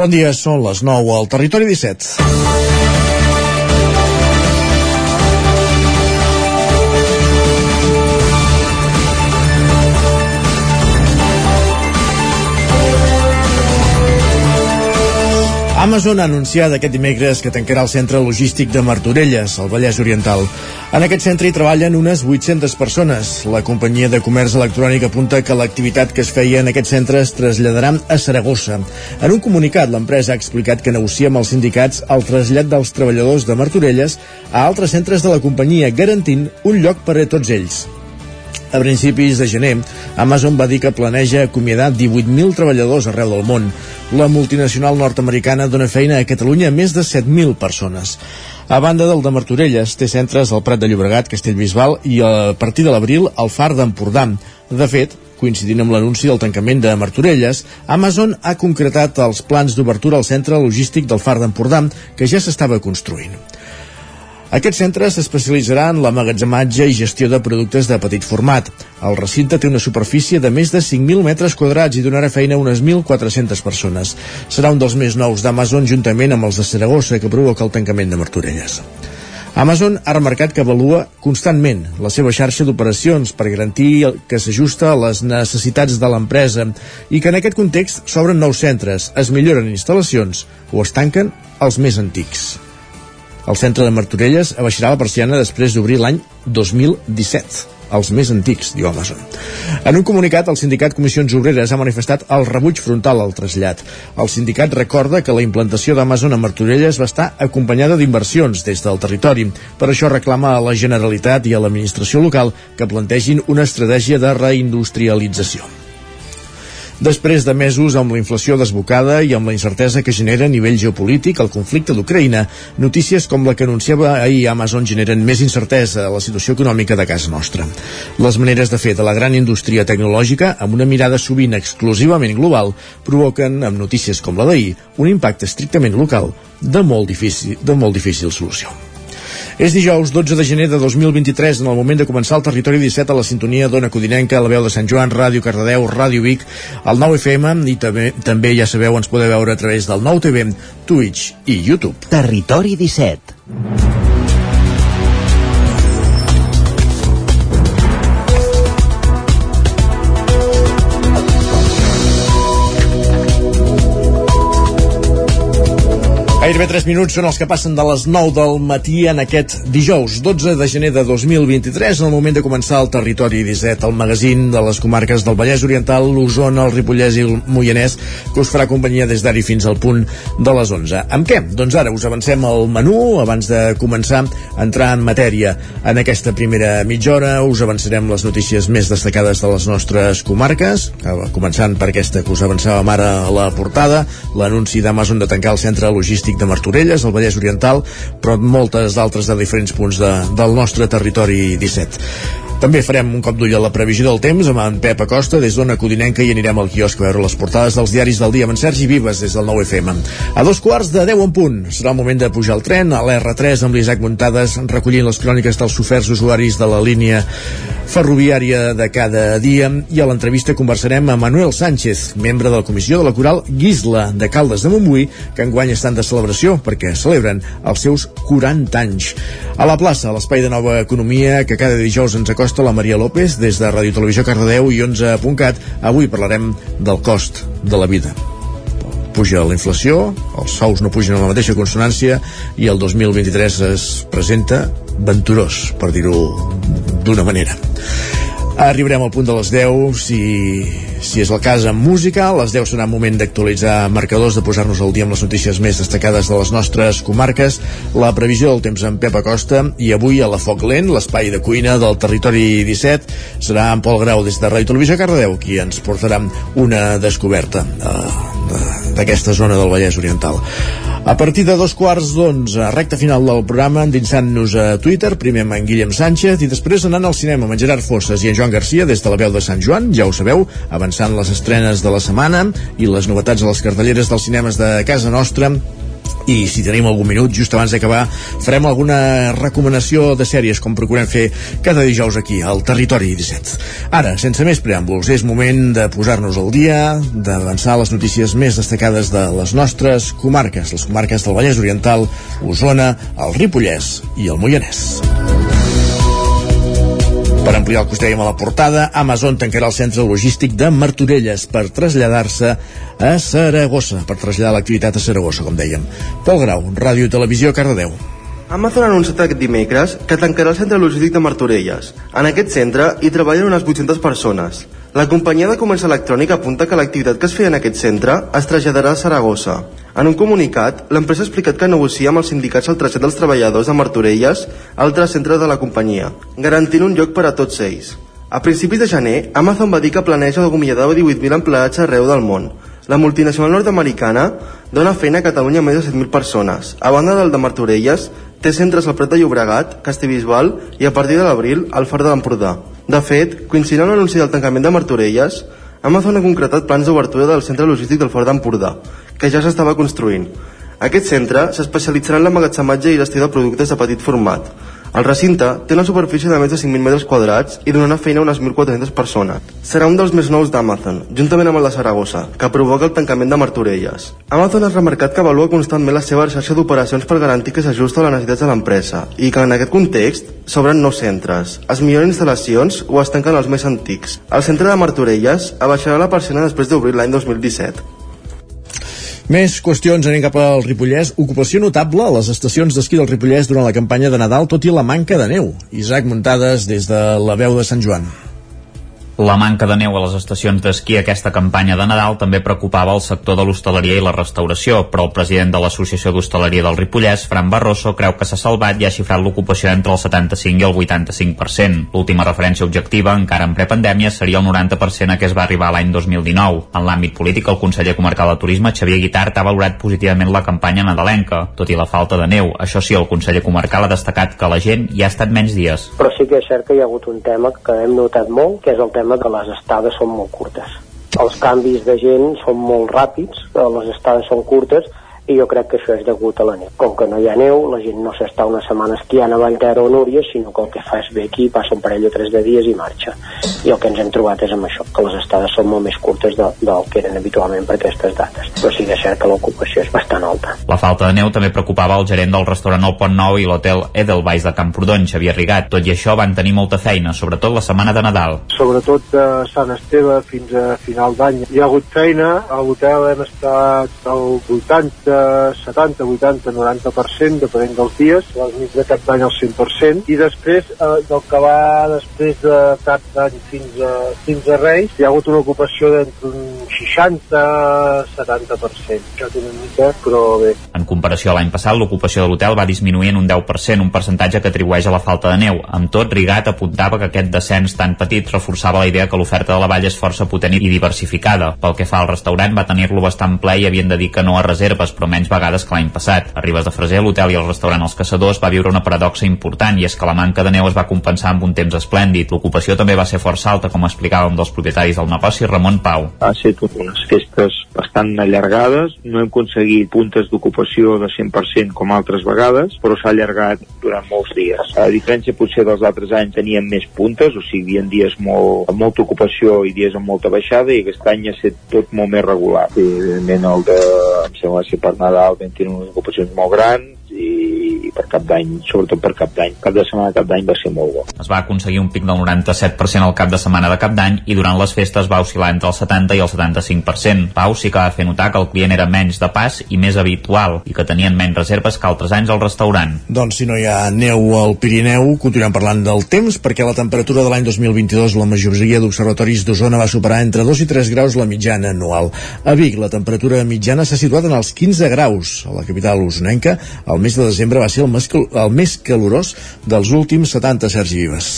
Bon dia, són les 9 al Territori 17. Amazon ha anunciat aquest dimecres que tancarà el centre logístic de Martorelles, al Vallès Oriental. En aquest centre hi treballen unes 800 persones. La companyia de comerç electrònic apunta que l'activitat que es feia en aquest centre es traslladarà a Saragossa. En un comunicat, l'empresa ha explicat que negocia amb els sindicats el trasllat dels treballadors de Martorelles a altres centres de la companyia, garantint un lloc per a tots ells. A principis de gener, Amazon va dir que planeja acomiadar 18.000 treballadors arreu del món. La multinacional nord-americana dona feina a Catalunya a més de 7.000 persones. A banda del de Martorelles, té centres al Prat de Llobregat, Castellbisbal i a partir de l'abril al Far d'Empordà. De fet, coincidint amb l'anunci del tancament de Martorelles, Amazon ha concretat els plans d'obertura al centre logístic del Far d'Empordà, que ja s'estava construint. Aquest centre s'especialitzarà en l'amagatzematge i gestió de productes de petit format. El recinte té una superfície de més de 5.000 metres quadrats i donarà feina a unes 1.400 persones. Serà un dels més nous d'Amazon juntament amb els de Saragossa que provoca el tancament de Martorelles. Amazon ha remarcat que avalua constantment la seva xarxa d'operacions per garantir que s'ajusta a les necessitats de l'empresa i que en aquest context s'obren nous centres, es milloren instal·lacions o es tanquen els més antics. El centre de Martorelles abaixarà la persiana després d'obrir l'any 2017 els més antics, diu Amazon. En un comunicat, el sindicat Comissions Obreres ha manifestat el rebuig frontal al trasllat. El sindicat recorda que la implantació d'Amazon a Martorelles va estar acompanyada d'inversions des del territori. Per això reclama a la Generalitat i a l'administració local que plantegin una estratègia de reindustrialització. Després de mesos amb la inflació desbocada i amb la incertesa que genera a nivell geopolític el conflicte d'Ucraïna, notícies com la que anunciava ahir Amazon generen més incertesa a la situació econòmica de casa nostra. Les maneres de fer de la gran indústria tecnològica, amb una mirada sovint exclusivament global, provoquen, amb notícies com la d'ahir, un impacte estrictament local de molt difícil, de molt difícil solució. És dijous 12 de gener de 2023, en el moment de començar el Territori 17 a la sintonia d'Ona Codinenca, a la veu de Sant Joan, Ràdio Cardedeu, Ràdio Vic, el 9 FM i també, també ja sabeu, ens podeu veure a través del 9 TV, Twitch i YouTube. Territori 17 Gairebé 3 minuts són els que passen de les 9 del matí en aquest dijous, 12 de gener de 2023, en el moment de començar el Territori 17, el magazín de les comarques del Vallès Oriental, l'Osona, el Ripollès i el Moianès, que us farà companyia des d'ara fins al punt de les 11. Amb què? Doncs ara us avancem al menú, abans de començar a entrar en matèria. En aquesta primera mitja hora us avançarem les notícies més destacades de les nostres comarques, començant per aquesta que us avançàvem ara a la portada, l'anunci d'Amazon de tancar el centre logístic de Martorelles, al Vallès Oriental, però moltes d'altres de diferents punts de, del nostre territori 17. També farem un cop d'ull a la previsió del temps amb en Pep Acosta des d'Ona Codinenca i anirem al quiosc a veure les portades dels diaris del dia amb en Sergi Vives des del 9 FM. A dos quarts de 10 en punt serà el moment de pujar el tren a l'R3 amb l'Isaac Muntades recollint les cròniques dels soferts usuaris de la línia ferroviària de cada dia i a l'entrevista conversarem amb Manuel Sánchez, membre de la comissió de la coral Guisla de Caldes de Montbui, que enguany estan de celebració perquè celebren els seus 40 anys. A la plaça, l'espai de nova economia que cada dijous ens acosta costa la Maria López des de Ràdio Televisió Cardedeu i 11.cat. Avui parlarem del cost de la vida. Puja la inflació, els sous no pugen en la mateixa consonància i el 2023 es presenta venturós, per dir-ho d'una manera. Arribarem al punt de les 10, si, si és el cas amb música. A les 10 serà moment d'actualitzar marcadors, de posar-nos al dia amb les notícies més destacades de les nostres comarques, la previsió del temps amb Pep Acosta i avui a la Foc Lent, l'espai de cuina del territori 17, serà en Pol Grau des de Ràdio Televisió Cardedeu, qui ens portarà una descoberta uh, d'aquesta zona del Vallès Oriental. A partir de dos quarts d'onze, recta final del programa, endinsant-nos a Twitter, primer amb en Guillem Sánchez i després anant al cinema amb en Gerard Fosses i en Joan Garcia des de la veu de Sant Joan, ja ho sabeu, avançant les estrenes de la setmana i les novetats a les cartelleres dels cinemes de casa nostra i si tenim algun minut, just abans d'acabar farem alguna recomanació de sèries com procurem fer cada dijous aquí al Territori 17. Ara, sense més preàmbuls, és moment de posar-nos al dia, d'avançar les notícies més destacades de les nostres comarques, les comarques del Vallès Oriental, Osona, el Ripollès i el Moianès. Per ampliar el que us dèiem a la portada, Amazon tancarà el centre logístic de Martorelles per traslladar-se a Saragossa, per traslladar l'activitat a Saragossa, com dèiem. Pol Grau, Ràdio Televisió, Cardedeu. Amazon ha anunciat aquest dimecres que tancarà el centre logístic de Martorelles. En aquest centre hi treballen unes 800 persones. La companyia de comerç electrònic apunta que l'activitat que es feia en aquest centre es traslladarà a Saragossa. En un comunicat, l'empresa ha explicat que negocia amb els sindicats el trasllat dels treballadors de Martorelles a altres centres de la companyia, garantint un lloc per a tots ells. A principis de gener, Amazon va dir que planeja acomiadar 18.000 empleats arreu del món. La multinacional nord-americana dona feina a Catalunya a més de 7.000 persones. A banda del de Martorelles, té centres al Prat de Llobregat, Castellbisbal i a partir de l'abril al Far de l'Empordà. De fet, coincidint amb l'anunci del tancament de Martorelles, Amazon ha concretat plans d'obertura del centre logístic del Fort d'Empordà, que ja s'estava construint. Aquest centre s'especialitzarà en l'emmagatzematge i gestió de productes de petit format, el recinte té una superfície de més de 5.000 metres quadrats i donarà feina a unes 1.400 persones. Serà un dels més nous d'Amazon, juntament amb el de Saragossa, que provoca el tancament de Martorelles. Amazon ha remarcat que avalua constantment la seva xarxa d'operacions per garantir que s'ajusta a les necessitats de l'empresa i que en aquest context s'obren nous centres, es milloren instal·lacions o es tanquen els més antics. El centre de Martorelles abaixarà la persiana després d'obrir l'any 2017. Més qüestions, anem cap al Ripollès. Ocupació notable a les estacions d'esquí del Ripollès durant la campanya de Nadal, tot i la manca de neu. Isaac Muntades, des de la veu de Sant Joan. La manca de neu a les estacions d'esquí aquesta campanya de Nadal també preocupava el sector de l'hostaleria i la restauració, però el president de l'Associació d'Hostaleria del Ripollès, Fran Barroso, creu que s'ha salvat i ha xifrat l'ocupació entre el 75 i el 85%. L'última referència objectiva, encara en prepandèmia, seria el 90% a què es va arribar l'any 2019. En l'àmbit polític, el conseller comarcal de Turisme, Xavier Guitart, ha valorat positivament la campanya nadalenca, tot i la falta de neu. Això sí, el conseller comarcal ha destacat que la gent hi ha estat menys dies. Però sí que és cert que hi ha hagut un tema que hem notat molt, que és el tema problema que les estades són molt curtes. Els canvis de gent són molt ràpids, les estades són curtes i jo crec que això és degut a la neu. Com que no hi ha neu, la gent no s'està una setmana esquiant a Vallterra o Núria, sinó que el que fa és ve aquí, passa un parell o tres de dies i marxa. I el que ens hem trobat és amb això, que les estades són molt més curtes de, del que eren habitualment per aquestes dates. Però sí que és cert que l'ocupació és bastant alta. La falta de neu també preocupava el gerent del restaurant El Pont Nou i l'hotel Edelweiss de Camprodon, Xavier Rigat. Tot i això van tenir molta feina, sobretot la setmana de Nadal. Sobretot de Sant Esteve fins a final d'any. Hi ha hagut feina, a l'hotel hem estat al voltant de 70, 80, 90%, depenent dels dies, les nits de cap d'any al 100%, i després, eh, del que va després de cap d'any fins a, fins a Reis, hi ha hagut una ocupació d'entre un 60-70%. Ja té una mica, però bé. En comparació a l'any passat, l'ocupació de l'hotel va disminuir en un 10%, un percentatge que atribueix a la falta de neu. Amb tot, Rigat apuntava que aquest descens tan petit reforçava la idea que l'oferta de la vall és força potent i diversificada. Pel que fa al restaurant, va tenir-lo bastant ple i havien de dir que no a reserves, però menys vegades que l'any passat. A Ribes de Freser, l'hotel i el restaurant Els Caçadors va viure una paradoxa important i és que la manca de neu es va compensar amb un temps esplèndid. L'ocupació també va ser força alta, com explicava un dels propietaris del negoci, Ramon Pau. Ha estat unes festes bastant allargades, no hem aconseguit puntes d'ocupació de 100% com altres vegades, però s'ha allargat durant molts dies. A diferència potser dels altres anys teníem més puntes, o sigui, hi havia dies molt, amb molta ocupació i dies amb molta baixada, i aquest any ha estat tot molt més regular. I, evidentment, el de, em sembla que per Nadal vam tenir unes ocupacions molt grans, i, i per cap d'any, sobretot per cap d'any. Cap de setmana de cap d'any va ser molt bo. Es va aconseguir un pic del 97% al cap de setmana de cap d'any i durant les festes va oscil·lar entre el 70 i el 75%. Pau sí que va fer notar que el client era menys de pas i més habitual i que tenien menys reserves que altres anys al restaurant. Doncs si no hi ha neu al Pirineu, continuem parlant del temps perquè la temperatura de l'any 2022 la majoria d'observatoris d'Osona va superar entre 2 i 3 graus la mitjana anual. A Vic la temperatura mitjana s'ha situat en els 15 graus. A la capital usonenca el mes de desembre va ser el més, el més calorós dels últims 70 Sergi Vives.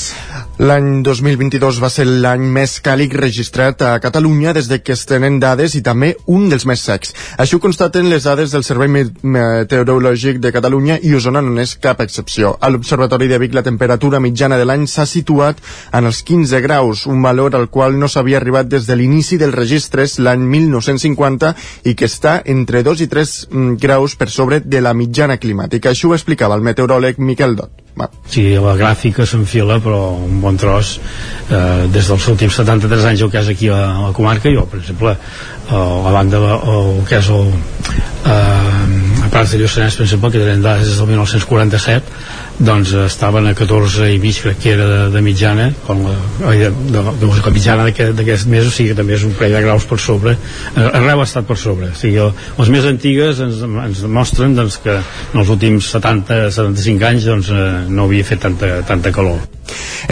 L'any 2022 va ser l'any més càlid registrat a Catalunya des de que es tenen dades i també un dels més secs. Això constaten les dades del Servei Meteorològic de Catalunya i Osona no és cap excepció. A l'Observatori de Vic la temperatura mitjana de l'any s'ha situat en els 15 graus, un valor al qual no s'havia arribat des de l'inici dels registres l'any 1950 i que està entre 2 i 3 mm, graus per sobre de la mitjana climàtica. Això ho explicava el meteoròleg Miquel Dot. Va. Sí, la gràfica s'enfila, però un bon tros, eh, des dels últims 73 anys el que és aquí a, la comarca, jo, per exemple, a la banda, el que és el, eh, Prats de Lluçanès, exemple, que tenen dades des del 1947, doncs estaven a 14 i mig crec que era de, de mitjana com la, de, de, de, de mitjana d'aquest mes o sigui que també és un parell de graus per sobre eh, arreu ha estat per sobre. O sigui, les més antigues ens, ens demostren doncs, que en els últims 70-75 anys doncs, eh, no havia fet tanta, tanta calor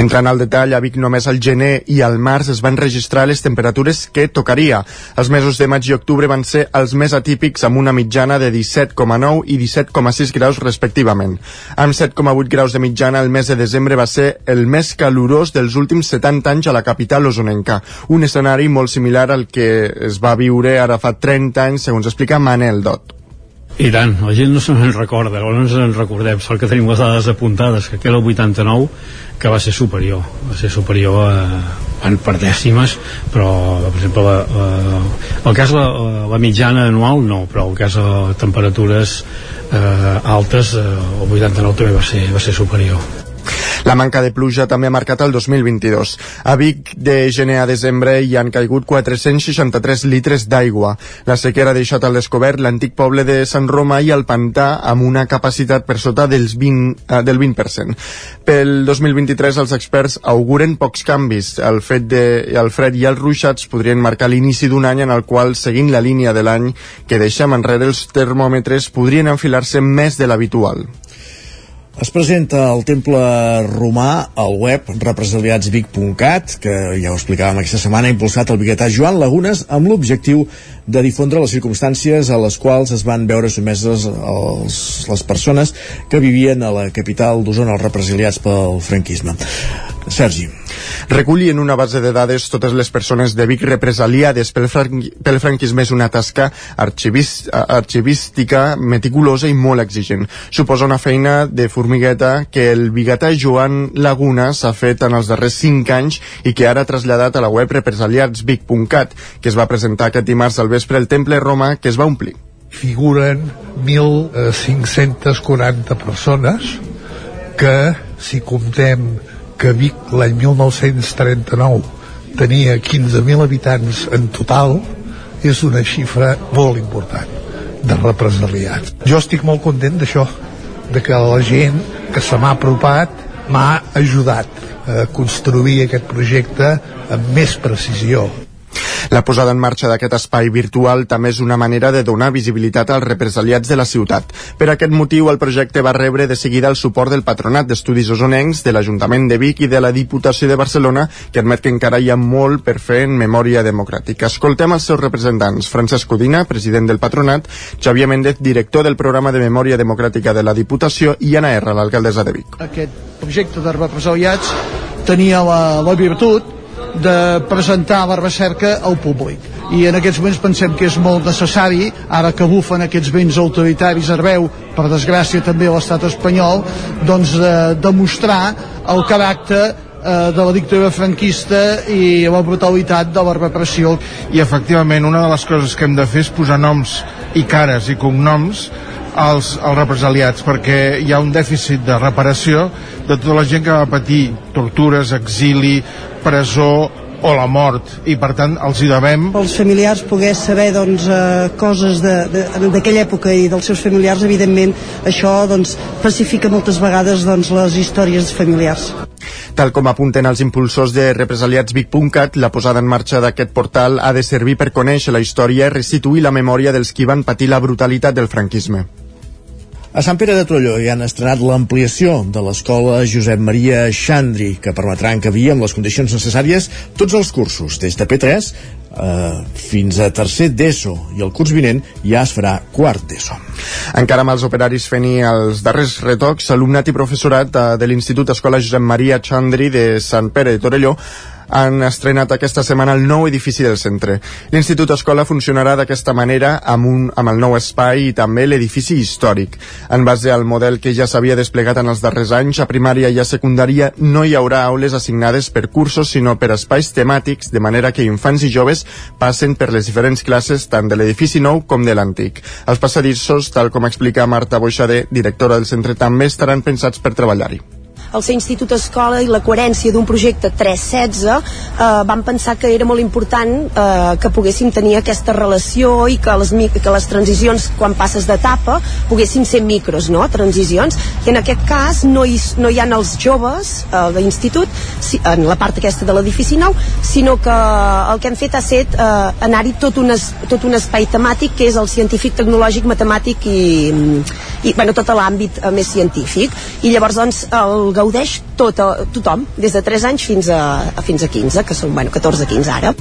Entrant al detall, a Vic només al gener i al març es van registrar les temperatures que tocaria. Els mesos de maig i octubre van ser els més atípics amb una mitjana de 17,9 i 17,6 graus respectivament. Amb 7,8 graus de mitjana el mes de desembre va ser el més calorós dels últims 70 anys a la capital osonenca. Un escenari molt similar al que es va viure ara fa 30 anys, segons explica Manel Dot. I tant, la gent no se'n recorda, o no ens en recordem, sort que tenim les dades apuntades, que el 89, que va ser superior, va ser superior a, en per dècimes, però, per exemple, la, la, el cas la, la mitjana anual no, però el cas de temperatures eh, altes, eh, el 89 també va ser, va ser superior. La manca de pluja també ha marcat el 2022. A Vic, de gener a desembre, hi han caigut 463 litres d'aigua. La sequera ha deixat al descobert l'antic poble de Sant Roma i el pantà amb una capacitat per sota dels 20, eh, del 20%. Pel 2023 els experts auguren pocs canvis. El fet de el fred i els ruixats podrien marcar l'inici d'un any en el qual, seguint la línia de l'any que deixem enrere els termòmetres, podrien enfilar-se més de l'habitual. Es presenta el temple romà al web represaliatsvic.cat, que ja ho explicàvem aquesta setmana, ha impulsat el biguetà Joan Lagunes amb l'objectiu de difondre les circumstàncies a les quals es van veure someses els, les persones que vivien a la capital d'Osona, els represaliats pel franquisme. Sergi. Reculli en una base de dades totes les persones de Vic represaliades pel, franqui, pel franquisme és una tasca arxivist, arxivística, meticulosa i molt exigent. Suposa una feina de formigueta que el biguetà Joan Laguna s'ha fet en els darrers 5 anys i que ara ha traslladat a la web represaliatsvic.cat, que es va presentar aquest dimarts al vespre al Temple Roma, que es va omplir. Figuren 1.540 persones que, si comptem que Vic l'any 1939 tenia 15.000 habitants en total és una xifra molt important de represaliats. Jo estic molt content d'això, de que la gent que se m'ha apropat m'ha ajudat a construir aquest projecte amb més precisió. La posada en marxa d'aquest espai virtual també és una manera de donar visibilitat als represaliats de la ciutat. Per aquest motiu, el projecte va rebre de seguida el suport del Patronat d'Estudis Osonencs, de l'Ajuntament de Vic i de la Diputació de Barcelona, que admet que encara hi ha molt per fer en memòria democràtica. Escoltem els seus representants, Francesc Codina, president del Patronat, Xavier Méndez, director del programa de memòria democràtica de la Diputació, i Anna R, l'alcaldessa de Vic. Aquest projecte de represaliats tenia la, la virtut de presentar la recerca al públic i en aquests moments pensem que és molt necessari ara que bufen aquests vents autoritaris arreu per desgràcia també a l'estat espanyol doncs de demostrar el caràcter eh, de la dictadura franquista i la brutalitat de la repressió. I efectivament una de les coses que hem de fer és posar noms i cares i cognoms als, als represaliats perquè hi ha un dèficit de reparació de tota la gent que va patir tortures, exili, presó o la mort i per tant els hi devem els familiars pogués saber doncs, eh, coses d'aquella època i dels seus familiars evidentment això doncs, pacifica moltes vegades doncs, les històries familiars Tal com apunten els impulsors de represaliatsvic.cat, la posada en marxa d'aquest portal ha de servir per conèixer la història i restituir la memòria dels qui van patir la brutalitat del franquisme. A Sant Pere de Torelló hi han estrenat l'ampliació de l'escola Josep Maria Xandri, que permetrà encabir amb les condicions necessàries tots els cursos, des de P3 eh, fins a tercer d'ESO, i el curs vinent ja es farà quart d'ESO. Encara amb els operaris fent els darrers retocs, alumnat i professorat eh, de l'Institut Escola Josep Maria Xandri de Sant Pere de Torelló han estrenat aquesta setmana el nou edifici del centre. L'Institut Escola funcionarà d'aquesta manera amb, un, amb el nou espai i també l'edifici històric. En base al model que ja s'havia desplegat en els darrers anys, a primària i a secundària no hi haurà aules assignades per cursos sinó per espais temàtics, de manera que infants i joves passen per les diferents classes tant de l'edifici nou com de l'antic. Els passadissos, tal com explica Marta Boixader, directora del centre, també estaran pensats per treballar-hi el ser institut escola i la coherència d'un projecte 316 eh, vam pensar que era molt important eh, que poguéssim tenir aquesta relació i que les, que les transicions quan passes d'etapa poguessin ser micros, no? transicions i en aquest cas no hi, no hi ha els joves eh, d'institut si, en la part aquesta de l'edifici nou sinó que el que hem fet ha set eh, anar-hi tot, un es, tot un espai temàtic que és el científic, tecnològic, matemàtic i, i bueno, tot l'àmbit eh, més científic i llavors doncs el gaudeix tot, tothom, des de 3 anys fins a, fins a 15, que són bueno, 14-15 ara.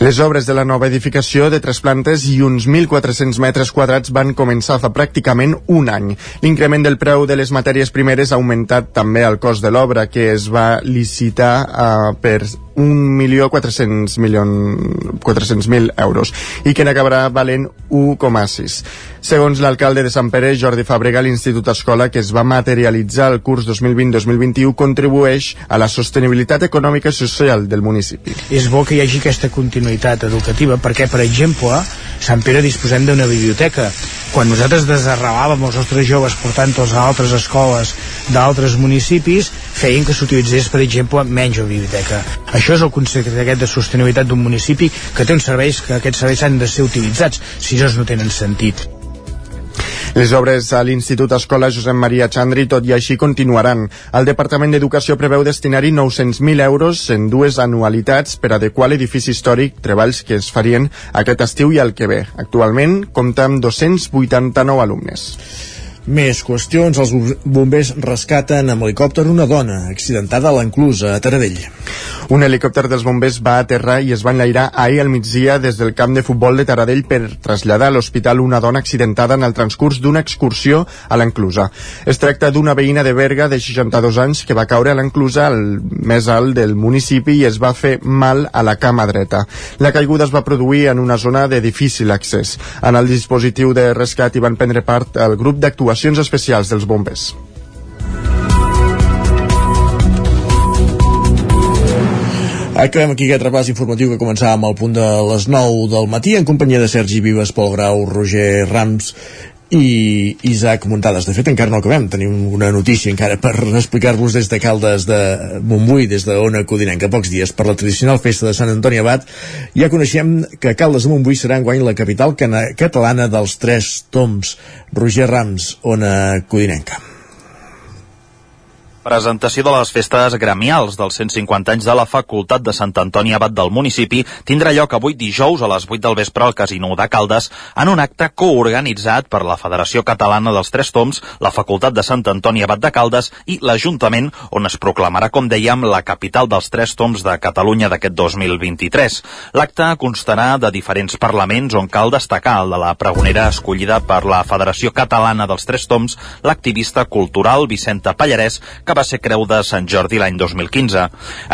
Les obres de la nova edificació de tres plantes i uns 1.400 metres quadrats van començar fa pràcticament un any. L'increment del preu de les matèries primeres ha augmentat també el cost de l'obra, que es va licitar uh, per 1.400.000 euros i que n'acabarà valent 1,6. Segons l'alcalde de Sant Pere, Jordi Fàbrega, l'Institut Escola, que es va materialitzar el curs 2020-2021, contribueix a la sostenibilitat econòmica i social del municipi. És bo que hi hagi aquesta continuïtat educativa, perquè, per exemple, Sant Pere disposem d'una biblioteca. Quan nosaltres desarrelàvem els nostres joves portant-los a altres escoles d'altres municipis, feien que s'utilitzés, per exemple, menys la biblioteca. Això és el concepte aquest de sostenibilitat d'un municipi que té uns serveis que aquests serveis han de ser utilitzats, si no, no tenen sentit. Les obres a l'Institut Escola Josep Maria Chandri, tot i així, continuaran. El Departament d'Educació preveu destinar-hi 900.000 euros en dues anualitats per adequar l'edifici històric, treballs que es farien aquest estiu i el que ve. Actualment compta amb 289 alumnes. Més qüestions. Els bombers rescaten amb helicòpter una dona accidentada a l'enclusa a Taradell. Un helicòpter dels bombers va aterrar i es va enlairar ahir al migdia des del camp de futbol de Taradell per traslladar a l'hospital una dona accidentada en el transcurs d'una excursió a l'enclusa. Es tracta d'una veïna de Berga de 62 anys que va caure a l'enclusa al més alt del municipi i es va fer mal a la cama dreta. La caiguda es va produir en una zona de difícil accés. En el dispositiu de rescat hi van prendre part el grup d'actuació actuacions especials dels bombers. Acabem aquí aquest repàs informatiu que començàvem al punt de les 9 del matí en companyia de Sergi Vives, Pol Grau, Roger Rams i Isaac Muntades. De fet, encara no acabem. Tenim una notícia encara per explicar-vos des de Caldes de Montbui, des de Ona Codinenca, pocs dies per la tradicional festa de Sant Antoni Abat. Ja coneixem que Caldes de Montbui serà enguany la capital catalana dels tres toms. Roger Rams, Ona Codinenca. Presentació de les festes gremials dels 150 anys de la Facultat de Sant Antoni Abat del municipi tindrà lloc avui dijous a les 8 del vespre al Casino de Caldes en un acte coorganitzat per la Federació Catalana dels Tres Toms, la Facultat de Sant Antoni Abat de Caldes i l'Ajuntament, on es proclamarà, com dèiem, la capital dels Tres Toms de Catalunya d'aquest 2023. L'acte constarà de diferents parlaments on cal destacar el de la pregonera escollida per la Federació Catalana dels Tres Toms, l'activista cultural Vicenta Pallarès, que va ser Creu de Sant Jordi l'any 2015.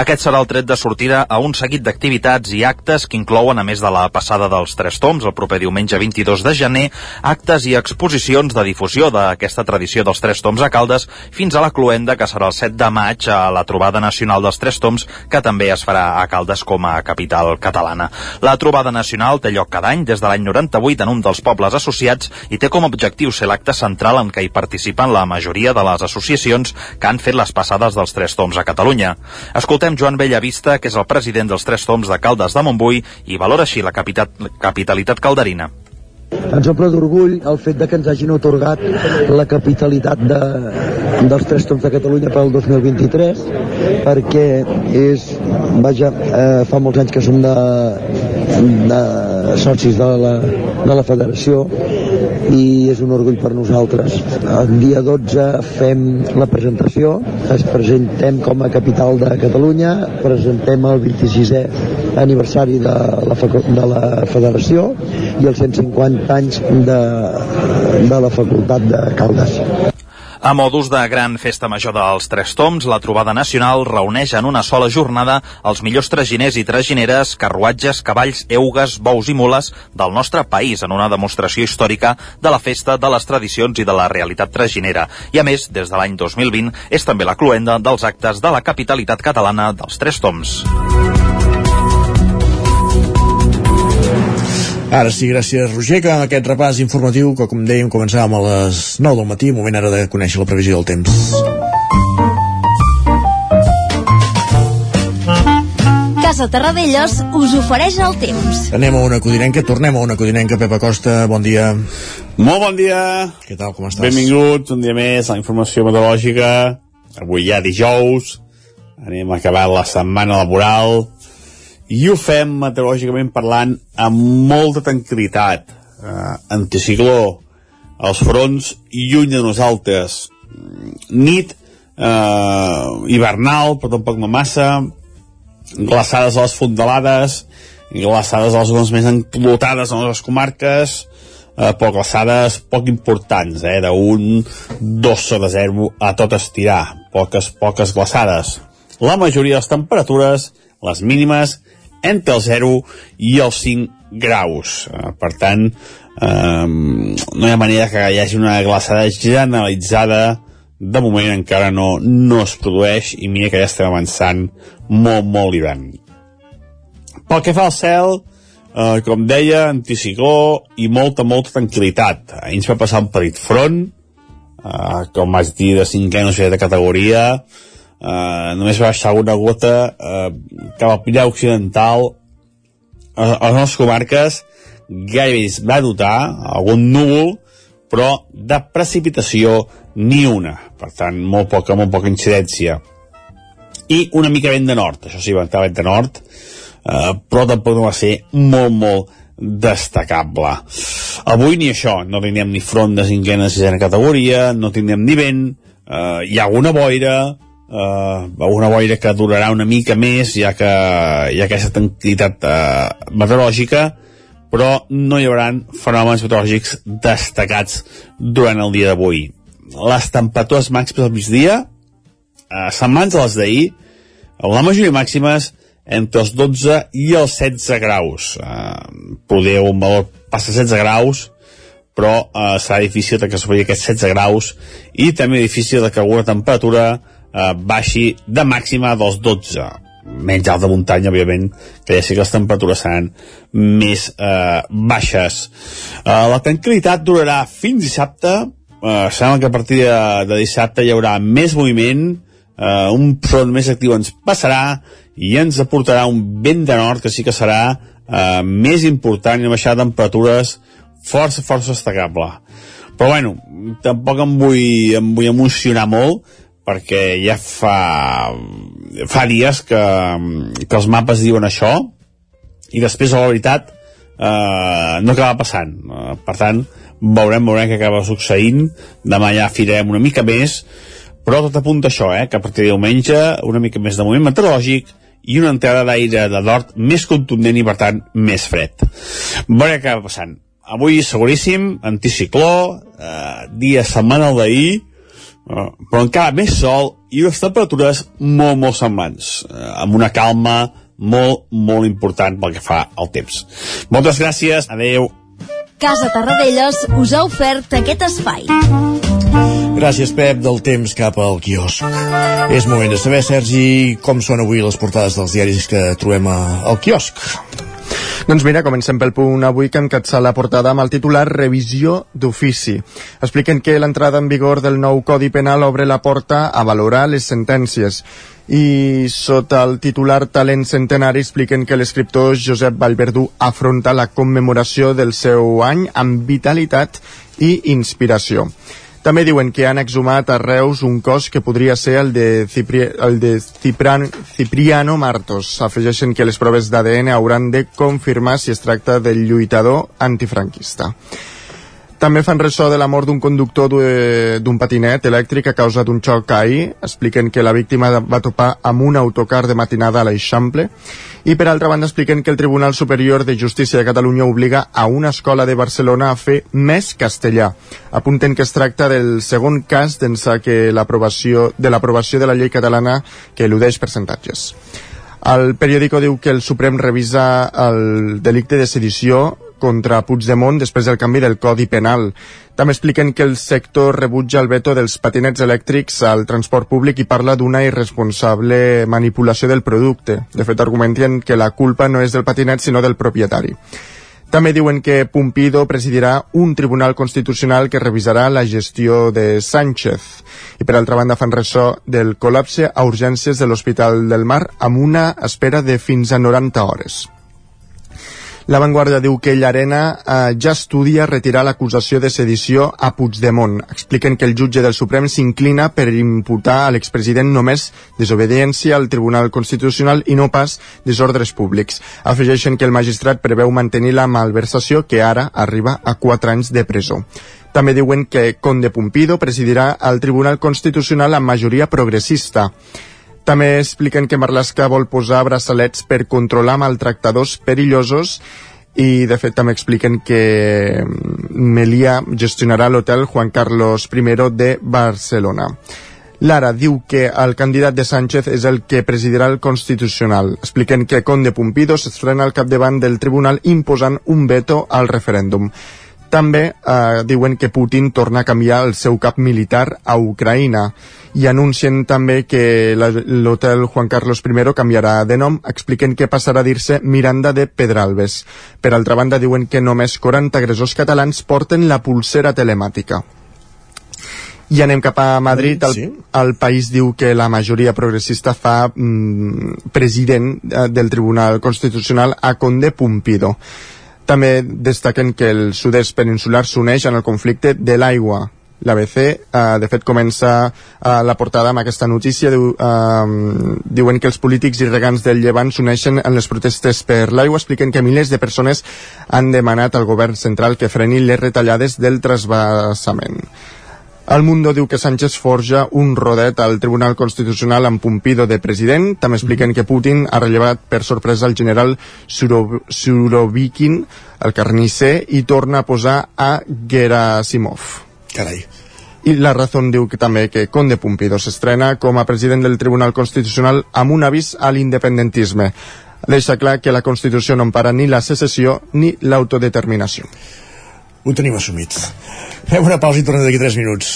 Aquest serà el tret de sortida a un seguit d'activitats i actes que inclouen, a més de la passada dels Tres Toms, el proper diumenge 22 de gener, actes i exposicions de difusió d'aquesta tradició dels Tres Toms a Caldes fins a la Cluenda, que serà el 7 de maig a la trobada nacional dels Tres Toms, que també es farà a Caldes com a capital catalana. La trobada nacional té lloc cada any des de l'any 98 en un dels pobles associats i té com a objectiu ser l'acte central en què hi participen la majoria de les associacions que han fet fet les passades dels Tres Toms a Catalunya. Escoltem Joan Bellavista, que és el president dels Tres Toms de Caldes de Montbui, i valora així la capitalitat calderina. Ens omple d'orgull el fet de que ens hagin otorgat la capitalitat de, dels Tres Toms de Catalunya pel 2023 perquè és, vaja, eh, fa molts anys que som de, de socis de la, de la federació i és un orgull per nosaltres. El dia 12 fem la presentació, es presentem com a capital de Catalunya, presentem el 26è aniversari de la, de la federació i els 150 anys de, de la facultat de Caldes. A modus de gran festa major dels Tres Toms, la trobada nacional reuneix en una sola jornada els millors traginers i tragineres, carruatges, cavalls, eugues, bous i mules del nostre país en una demostració històrica de la festa, de les tradicions i de la realitat traginera. I a més, des de l'any 2020, és també la cluenda dels actes de la capitalitat catalana dels Tres Toms. Ara sí, gràcies Roger, que amb aquest repàs informatiu que com dèiem començàvem a les 9 del matí, moment ara de conèixer la previsió del temps. Casa Terradellos us ofereix el temps. Anem a una codinenca, tornem a una codinenca, Pepa Costa, bon dia. Molt bon dia. Què tal, com estàs? Benvinguts un dia més a la informació meteorològica. Avui ja dijous, anem a acabar la setmana laboral, i ho fem meteorològicament parlant amb molta tranquil·litat. Eh, anticicló els fronts lluny de nosaltres. Nit eh, hivernal però tampoc no massa. Glaçades a les fondalades glaçades a les zones més enclotades en les comarques eh, però glaçades poc importants eh, d'un 2 sobre 0 a tot estirar. Poques, poques glaçades. La majoria de les temperatures les mínimes entre el 0 i els 5 graus. Eh, per tant, eh, no hi ha manera que hi hagi una glaçada generalitzada de moment encara no, no es produeix i mira que ja estem avançant molt, molt l'hivern. Pel que fa al cel, eh, com deia, anticicló i molta, molta tranquil·litat. Ahir ens va passar un petit front, eh, com vaig dir, de cinquè o de categoria, Uh, només va baixar una gota uh, cap al Pirineu Occidental. A, a les nostres comarques gairebé es va notar algun núvol però de precipitació ni una. Per tant molt poca, molt poca incidència. I una mica vent de nord això sí, va entrar vent de nord uh, però tampoc no va ser molt, molt destacable. Avui ni això, no tindrem ni front de cinquena sisena categoria, no tindrem ni vent, uh, hi ha alguna boira, eh, una boira que durarà una mica més ja que hi ha aquesta tranquil·litat eh, meteorològica però no hi haurà fenòmens meteorològics destacats durant el dia d'avui. Les temperatures màximes al migdia eh, semblants a les d'ahir la majoria màximes entre els 12 i els 16 graus. Eh, poder un valor passa 16 graus però eh, serà difícil que s'obri aquests 16 graus i també difícil que alguna temperatura eh, baixi de màxima dels 12 menys alt de muntanya, òbviament, que ja sé que les temperatures seran més eh, baixes. Eh, la tranquil·litat durarà fins dissabte, eh, sembla que a partir de, de dissabte hi haurà més moviment, eh, un front més actiu ens passarà i ens aportarà un vent de nord que sí que serà eh, més important i de temperatures força, força destacable. Però bueno, tampoc em vull, em vull emocionar molt, perquè ja fa, fa dies que, que els mapes diuen això i després a la veritat eh, no acaba passant. Eh, per tant veurem, veurem què acaba succeint. Demà ja firem una mica més però tot apunta això, eh, que a partir de diumenge una mica més de moviment meteorològic i una entrada d'aire de nord més contundent i per tant més fred. Veurem què acaba passant. Avui seguríssim anticicló eh, dia setmanal d'ahir Uh, però encara més sol i les temperatures molt, molt semblants, uh, amb una calma molt, molt important pel que fa al temps. Moltes gràcies, adeu. Casa Tarradellas us ha ofert aquest espai. Gràcies, Pep, del temps cap al quiosc. És moment de saber, Sergi, com són avui les portades dels diaris que trobem al quiosc. Doncs mira, comencem pel punt avui que hem catçat la portada amb el titular Revisió d'ofici. Expliquen que l'entrada en vigor del nou Codi Penal obre la porta a valorar les sentències i sota el titular Talent Centenari expliquen que l'escriptor Josep Vallverdú afronta la commemoració del seu any amb vitalitat i inspiració. També diuen que han exhumat a Reus un cos que podria ser el de, Cipri el de Cipran Cipriano Martos. Afegeixen que les proves d'ADN hauran de confirmar si es tracta del lluitador antifranquista. També fan ressò de la mort d'un conductor d'un patinet elèctric a causa d'un xoc ahir. Expliquen que la víctima va topar amb un autocar de matinada a l'Eixample. I per altra banda expliquen que el Tribunal Superior de Justícia de Catalunya obliga a una escola de Barcelona a fer més castellà. Apunten que es tracta del segon cas d'ençà que l'aprovació de l'aprovació de la llei catalana que eludeix percentatges. El periòdico diu que el Suprem revisa el delicte de sedició contra Puigdemont després del canvi del Codi Penal. També expliquen que el sector rebutja el veto dels patinets elèctrics al transport públic i parla d'una irresponsable manipulació del producte. De fet, argumenten que la culpa no és del patinet sinó del propietari. També diuen que Pumpido presidirà un tribunal constitucional que revisarà la gestió de Sánchez. I per altra banda fan ressò del col·lapse a urgències de l'Hospital del Mar amb una espera de fins a 90 hores. La Vanguardia diu que Llarena eh, ja estudia retirar l'acusació de sedició a Puigdemont. Expliquen que el jutge del Suprem s'inclina per imputar a l'expresident només desobediència al Tribunal Constitucional i no pas desordres públics. Afegeixen que el magistrat preveu mantenir la malversació que ara arriba a 4 anys de presó. També diuen que Conde Pumpido presidirà el Tribunal Constitucional amb majoria progressista. També expliquen que Marlaska vol posar braçalets per controlar maltractadors perillosos i de fet també expliquen que Melia gestionarà l'hotel Juan Carlos I de Barcelona. Lara diu que el candidat de Sánchez és el que presidirà el Constitucional. Expliquen que Conde Pumpido s'estrena al capdavant del tribunal imposant un veto al referèndum. També eh, diuen que Putin torna a canviar el seu cap militar a Ucraïna i anuncien també que l'hotel Juan Carlos I canviarà de nom, expliquen que passarà a dir-se Miranda de Pedralbes. Per altra banda, diuen que només 40 agressors catalans porten la pulsera telemàtica. I anem cap a Madrid. El, sí. el país diu que la majoria progressista fa mm, president eh, del Tribunal Constitucional a Conde Pumpido. També destaquen que el sud-est peninsular s'uneix en el conflicte de l'aigua. L'ABC, eh, de fet, comença eh, la portada amb aquesta notícia. Diu, eh, diuen que els polítics i regants del Llevant s'uneixen en les protestes per l'aigua. Expliquen que milers de persones han demanat al govern central que freni les retallades del trasbassament. El Mundo diu que Sánchez forja un rodet al Tribunal Constitucional amb Pumpido de president. També expliquen que Putin ha rellevat per sorpresa el general Surovikin, el carnisser, i torna a posar a Gerasimov. Carai. I la Razón diu que també que Conde Pumpido s'estrena com a president del Tribunal Constitucional amb un avís a l'independentisme. Deixa clar que la Constitució no empara ni la secessió ni l'autodeterminació. Ho tenim assumit. Fem una pausa i tornem d'aquí 3 minuts.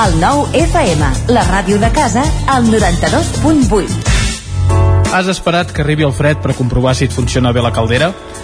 El nou FM, la ràdio de casa, al 92.8. Has esperat que arribi el fred per comprovar si et funciona bé la caldera?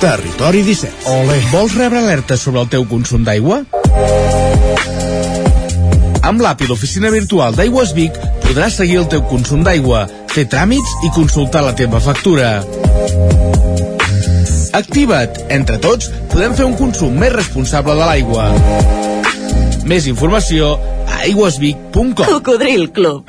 Territori 17. Ole. Vols rebre alertes sobre el teu consum d'aigua? Amb l'app i l'oficina virtual d'Aigües Vic podràs seguir el teu consum d'aigua, fer tràmits i consultar la teva factura. Activa't! Entre tots podem fer un consum més responsable de l'aigua. Més informació a aigüesvic.com Cocodril Club.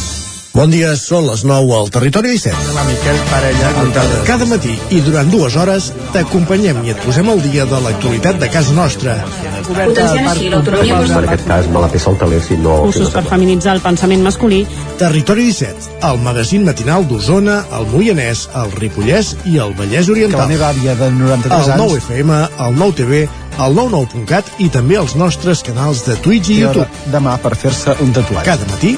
Bon dia, són les 9 al Territori 17. La Miquel Parella, Cada, cada matí i durant dues hores t'acompanyem i et posem al dia de l'actualitat de casa nostra. Potenciant així l'autonomia Per aquest cas me la peça el teler si no... Cursos per feminitzar el pensament masculí. Territori 17, el magazín matinal d'Osona, el Moianès, el Ripollès i el Vallès Que Oriental. la meva àvia de 93 El anys 9 FM, el 9 TV, el 99.cat i també els nostres canals de Twitch i hora YouTube. demà per fer-se un tatuatge. Cada matí,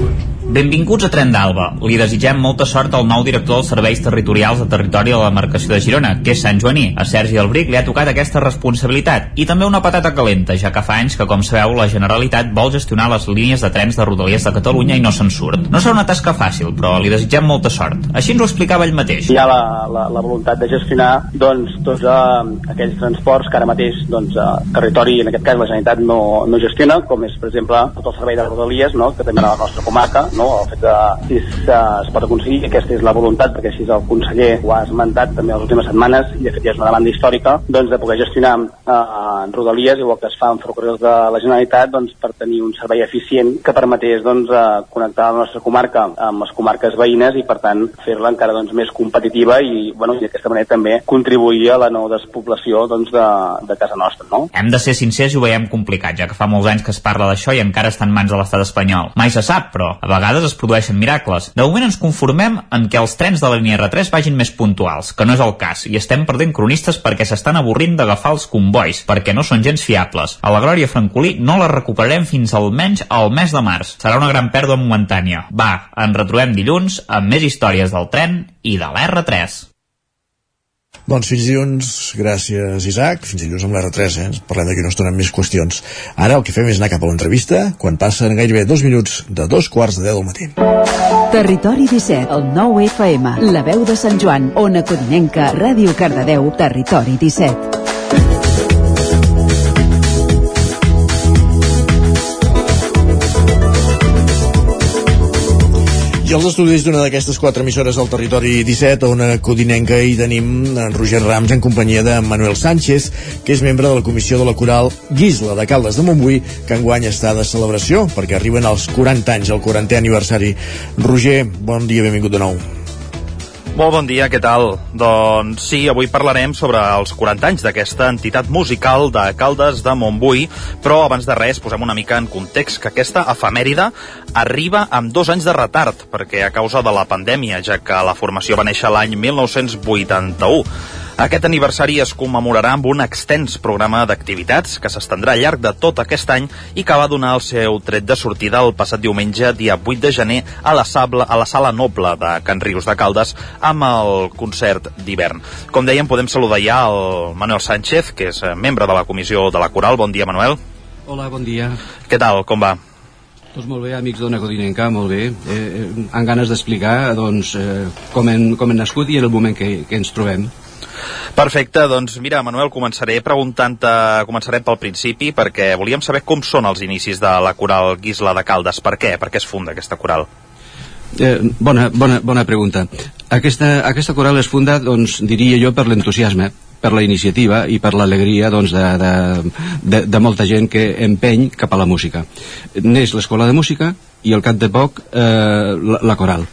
Benvinguts a Tren d'Alba. Li desitgem molta sort al nou director dels serveis territorials de territori de la demarcació de Girona, que és Sant Joaní. A Sergi Albric li ha tocat aquesta responsabilitat. I també una patata calenta, ja que fa anys que, com sabeu, la Generalitat vol gestionar les línies de trens de Rodalies de Catalunya i no se'n surt. No serà una tasca fàcil, però li desitgem molta sort. Així ens ho explicava ell mateix. hi ha la, la, la voluntat de gestionar doncs, tots eh, aquells transports que ara mateix doncs, eh, territori, en aquest cas la Generalitat no, no gestiona, com és per exemple tot el servei de Rodalies, no? que també a la nostra comarca, no? El fet de si es, es pot aconseguir, aquesta és la voluntat, perquè així el conseller ho ha esmentat també les últimes setmanes, i de fet ja és una demanda històrica, doncs de poder gestionar eh, Rodalies, igual que es fa en ferrocarrils de la Generalitat, doncs, per tenir un servei eficient que permetés doncs, eh, connectar la nostra comarca amb les comarques veïnes i per tant fer-la encara doncs, més competitiva i, bueno, d'aquesta manera també contribuir a la no despoblació doncs, de, de casa nostra. No? Hem de ser sincers i ho veiem complicat, ja que fa molts anys que es parla d'això i encara està en mans de l'estat espanyol. Mai se sap, però a vegades es produeixen miracles. De moment ens conformem en què els trens de la línia R3 vagin més puntuals, que no és el cas, i estem perdent cronistes perquè s'estan avorrint d'agafar els convois, perquè no són gens fiables. A la Glòria Francolí no la recuperarem fins almenys al mes de març. Serà una gran pèrdua momentània. Va, ens retrobem dilluns amb més històries del tren i de l'R3. Doncs fins dilluns, gràcies Isaac, fins dilluns amb l'R3, eh? Ens parlem d'aquí una estona amb més qüestions. Ara el que fem és anar cap a l'entrevista, quan passen gairebé dos minuts de dos quarts de deu del matí. Territori 17, el 9 FM, la veu de Sant Joan, Ona Codinenca, Ràdio Cardedeu, Territori 17. I als estudis d'una d'aquestes quatre emissores del territori 17, a una codinenca hi tenim en Roger Rams en companyia de Manuel Sánchez, que és membre de la comissió de la coral Guisla de Caldes de Montbui, que enguany està de celebració, perquè arriben els 40 anys, el 40è aniversari. Roger, bon dia, benvingut de nou. Molt bon dia, què tal? Doncs sí, avui parlarem sobre els 40 anys d'aquesta entitat musical de Caldes de Montbui, però abans de res posem una mica en context que aquesta efemèride arriba amb dos anys de retard, perquè a causa de la pandèmia, ja que la formació va néixer l'any 1981. Aquest aniversari es commemorarà amb un extens programa d'activitats que s'estendrà al llarg de tot aquest any i que va donar el seu tret de sortida el passat diumenge, dia 8 de gener, a la, sable, a la Sala Noble de Can Rius de Caldes amb el concert d'hivern. Com dèiem, podem saludar ja el Manuel Sánchez, que és membre de la comissió de la Coral. Bon dia, Manuel. Hola, bon dia. Què tal, com va? Doncs molt bé, amics d'Ona Codinenca, molt bé. Eh, eh, amb ganes d'explicar doncs, eh, com, hem, com hem nascut i en el moment que, que ens trobem. Perfecte, doncs mira, Manuel, començaré preguntant-te, començarem pel principi, perquè volíem saber com són els inicis de la coral Guisla de Caldes. Per què? Per què es funda aquesta coral? Eh, bona, bona, bona pregunta. Aquesta, aquesta coral es funda, doncs, diria jo, per l'entusiasme, per la iniciativa i per l'alegria doncs, de, de, de, de molta gent que empeny cap a la música. Neix l'escola de música i al cap de poc eh, la, la coral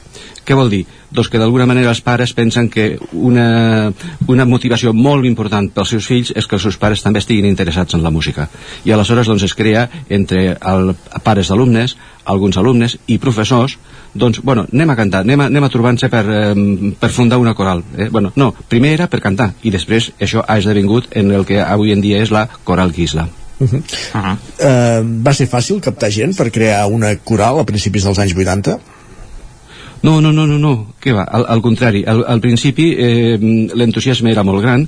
què vol dir? Doncs que d'alguna manera els pares pensen que una, una motivació molt important pels seus fills és que els seus pares també estiguin interessats en la música. I aleshores doncs, es crea entre el, pares d'alumnes, alguns alumnes i professors doncs, bueno, anem a cantar, anem a, anem a trobar-se per, eh, per fundar una coral. Eh? Bueno, no, primer era per cantar i després això ha esdevingut en el que avui en dia és la coral Gisla. Uh -huh. Uh -huh. Uh, va ser fàcil captar gent per crear una coral a principis dels anys 80? No, no, no, no, no. què va, al, al contrari, al, al principi eh, l'entusiasme era molt gran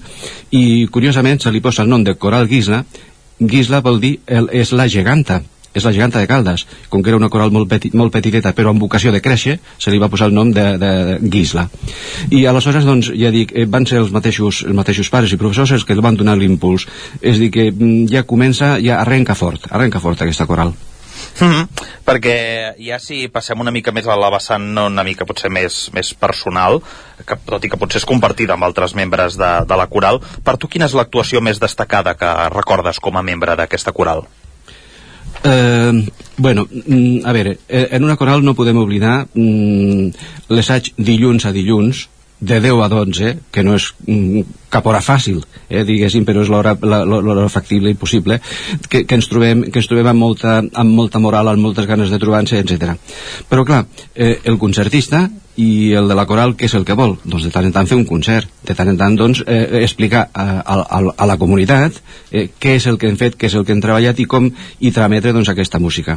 i curiosament se li posa el nom de Coral Gisla Gisla vol dir el, és la geganta és la geganta de Caldes, com que era una coral molt, peti, molt petiteta però amb vocació de créixer se li va posar el nom de, de, Gisla i aleshores doncs ja dic eh, van ser els mateixos, els mateixos pares i professors els que van donar l'impuls és dir que mm, ja comença, ja arrenca fort arrenca fort aquesta coral Mm -hmm. perquè ja si passem una mica més a la vessant una mica potser més, més personal que, tot i que potser és compartida amb altres membres de, de la coral per tu quina és l'actuació més destacada que recordes com a membre d'aquesta coral? Eh, bueno, mm, a veure, eh, en una coral no podem oblidar mm, l'assaig dilluns a dilluns de 10 a 12, que no és mm, cap hora fàcil, eh, diguéssim, però és l'hora factible i possible, que, que, ens trobem, que ens trobem amb molta, amb molta moral, amb moltes ganes de trobar-nos, etc. Però clar, eh, el concertista i el de la coral, què és el que vol? Doncs de tant en tant fer un concert, de tant en tant doncs, eh, explicar a, a, a la comunitat eh, què és el que hem fet, què és el que hem treballat i com i trametre doncs, aquesta música.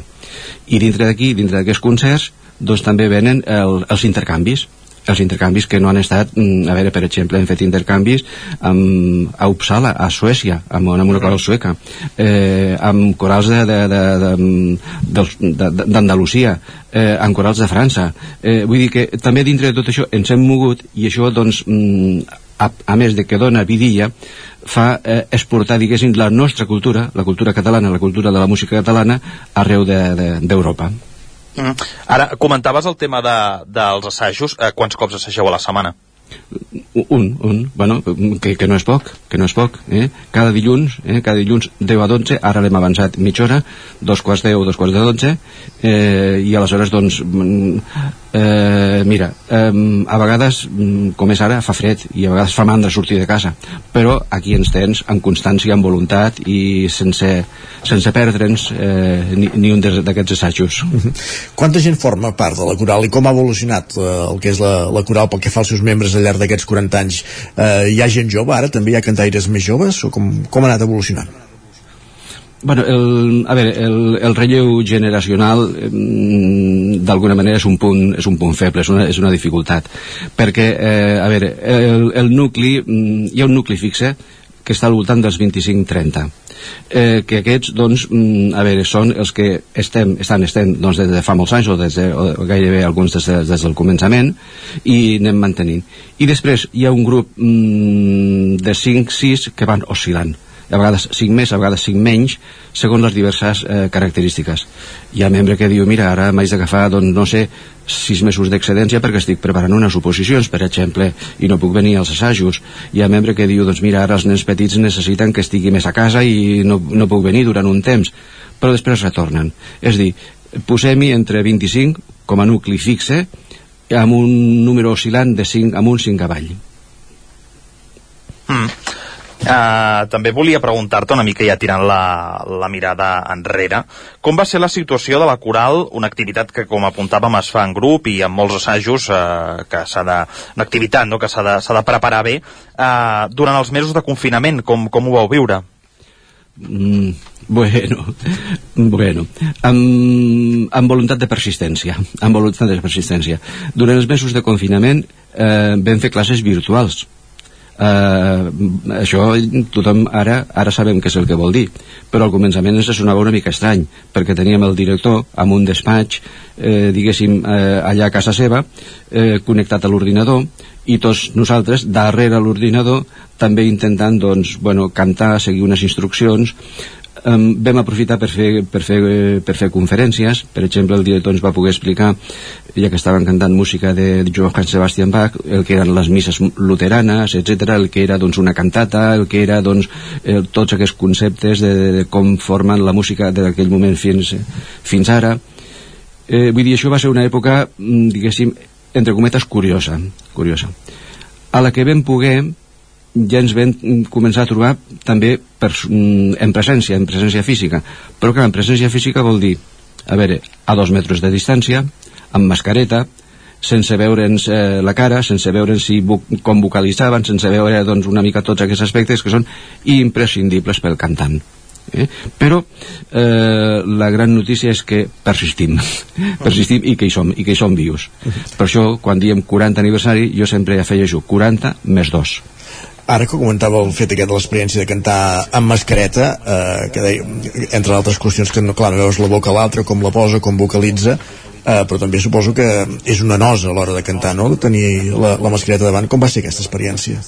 I dintre d'aquí, dintre d'aquests concerts, doncs també venen el, els intercanvis els intercanvis que no han estat mm, a veure, per exemple, hem fet intercanvis amb, a Uppsala, a Suècia amb una, amb una coral sueca eh, amb corals d'Andalusia eh, amb corals de França eh, vull dir que també dintre de tot això ens hem mogut i això doncs mm, a, a més de que dona vidilla fa eh, exportar, diguéssim, la nostra cultura, la cultura catalana, la cultura de la música catalana arreu d'Europa. De, de, Mm. Ara, comentaves el tema de, dels assajos. Eh, quants cops assageu a la setmana? un, un, bueno, que, que no és poc, que no és poc, eh? Cada dilluns, eh? cada dilluns 10 a 12, ara l'hem avançat mitja hora, dos quarts 10, dos quarts de 12, eh, i aleshores, doncs, mm, eh, mira, eh, a vegades, mm, com és ara, fa fred, i a vegades fa mandra sortir de casa, però aquí ens tens amb constància, amb voluntat, i sense, sense perdre'ns eh, ni, ni un d'aquests assajos. -huh. Quanta gent forma part de la coral i com ha evolucionat eh, el que és la, la coral pel que fa als seus membres al llarg d'aquests 40 anys eh, hi ha gent jove ara? També hi ha cantaires més joves? O com, com ha anat evolucionant? Bueno, el, a veure, el, el relleu generacional d'alguna manera és un punt, és un punt feble, és una, és una dificultat. Perquè, eh, a veure, el, el nucli mm, hi ha un nucli fixe que està al voltant dels 25-30 eh, que aquests, doncs, mm, a veure, són els que estem, estan, estem doncs, des de fa molts anys o, des de, o gairebé alguns des, de, des del començament i anem mantenint. I després hi ha un grup mm, de 5-6 que van oscil·lant a vegades 5 més, a vegades 5 menys, segons les diverses eh, característiques. Hi ha membre que diu, mira, ara m'haig d'agafar, doncs, no sé, 6 mesos d'excedència perquè estic preparant unes oposicions, per exemple, i no puc venir als assajos. Hi ha membre que diu, doncs mira, ara els nens petits necessiten que estigui més a casa i no, no puc venir durant un temps, però després retornen. És dir, posem-hi entre 25 com a nucli fixe amb un número oscil·lant de 5 amb un 5 avall. Mm. Uh, també volia preguntar-te una mica ja tirant la, la mirada enrere com va ser la situació de la coral una activitat que com apuntàvem es fa en grup i amb molts assajos uh, que s'ha de, una activitat no? que s'ha de, de preparar bé uh, durant els mesos de confinament com, com ho vau viure? Mm, bueno, bueno amb, amb voluntat de persistència amb voluntat de persistència durant els mesos de confinament eh, vam fer classes virtuals eh, això tothom ara ara sabem què és el que vol dir però al començament ens sonava una mica estrany perquè teníem el director amb un despatx eh, diguéssim eh, allà a casa seva eh, connectat a l'ordinador i tots nosaltres darrere l'ordinador també intentant doncs, bueno, cantar, seguir unes instruccions um, vam aprofitar per fer, per, fer, per fer conferències. Per exemple el director ens va poder explicar ja que estaven cantant música de Johann Sebastian Bach el que eren les misses luteranes etc el que era doncs, una cantata el que era doncs, eh, tots aquests conceptes de, de, de com formen la música d'aquell moment fins, fins ara. Eh, vull dir, això va ser una època mm, diguéssim, entre cometes curiosa curiosa a la que vam poder ja ens vam començar a trobar també per, mm, en presència, en presència física però que en presència física vol dir a veure, a dos metres de distància amb mascareta sense veure'ns eh, la cara, sense veure si com vocalitzaven, sense veure doncs, una mica tots aquests aspectes que són imprescindibles pel cantant. Eh? però eh, la gran notícia és que persistim persistim i que hi som, i que hi som vius per això quan diem 40 aniversari jo sempre afegeixo 40 més 2 ara que comentava el fet aquest de l'experiència de cantar amb mascareta eh, que deia, entre altres qüestions que no, clar, no veus la boca a l'altra, com la posa, com vocalitza eh, però també suposo que és una nosa a l'hora de cantar, no?, de tenir la, la mascareta davant. Com va ser aquesta experiència?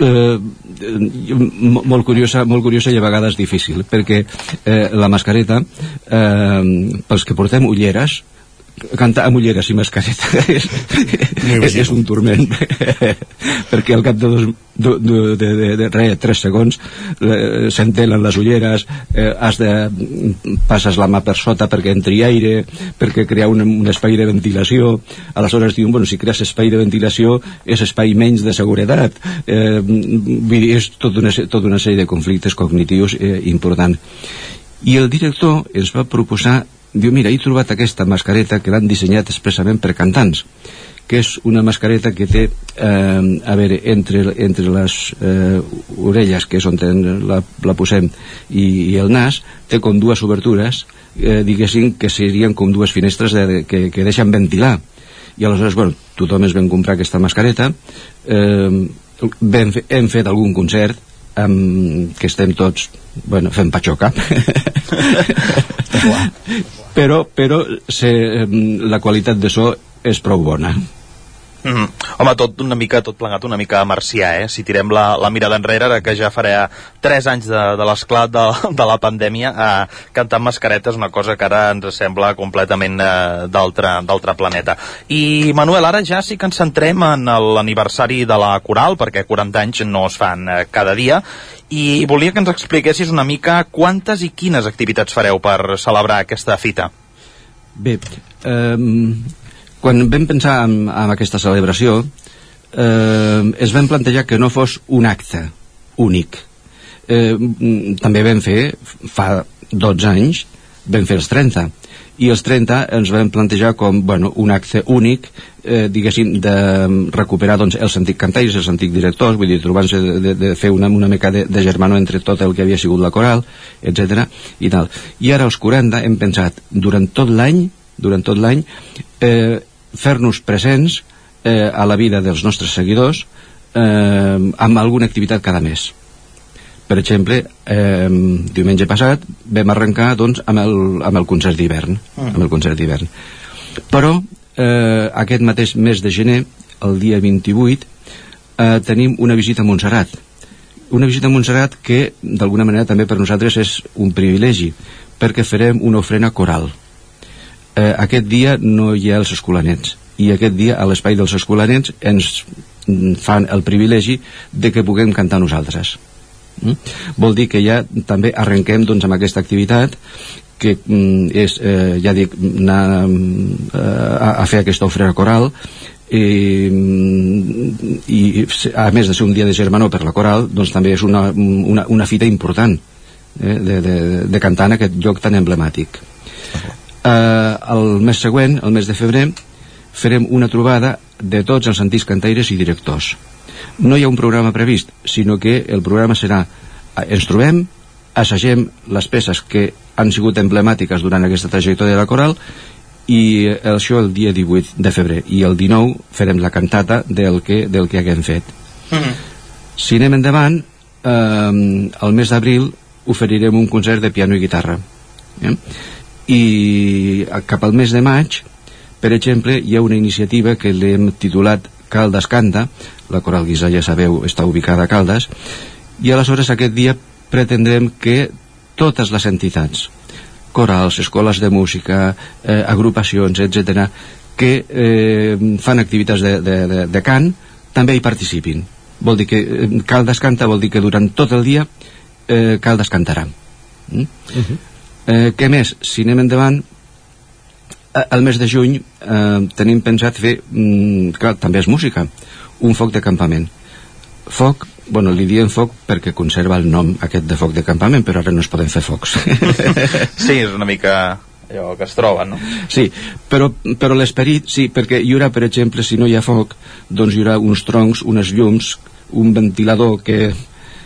eh, molt curiosa, molt curiosa i a vegades difícil perquè eh, la mascareta eh, pels que portem ulleres cantar amb ulleres i mascareta és, és, és un turment. Perquè al cap de, dos, de, de, de, de, de re, tres segons eh, s'entelen les ulleres eh, has de passes la mà per sota perquè entri aire perquè crear un, un espai de ventilació. Aleshores diuen, bueno, si crees espai de ventilació és espai menys de seguretat. Eh, vull dir, és tota una, tot una sèrie de conflictes cognitius eh, importants i el director ens va proposar diu, mira, he trobat aquesta mascareta que l'han dissenyat expressament per cantants que és una mascareta que té eh, a veure, entre, entre les eh, orelles, que és on la, la posem, i, i el nas, té com dues obertures, eh, diguéssim que serien com dues finestres de, que, que deixen ventilar. I aleshores, bueno, tothom es vam comprar aquesta mascareta, eh, vam, hem fet algun concert, amb, que estem tots bueno, fent patxoca però, però se, la qualitat de so és prou bona Mm -hmm. Home, tot una mica, tot plegat una mica marcià, eh? Si tirem la, la mirada enrere, ara que ja farà 3 anys de, de l'esclat de, de la pandèmia, eh, cantar mascareta és una cosa que ara ens sembla completament eh, d'altre planeta. I, Manuel, ara ja sí que ens centrem en l'aniversari de la Coral, perquè 40 anys no es fan eh, cada dia, i volia que ens expliquessis una mica quantes i quines activitats fareu per celebrar aquesta fita. Bé, eh, quan vam pensar en, en aquesta celebració eh, es vam plantejar que no fos un acte únic. Eh, també vam fer fa 12 anys vam fer els 30 i els 30 ens vam plantejar com bueno, un acte únic eh, diguéssim de recuperar doncs, els antics cantaires, els antics directors vull dir, trobant-se de, de, de, fer una, una mica de, de germano entre tot el que havia sigut la coral etc i tal. I ara als 40 hem pensat durant tot l'any durant tot l'any eh, fer-nos presents eh, a la vida dels nostres seguidors eh, amb alguna activitat cada mes. Per exemple eh, diumenge passat vam arrencar doncs, amb, el, amb el concert d'hivern mm. amb el concert d'hivern. Però eh, aquest mateix mes de gener el dia 28 eh, tenim una visita a Montserrat. Una visita a Montserrat que d'alguna manera també per nosaltres és un privilegi perquè farem una ofrena coral eh, aquest dia no hi ha els escolanets. I aquest dia a l'espai dels escolanets ens fan el privilegi de que puguem cantar nosaltres. Mm? vol dir que ja també arrenquem doncs, amb aquesta activitat que mm, és, eh, ja dic, anar eh, a, a fer aquesta ofrena coral. I, i a més de ser un dia de germanor per la coral doncs també és una, una, una fita important eh, de, de, de cantar en aquest lloc tan emblemàtic eh, el mes següent, el mes de febrer farem una trobada de tots els antics cantaires i directors no hi ha un programa previst sinó que el programa serà eh, ens trobem, assagem les peces que han sigut emblemàtiques durant aquesta trajectòria de la coral i això el dia 18 de febrer i el 19 farem la cantata del que, del que haguem fet mm -hmm. si anem endavant eh, el mes d'abril oferirem un concert de piano i guitarra eh? I cap al mes de maig per exemple hi ha una iniciativa que l'hem titulat Caldes Canta la Coral Guisa ja sabeu està ubicada a Caldes i aleshores aquest dia pretendrem que totes les entitats corals, escoles de música eh, agrupacions, etc que eh, fan activitats de, de, de, de cant també hi participin vol dir que eh, Caldes canta vol dir que durant tot el dia eh, Caldes cantarà mm? uh -huh. Eh, què més? Si anem endavant, eh, el mes de juny eh, tenim pensat fer, mm, clar, també és música, un foc de campament. Foc, bueno, li diem foc perquè conserva el nom aquest de foc de campament, però ara no es poden fer focs. sí, és una mica allò que es troba, no? Sí, però, però l'esperit, sí, perquè hi haurà, per exemple, si no hi ha foc, doncs hi haurà uns troncs, unes llums, un ventilador que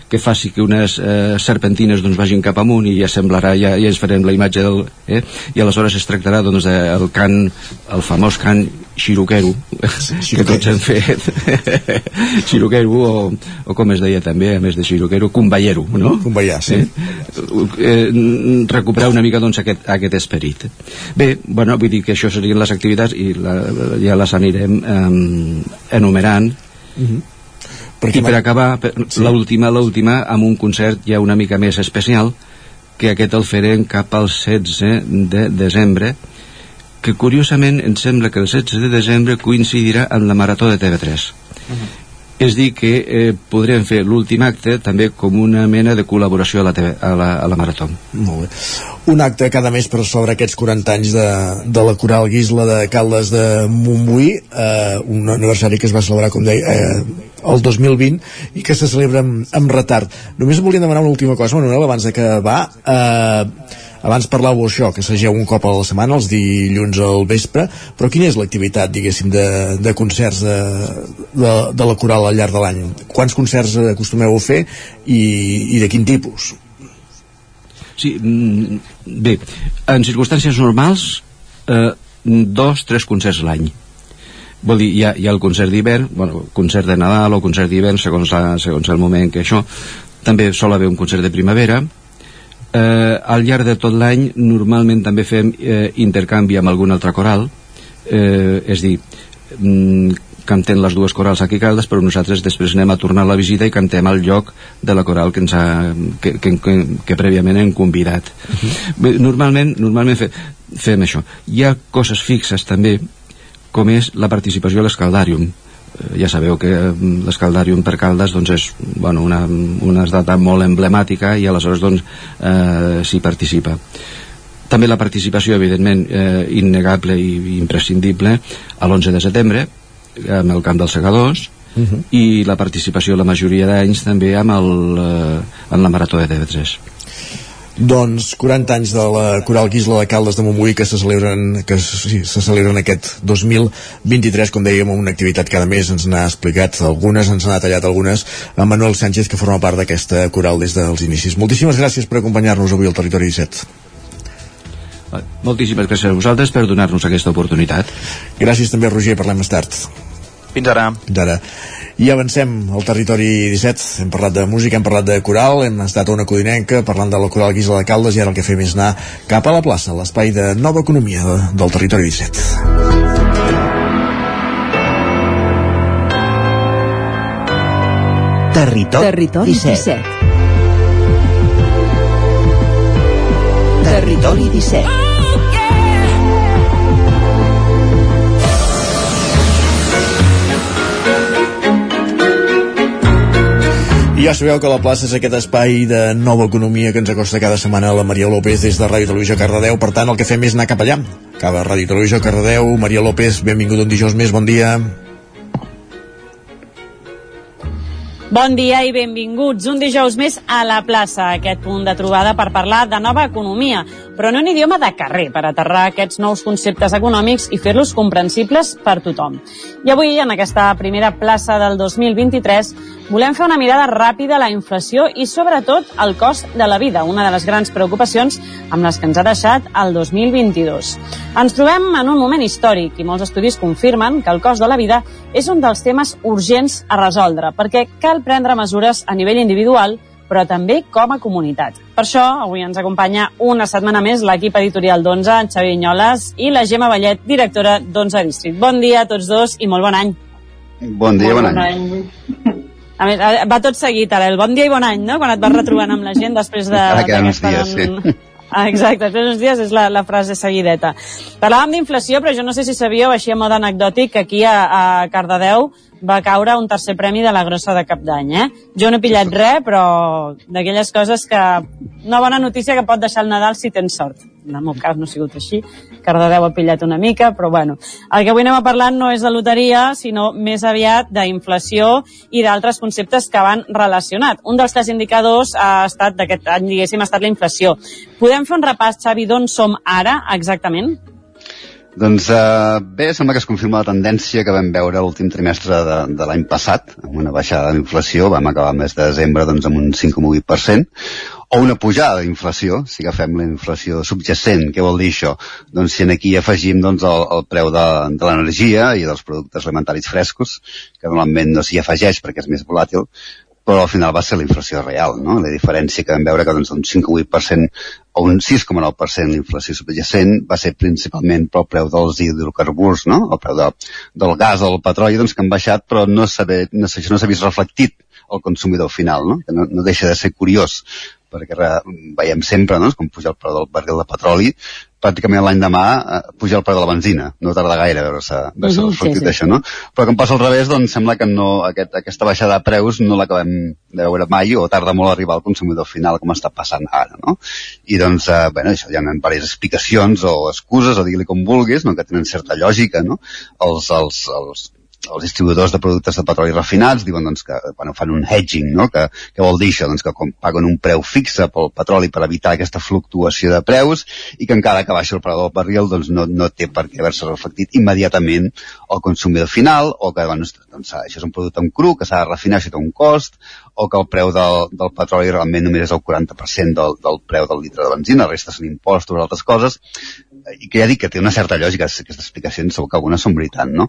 que faci que unes eh, serpentines doncs, vagin cap amunt i ja semblarà, ja, ja ens farem la imatge del... Eh? I aleshores es tractarà doncs, del cant, el famós cant xiroquero, sí, que tots hem fet xiroquero o, o com es deia també, a més de xiroquero, cumballero, no? Cumballar, sí. Eh? Eh, recuperar una mica doncs, aquest, aquest esperit. Bé, bueno, vull dir que això serien les activitats i la, ja les anirem eh, enumerant. Uh Mhm. -huh i per acabar, sí. l'última, l'última, amb un concert ja una mica més especial, que aquest el farem cap al 16 de desembre, que curiosament em sembla que el 16 de desembre coincidirà amb la Marató de TV3. Uh -huh. És dir, que eh, podrem fer l'últim acte també com una mena de col·laboració a la, TV, a la, a la Marató. Molt bé. Un acte cada mes per sobre aquests 40 anys de, de la Coral Guisla de Caldes de Montbui, eh, un aniversari que es va celebrar, com deia, eh, el 2020 i que se celebra amb, amb retard. Només volia demanar una última cosa, Manuel, abans de que va. Eh, abans parlàveu això, que s'ageu un cop a la setmana, els dilluns al vespre, però quina és l'activitat, diguéssim, de, de concerts de, de, de la coral al llarg de l'any? Quants concerts acostumeu a fer i, i de quin tipus? Sí, mm, bé, en circumstàncies normals, eh, dos, tres concerts l'any vol dir, hi ha, hi ha el concert d'hivern bueno, concert de Nadal o concert d'hivern segons, la, segons el moment que això. També sol haver un concert de primavera. Eh, al llarg de tot l'any normalment també fem eh, intercanvi amb algun altre coral. Eh, és dir mm, cantem les dues corals aquí a Caldes però nosaltres després anem a tornar a la visita i cantem al lloc de la coral que, ens ha, que, que, que, que prèviament hem convidat. Uh -huh. Bé, normalment, normalment fe, fem això. Hi ha coses fixes també com és la participació a l'escaldàrium eh, ja sabeu que l'escaldàrium per Caldes doncs és bueno, una, una data molt emblemàtica i aleshores doncs eh, s'hi participa. També la participació evidentment eh, innegable i imprescindible a l'11 de setembre amb el camp dels segadors uh -huh. i la participació la majoria d'anys també amb, el, eh, amb la Marató de TV3 doncs 40 anys de la Coral Guisla de Caldes de Montbui que se celebren, que sí, se celebren aquest 2023, com dèiem, una activitat cada mes, ens n'ha explicat algunes, ens n'ha tallat algunes, a Manuel Sánchez, que forma part d'aquesta coral des dels inicis. Moltíssimes gràcies per acompanyar-nos avui al Territori 17. Moltíssimes gràcies a vosaltres per donar-nos aquesta oportunitat. Gràcies també, Roger, parlem més tard. Fins ara. Fins ara. I avancem al territori 17. Hem parlat de música, hem parlat de coral, hem estat a una codinenca parlant de la coral Guisla de Caldes i ara el que fem és anar cap a la plaça, l'espai de nova economia de, del territori 17. Territori, Territori 17. 17. Territori 17. I ja sabeu que la plaça és aquest espai de nova economia que ens acosta cada setmana la Maria López des de Ràdio Televisió Cardedeu. Per tant, el que fem és anar cap allà. Cap a Ràdio Televisió Cardedeu. Maria López, benvingut un dijous més, bon dia. Bon dia i benvinguts un dijous més a la plaça, aquest punt de trobada per parlar de nova economia, però en idioma de carrer, per aterrar aquests nous conceptes econòmics i fer-los comprensibles per tothom. I avui, en aquesta primera plaça del 2023, volem fer una mirada ràpida a la inflació i, sobretot, al cost de la vida, una de les grans preocupacions amb les que ens ha deixat el 2022. Ens trobem en un moment històric i molts estudis confirmen que el cost de la vida és un dels temes urgents a resoldre, perquè cal prendre mesures a nivell individual, però també com a comunitat. Per això, avui ens acompanya una setmana més l'equip editorial d'11, en Xavi Vinyoles i la Gemma Vallet, directora d'11 District. Bon dia a tots dos i molt bon any. Bon dia, bon, bon any. any. A més, va tot seguit ara, el bon dia i bon any, no?, quan et vas retrobant amb la gent després de... Encara queden uns dies, sí. Ah, exacte, uns dies és la, la frase seguideta. Parlàvem d'inflació, però jo no sé si sabíeu, així a mode anecdòtic, que aquí a, a Cardedeu va caure un tercer premi de la grossa de cap d'any, eh? Jo no he pillat res, però d'aquelles coses que... Una bona notícia que pot deixar el Nadal si tens sort. En el meu cas no ha sigut així, Cardedeu ha pillat una mica, però bueno. El que avui anem a parlar no és de loteria, sinó més aviat d'inflació i d'altres conceptes que van relacionat. Un dels tres indicadors ha estat d'aquest any, diguéssim, ha estat la inflació. Podem fer un repàs, Xavi, d'on som ara exactament? Doncs eh, bé, sembla que es confirma la tendència que vam veure l'últim trimestre de, de l'any passat, amb una baixada de l'inflació, vam acabar el mes de desembre doncs, amb un 5,8%, o una pujada d'inflació, si agafem la inflació subjacent, què vol dir això? Doncs si aquí afegim doncs, el, el preu de, de l'energia i dels productes alimentaris frescos, que normalment no s'hi afegeix perquè és més volàtil, però al final va ser la inflació real, no? La diferència que vam veure que doncs, un 5,8% o un 6,9% l'inflació subjacent va ser principalment pel preu dels hidrocarburs, no? El preu de, del gas o del petroli, doncs, que han baixat, però no s'ha no no vist reflectit al consumidor final, no? Que no, no deixa de ser curiós perquè re, veiem sempre no? com puja el preu del barril de petroli, pràcticament l'any demà eh, puja el preu de la benzina. No tarda gaire a veure-se veure uh -huh, sí, sí. això, no? Però com passa al revés, doncs sembla que no, aquest, aquesta baixada de preus no l'acabem de veure mai o tarda molt a arribar al consumidor final, com està passant ara, no? I doncs, eh, bueno, això hi ha diverses explicacions o excuses, o digui-li com vulguis, no? que tenen certa lògica, no? Els, els, els els distribuïdors de productes de petroli refinats diuen doncs, que bueno, fan un hedging, no? que, que vol dir això? Doncs que com paguen un preu fixe pel petroli per evitar aquesta fluctuació de preus i que encara que baixi el preu del barril doncs no, no té per què haver-se reflectit immediatament al consumidor final o que doncs, doncs, això és un producte en cru que s'ha de refinar, això té un cost o que el preu del, del petroli realment només és el 40% del, del preu del litre de benzina, la resta són impostos, altres coses, i que ja dic que té una certa lògica, aquestes explicacions segur que algunes són veritat, no?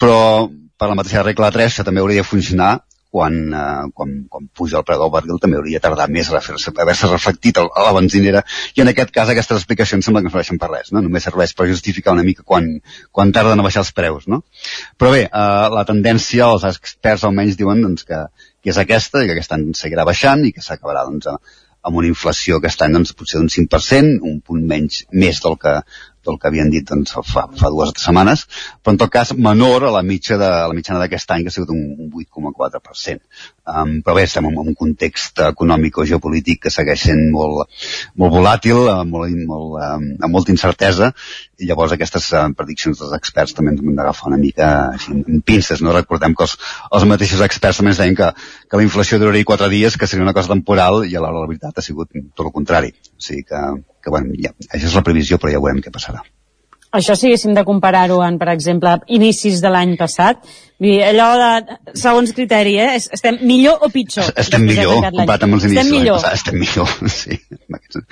Però per la mateixa regla 3 això també hauria de funcionar quan, eh, quan, quan puja el preu del barril també hauria de tardar més a haver-se reflectit a, a la benzinera i en aquest cas aquestes explicacions sembla que no serveixen per res, no? només serveix per justificar una mica quan, quan tarden a baixar els preus. No? Però bé, eh, la tendència, els experts almenys diuen doncs, que, que és aquesta i que aquest any seguirà baixant i que s'acabarà doncs, amb una inflació aquest any doncs, potser d'un 5%, un punt menys més del que, del que havien dit doncs, fa, fa dues setmanes, però en tot cas menor a la, mitja de, a la mitjana d'aquest any, que ha sigut un, un 8,4%. Um, però bé, estem en, un context econòmic o geopolític que segueix sent molt, molt volàtil, amb, molt, molt, um, amb molta incertesa, i llavors aquestes um, prediccions dels experts també ens hem d'agafar una mica així, en pinces, no? Recordem que els, els mateixos experts també ens deien que, que la inflació duraria quatre dies, que seria una cosa temporal, i a l'hora la veritat ha sigut tot el contrari. O sigui que, que bueno, ja, això és la previsió, però ja veurem què passarà. Això si haguéssim de comparar-ho en, per exemple, inicis de l'any passat, allò de, segons criteri, eh? Estem millor o pitjor? Estem millor, comparat amb els inicis estem millor. Passat, estem millor, sí.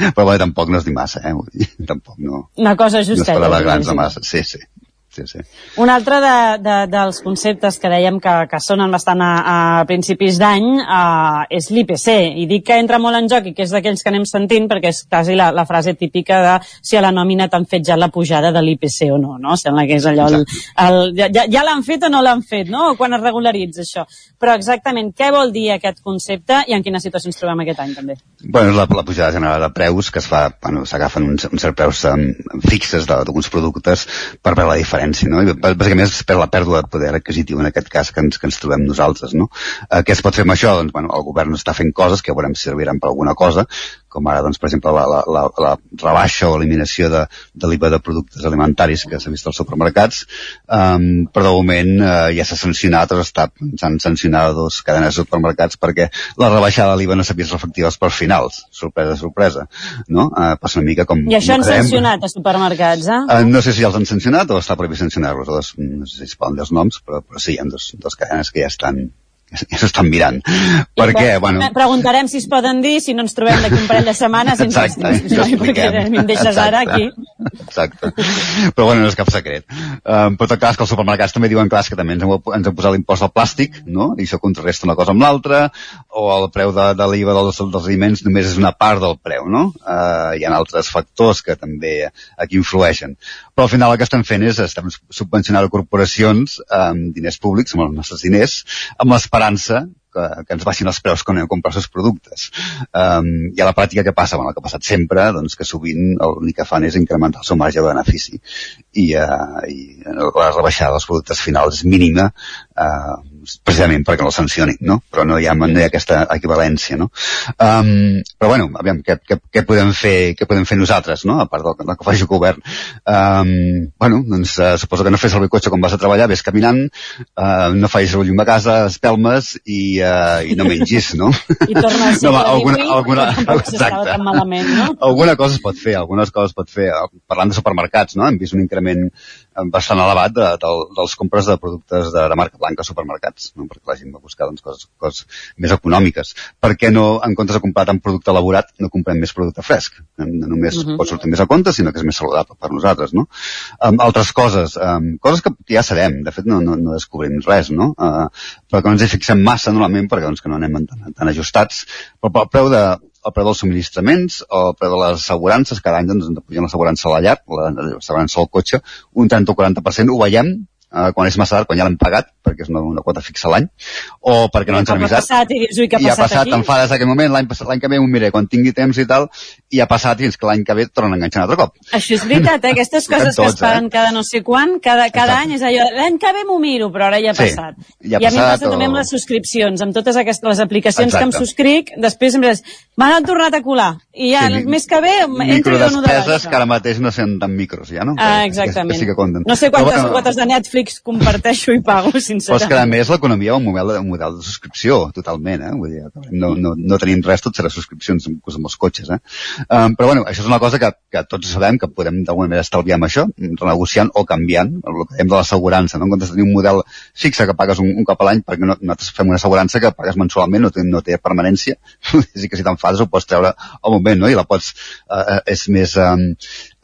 Però bé, tampoc no és dir massa, eh? Tampoc no... Una cosa justeta. No esperava grans de massa, sí, sí sí, sí. Un altre de, de, dels conceptes que dèiem que, que sonen bastant a, a principis d'any uh, és l'IPC, i dic que entra molt en joc i que és d'aquells que anem sentint perquè és quasi la, la frase típica de si a la nòmina t'han fet ja la pujada de l'IPC o no, no? Sembla que és allò... El, el, ja ja l'han fet o no l'han fet, no? O quan es regularitza això. Però exactament, què vol dir aquest concepte i en quina situació ens trobem aquest any també? Bueno, la, la pujada general de preus que es fa, bueno, s'agafen uns, uns certs preus um, fixes d'alguns productes per veure la diferència diferència, no? Bàsicament és per la pèrdua de poder adquisitiu, en aquest cas, que ens, que ens trobem nosaltres, no? Eh, què es pot fer amb això? Doncs, bueno, el govern està fent coses que veurem si serviran per alguna cosa, com ara, doncs, per exemple, la, la, la, la rebaixa o eliminació de, de l'IVA de productes alimentaris que s'ha vist als supermercats, um, però de moment uh, ja s'ha sancionat o s'han sancionat dos cadenes de supermercats perquè la rebaixada de l'IVA no s'ha vist reflectiva per finals. Sorpresa, sorpresa. No? Uh, passa una mica com... I això han sancionat a supermercats, eh? Uh, no sé si els han sancionat o està previst sancionar-los, no sé si es poden dir els noms, però, però sí, hi ha dos, dos cadenes que ja estan ja s'estan mirant. Per què? Bueno... Preguntarem si es poden dir, si no ens trobem d'aquí un parell de setmanes Exacte, no, perquè em deixes Exacte. ara aquí. Exacte. Però bueno, no és cap secret. Um, però tot cas que els supermercats també diuen clar, que també ens hem, ens hem posat l'impost al plàstic, no? I això contrarresta una cosa amb l'altra, o el preu de, de l'IVA dels, dels aliments només és una part del preu, no? Uh, hi ha altres factors que també aquí influeixen. Però al final el que estem fent és estem subvencionant corporacions amb diners públics, amb els nostres diners, amb l'esperança que, que ens baixin els preus quan anem a comprar els seus productes. Um, I a la pràctica què passa? Bueno, el que ha passat sempre, doncs que sovint l'únic que fan és incrementar el seu marge de benefici i, uh, i la rebaixada dels productes finals és mínima eh, precisament perquè no el sancionin, no? Però no hi ha, no hi ha aquesta equivalència, no? Um, però bueno, aviam, què, què, què, podem fer, què podem fer nosaltres, no? A part del, del que faci el govern. Um, bueno, doncs uh, suposo que no fes el cotxe quan vas a treballar, ves caminant, uh, no facis el llum a casa, espelmes i, uh, i no mengis, no? I torna a ser No, va, alguna- alguna- tan malament, no? alguna cosa es pot fer, algunes coses es pot fer. Parlant de supermercats, no? Hem vist un increment eh, bastant elevat de, de, dels compres de productes de, de marca blanca a supermercats, no? perquè la gent va buscar doncs, coses, coses més econòmiques. Per què no, en comptes de comprar tant producte elaborat, no comprem més producte fresc? No només uh Mhm. -huh. pot sortir més a compte, sinó que és més saludable per nosaltres, no? Um, altres coses, um, coses que ja sabem, de fet no, no, no descobrim res, no? Uh, però que no ens hi fixem massa normalment perquè doncs, que no anem tan, tan ajustats, però el preu de, el preu dels subministraments o el preu de les assegurances, cada any doncs, ens pugen l'assegurança a la llar, la- l'assegurança al cotxe, un 30 o 40%, ho veiem eh, quan és massa tard, quan ja l'hem pagat, perquè és una, una quota fixa l'any, o perquè no ens ha avisat. passat i dius, ui, què ha I ha passat, passat, aquí? aquell moment, l'any passat- l'any que ve ho miré, quan tingui temps i tal, i ha passat fins que l'any que ve et tornen a enganxar un altre cop. Això és veritat, eh? aquestes coses que es tots, eh? paguen cada no sé quan, cada, cada any és allò, l'any que ve m'ho miro, però ara ja ha Sí, passat. ja ha I a mi em passat, passa també o- amb les subscripcions, amb totes aquestes les aplicacions que em Exacte. subscric, després sempre és, m'han tornat a colar, i ja, Sí, mes que ve entro i dono de Microdespeses que baixa. ara mateix no sent tan micros, ja, no? Ah, Que- exactament. Que, sí que compten. No sé quantes Però, quotes de Netflix comparteixo i pago, Però és que, a sincerament. més, l'economia va un model, de, un model de subscripció, totalment, eh? Vull dir, no, no, no tenim res, tot serà subscripcions amb, amb els cotxes, eh? Um, però, bueno, això és una cosa que, que tots sabem que podem d'alguna manera estalviar amb això, renegociant o canviant, el que dèiem de l'assegurança, no? En comptes de tenir un model fixe que pagues un, un cop a l'any, perquè no, nosaltres fem una assegurança que pagues mensualment, no té, no té permanència, és que si t'enfades ho pots treure al moment, no? I la pots, eh, és més, um,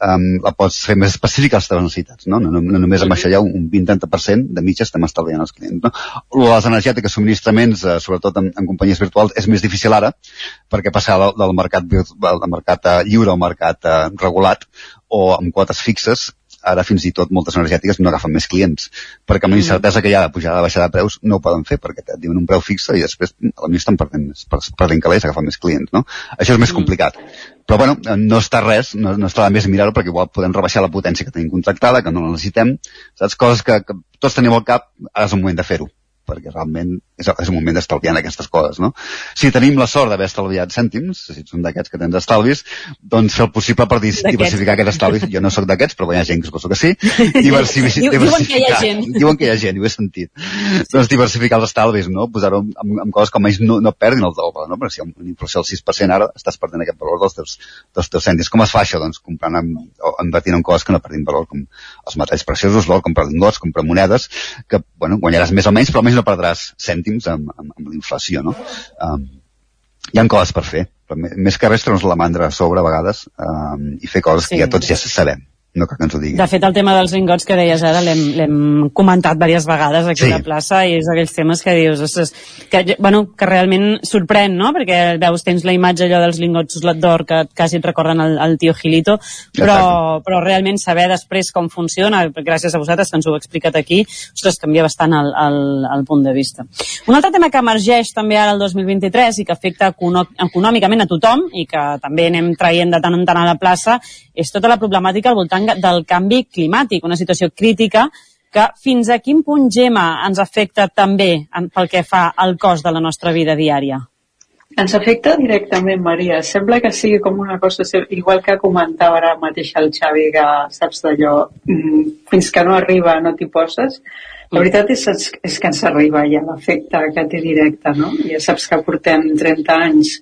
um, la pots fer més específica a les teves necessitats, no? No, no, no només amb això ja un, un 20-30% de mitja estem estalviant els clients, no? Les energètiques, subministraments, eh, sobretot en, en companyies virtuals, és més difícil ara, perquè passar del, del mercat, del mercat eh, lliure al mercat eh, regulat o amb quotes fixes, ara fins i tot moltes energètiques no agafen més clients, perquè amb la incertesa que hi ha de pujada de baixada de preus no ho poden fer, perquè et diuen un preu fixe i després a mi estan perdent, més- per- perdent calés, agafen més clients, no? Això és més complicat. Però bueno, no està res, no, no està de més mirar-ho perquè igual podem rebaixar la potència que tenim contractada, que no la necessitem, saps? Coses que, que tots tenim al cap, ara és el moment de fer-ho perquè realment és, és un moment d'estalviar en aquestes coses, no? Si tenim la sort d'haver estalviat cèntims, si ets un d'aquests que tens estalvis, doncs fer el possible per diversificar aquests estalvis. Jo no sóc d'aquests, però hi ha gent que suposo que sí. Diversifici, Diu- diuen que hi ha gent. Diuen que hi ha gent, ho he sentit. Doncs diversificar els estalvis, no? Posar-ho amb, amb, coses que més no, no perdin el doble, no? Perquè si hi ha una inflació del 6% ara, estàs perdent aquest valor dels teus, dels teus cèntims. Com es fa això? Doncs comprant amb, o invertint en coses que no perdin valor, com els metalls preciosos, l'or, comprar lingots, comprar monedes, que, bueno, guanyaràs més o menys, però almenys no perdràs cèntims amb, amb, amb la inflació, no? Um, hi ha coses per fer, però més que res treure'ns la mandra a sobre a vegades um, i fer coses Sí. que ja tots ja sabem, no cal que ens ho diguin. De fet, el tema dels lingots que deies ara l'hem comentat diverses vegades aquí Sí. a la plaça i és aquells temes que dius, ostres, que, bueno, que realment sorprèn, no? Perquè veus, tens la imatge allò dels lingots d'or que quasi et recorden el, el tio Gilito, però, però realment saber després com funciona, gràcies a vosaltres que ens ho heu explicat aquí, ostres, canvia bastant el, el, el punt de vista. Un altre tema que emergeix també ara el 2023 i que afecta econòmicament a tothom i que també anem traient de tant en tant a la plaça és tota la problemàtica al voltant del canvi climàtic, una situació crítica que fins a quin punt, Gemma, ens afecta també pel que fa al cost de la nostra vida diària? Ens afecta directament, Maria. Sembla que sigui com una cosa, igual que comentava ara mateix el Xavi, que saps d'allò, mm, fins que no arriba no t'hi poses. La veritat és, és que ens arriba ja l'efecte que té directe, no? Ja saps que portem 30 anys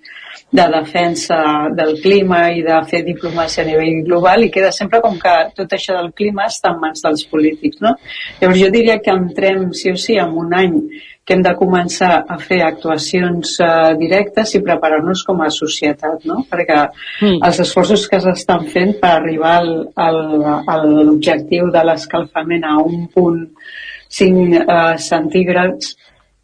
de defensa del clima i de fer diplomàcia a nivell global i queda sempre com que tot això del clima està en mans dels polítics, no? Llavors jo diria que entrem sí o sí en un any que hem de començar a fer actuacions uh, directes i preparar-nos com a societat, no? Perquè mm. els esforços que s'estan fent per arribar al, al, a l'objectiu de l'escalfament a un punt 5 uh, centígrads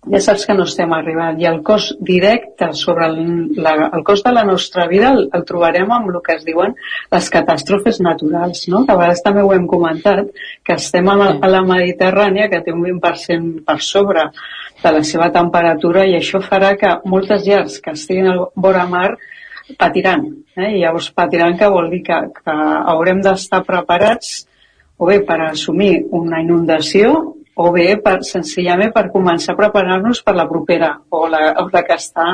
ja saps que no estem arribant i el cost directe sobre el, la, el cost de la nostra vida el, el trobarem amb el que es diuen les catàstrofes naturals, no? que a vegades també ho hem comentat, que estem a la, a la Mediterrània que té un 20% per sobre de la seva temperatura i això farà que moltes llars que estiguin al vora mar patiran. Eh? I llavors patiran que vol dir que, que haurem d'estar preparats o bé per assumir una inundació o bé per, senzillament per començar a preparar-nos per la propera o la, o la que està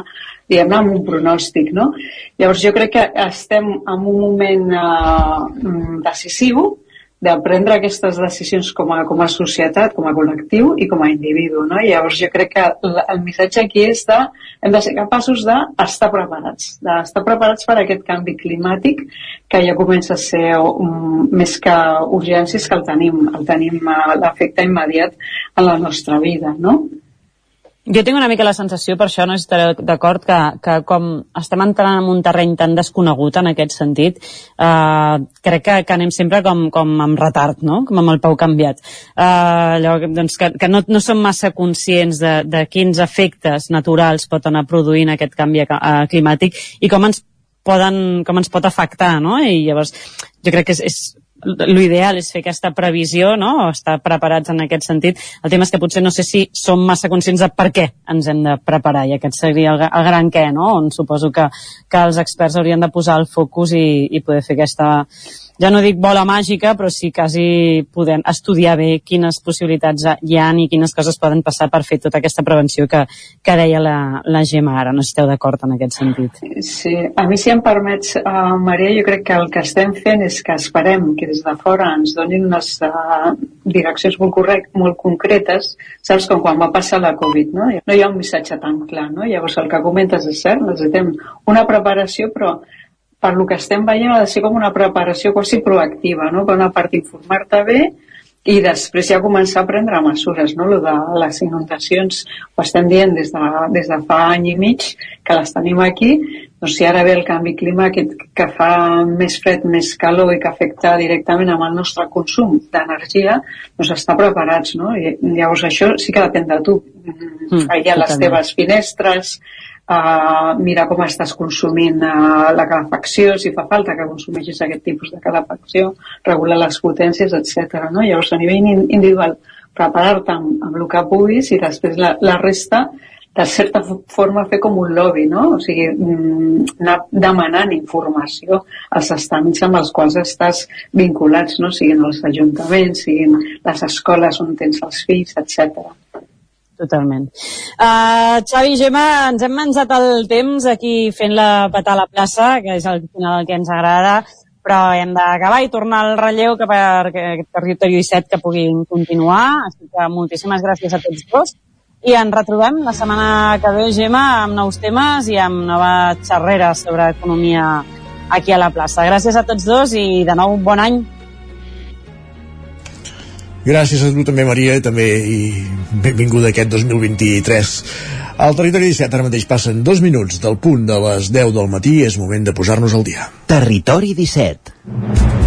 diguem-ne amb un pronòstic no? llavors jo crec que estem en un moment eh, decisiu de prendre aquestes decisions com a, com a societat, com a col·lectiu i com a individu. No? I llavors jo crec que el missatge aquí és de hem de ser capaços d'estar preparats, d'estar preparats per a aquest canvi climàtic que ja comença a ser um, més que urgències que el tenim, el tenim uh, l'efecte immediat en la nostra vida. No? Jo tinc una mica la sensació, per això no estaré d'acord, que, que com estem entrant en un terreny tan desconegut en aquest sentit, eh, crec que, que anem sempre com, com amb retard, no? com amb el peu canviat. Eh, allò, doncs que, que no, no som massa conscients de, de quins efectes naturals pot anar produint aquest canvi eh, climàtic i com ens poden, com ens pot afectar, no? I llavors jo crec que és, és l'ideal és fer aquesta previsió, no? o estar preparats en aquest sentit. El tema és que potser no sé si som massa conscients de per què ens hem de preparar, i aquest seria el, el gran què, no? on suposo que, que els experts haurien de posar el focus i, i poder fer aquesta, ja no dic bola màgica, però sí quasi podem estudiar bé quines possibilitats hi ha i quines coses poden passar per fer tota aquesta prevenció que, que deia la, la Gemma ara. No esteu d'acord en aquest sentit? Sí, a mi si em permets, uh, Maria, jo crec que el que estem fent és que esperem que des de fora ens donin unes uh, direccions molt, correct, molt concretes, saps, com quan va passar la Covid, no? No hi ha un missatge tan clar, no? Llavors el que comentes és cert, necessitem una preparació, però per lo que estem veient ha de ser com una preparació quasi proactiva, no? per una part informar-te bé i després ja començar a prendre mesures. No? Lo de les inundacions ho estem dient des de, des de fa any i mig que les tenim aquí, doncs si ara ve el canvi climàtic que fa més fred, més calor i que afecta directament amb el nostre consum d'energia, doncs està preparats, no? I llavors això sí que depèn de tu. Mm, Aïllar les teves finestres, uh, mirar com estàs consumint uh, la calefacció, si fa falta que consumeixis aquest tipus de calefacció, regular les potències, etc. No? Llavors, a nivell individual, preparar-te amb, amb el que puguis i després la, la resta de certa forma fer com un lobby, no? O sigui, mm, anar demanant informació als estaments amb els quals estàs vinculats, no? Siguin els ajuntaments, siguin les escoles on tens els fills, etc. Totalment. Uh, Xavi Gemma, ens hem menjat el temps aquí fent la petar a la plaça, que és el final el que ens agrada, però hem d'acabar i tornar al relleu cap a aquest territori 17 que puguin continuar. Així que moltíssimes gràcies a tots dos. I ens retrobem la setmana que ve, Gemma, amb nous temes i amb nova xerrera sobre economia aquí a la plaça. Gràcies a tots dos i de nou bon any. Gràcies a tu també, Maria, també i benvinguda aquest 2023. Al territori 17 ara mateix passen dos minuts del punt de les 10 del matí. És moment de posar-nos al dia. Territori 17.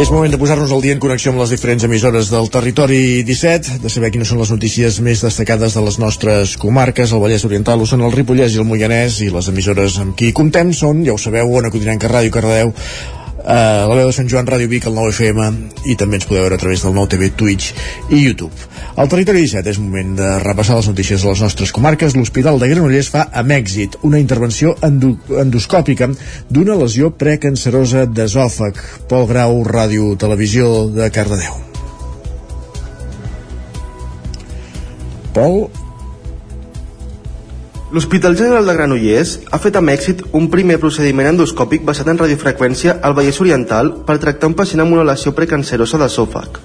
És moment de posar-nos al dia en connexió amb les diferents emissores del territori 17, de saber quines són les notícies més destacades de les nostres comarques, el Vallès Oriental, són el Ripollès i el Moianès, i les emissores amb qui comptem són, ja ho sabeu, Ona Codinenca Ràdio Cardeu, eh, la veu de Sant Joan, Ràdio Vic, el 9FM i també ens podeu veure a través del nou TV, Twitch i YouTube. Al territori 17 és moment de repassar les notícies de les nostres comarques. L'Hospital de Granollers fa amb èxit una intervenció endo endoscòpica d'una lesió precancerosa d'esòfag. Pol Grau, Ràdio Televisió de Cardedeu. Pol, L'Hospital General de Granollers ha fet amb èxit un primer procediment endoscòpic basat en radiofreqüència al Vallès Oriental per tractar un pacient amb una lesió precancerosa d'esòfag.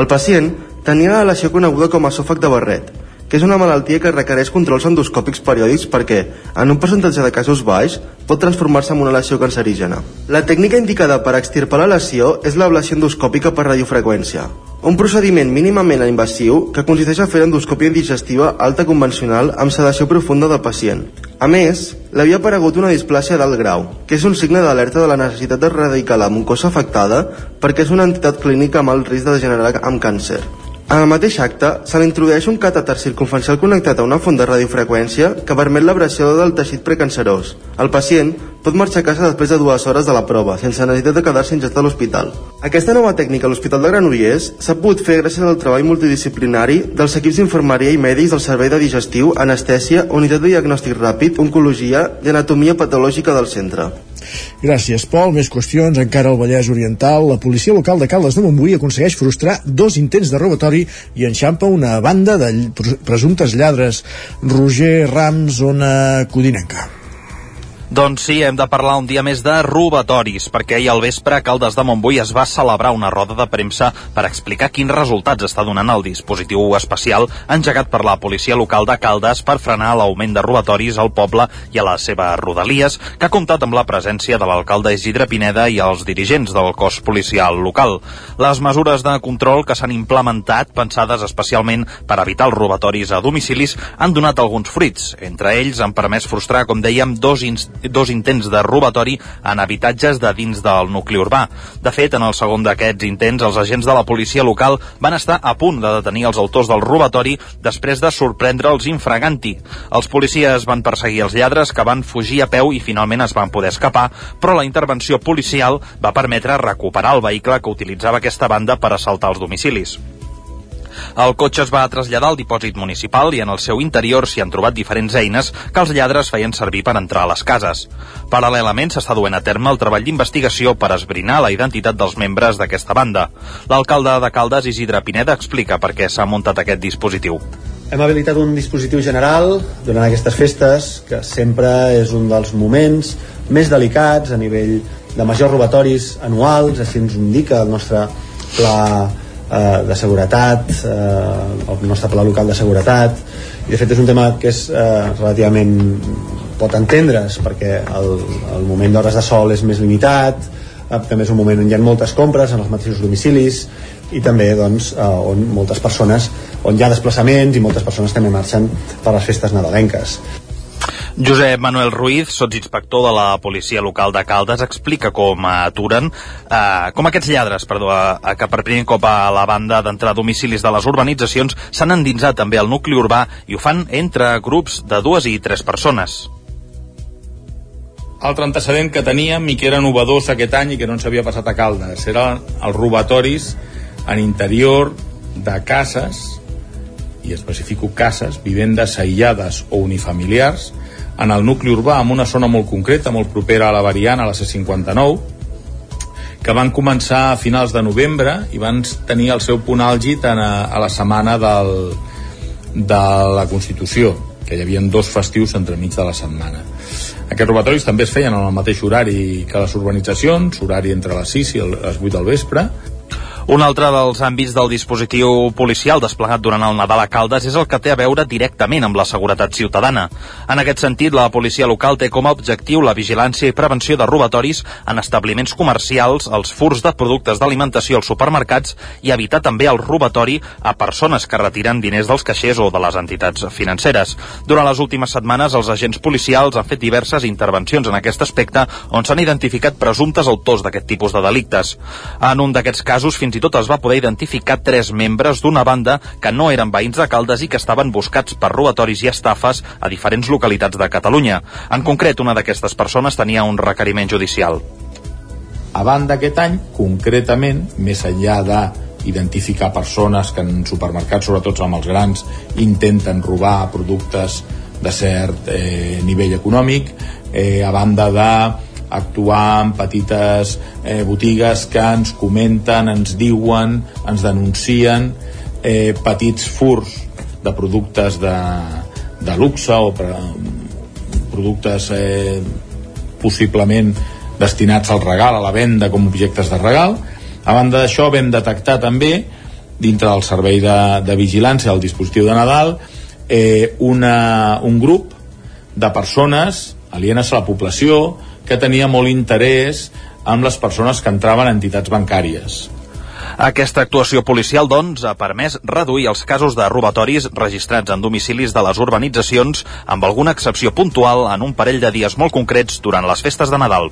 El pacient tenia la lesió coneguda com a esòfag de barret, que és una malaltia que requereix controls endoscòpics periòdics perquè, en un percentatge de casos baix, pot transformar-se en una lesió cancerígena. La tècnica indicada per extirpar la lesió és l'ablació endoscòpica per radiofreqüència, un procediment mínimament invasiu que consisteix a fer endoscòpia digestiva alta convencional amb sedació profunda del pacient. A més, li havia aparegut una displàcia d'alt grau, que és un signe d'alerta de la necessitat d'erradicar la mucosa afectada perquè és una entitat clínica amb alt risc de degenerar amb càncer. En el mateix acte, se li introdueix un catàter circunferencial connectat a una font de radiofreqüència que permet l'abrasió del teixit precancerós. El pacient pot marxar a casa després de dues hores de la prova, sense necessitat de quedar-se injectat a l'hospital. Aquesta nova tècnica a l'Hospital de Granollers s'ha pogut fer gràcies al treball multidisciplinari dels equips d'infermeria i mèdics del Servei de Digestiu, Anestèsia, Unitat de Diagnòstic Ràpid, Oncologia i Anatomia Patològica del centre. Gràcies, Pol. Més qüestions. Encara al Vallès Oriental, la policia local de Caldes de Montbui aconsegueix frustrar dos intents de robatori i enxampa una banda de presumptes lladres. Roger Rams, zona Codinenca. Doncs sí, hem de parlar un dia més de robatoris, perquè ahir al vespre a Caldes de Montbui es va celebrar una roda de premsa per explicar quins resultats està donant el dispositiu especial engegat per la policia local de Caldes per frenar l'augment de robatoris al poble i a les seves rodalies, que ha comptat amb la presència de l'alcalde Isidre Pineda i els dirigents del cos policial local. Les mesures de control que s'han implementat, pensades especialment per evitar els robatoris a domicilis, han donat alguns fruits. Entre ells han permès frustrar, com dèiem, dos dos intents de robatori en habitatges de dins del nucli urbà. De fet, en el segon d'aquests intents, els agents de la policia local van estar a punt de detenir els autors del robatori després de sorprendre'ls infraganti. Els policies van perseguir els lladres que van fugir a peu i finalment es van poder escapar, però la intervenció policial va permetre recuperar el vehicle que utilitzava aquesta banda per assaltar els domicilis. El cotxe es va traslladar al dipòsit municipal i en el seu interior s'hi han trobat diferents eines que els lladres feien servir per entrar a les cases. Paral·lelament s'està duent a terme el treball d'investigació per esbrinar la identitat dels membres d'aquesta banda. L'alcalde de Caldes, Isidre Pineda, explica per què s'ha muntat aquest dispositiu. Hem habilitat un dispositiu general durant aquestes festes, que sempre és un dels moments més delicats a nivell de majors robatoris anuals, així ens indica el nostre pla eh, de seguretat, eh, el nostre pla local de seguretat, i de fet és un tema que és eh, relativament pot entendre's perquè el, el moment d'hores de sol és més limitat, eh, també és un moment on hi ha moltes compres en els mateixos domicilis i també doncs, eh, on moltes persones on hi ha desplaçaments i moltes persones també marxen per les festes nadalenques Josep Manuel Ruiz, sotsinspector de la policia local de Caldes, explica com aturen, eh, com aquests lladres, perdó, eh, que per primer cop a la banda d'entrar a domicilis de les urbanitzacions s'han endinsat també al nucli urbà i ho fan entre grups de dues i tres persones. Altre antecedent que teníem i que era novedós aquest any i que no ens havia passat a Caldes eren els robatoris en interior de cases i especifico cases, vivendes aïllades o unifamiliars en el nucli urbà, en una zona molt concreta, molt propera a la variant, a la C59, que van començar a finals de novembre i van tenir el seu punt àlgid a, a la setmana del, de la Constitució, que hi havia dos festius entremig de la setmana. Aquests robatoris també es feien en el mateix horari que les urbanitzacions, horari entre les 6 i les 8 del vespre, un altre dels àmbits del dispositiu policial desplegat durant el Nadal a Caldes és el que té a veure directament amb la seguretat ciutadana. En aquest sentit, la policia local té com a objectiu la vigilància i prevenció de robatoris en establiments comercials, els furs de productes d'alimentació als supermercats i evitar també el robatori a persones que retiren diners dels caixers o de les entitats financeres. Durant les últimes setmanes, els agents policials han fet diverses intervencions en aquest aspecte on s'han identificat presumptes autors d'aquest tipus de delictes. En un d'aquests casos, fins fins i tot es va poder identificar tres membres d'una banda que no eren veïns de Caldes i que estaven buscats per robatoris i estafes a diferents localitats de Catalunya. En concret, una d'aquestes persones tenia un requeriment judicial. A banda aquest any, concretament, més enllà de identificar persones que en supermercats, sobretot amb els grans, intenten robar productes de cert eh, nivell econòmic, eh, a banda de actuar en petites eh, botigues que ens comenten, ens diuen, ens denuncien eh, petits furs de productes de, de luxe o per, productes eh, possiblement destinats al regal, a la venda com objectes de regal. A banda d'això vam detectar també dintre del servei de, de vigilància del dispositiu de Nadal eh, una, un grup de persones alienes a la població que tenia molt interès amb les persones que entraven a entitats bancàries. Aquesta actuació policial, doncs, ha permès reduir els casos de robatoris registrats en domicilis de les urbanitzacions, amb alguna excepció puntual en un parell de dies molt concrets durant les festes de Nadal.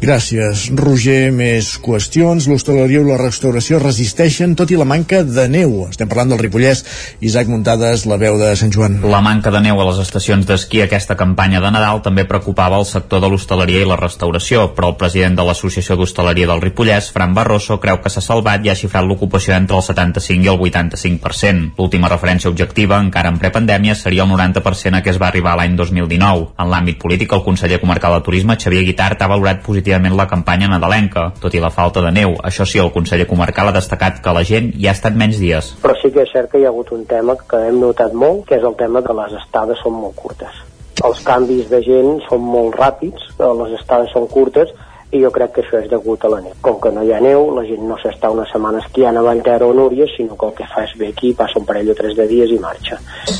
Gràcies, Roger. Més qüestions. L'hostaleria i la restauració resisteixen tot i la manca de neu. Estem parlant del Ripollès. Isaac Muntades, la veu de Sant Joan. La manca de neu a les estacions d'esquí aquesta campanya de Nadal també preocupava el sector de l'hostaleria i la restauració, però el president de l'Associació d'Hostaleria del Ripollès, Fran Barroso, creu que s'ha salvat i ha xifrat l'ocupació entre el 75 i el 85%. L'última referència objectiva, encara en prepandèmia, seria el 90% a què es va arribar l'any 2019. En l'àmbit polític, el conseller comarcal de Turisme, Xavier Guitart, ha valorat positivament la campanya nadalenca, tot i la falta de neu. Això sí, el conseller comarcal ha destacat que la gent hi ha estat menys dies. Però sí que és cert que hi ha hagut un tema que hem notat molt, que és el tema de les estades són molt curtes els canvis de gent són molt ràpids, les estades són curtes i jo crec que això és degut a la neu. Com que no hi ha neu, la gent no s'està una setmana esquiant a Vallter o Núria, sinó que el que fa és ve aquí, passa un parell o tres de dies i marxa.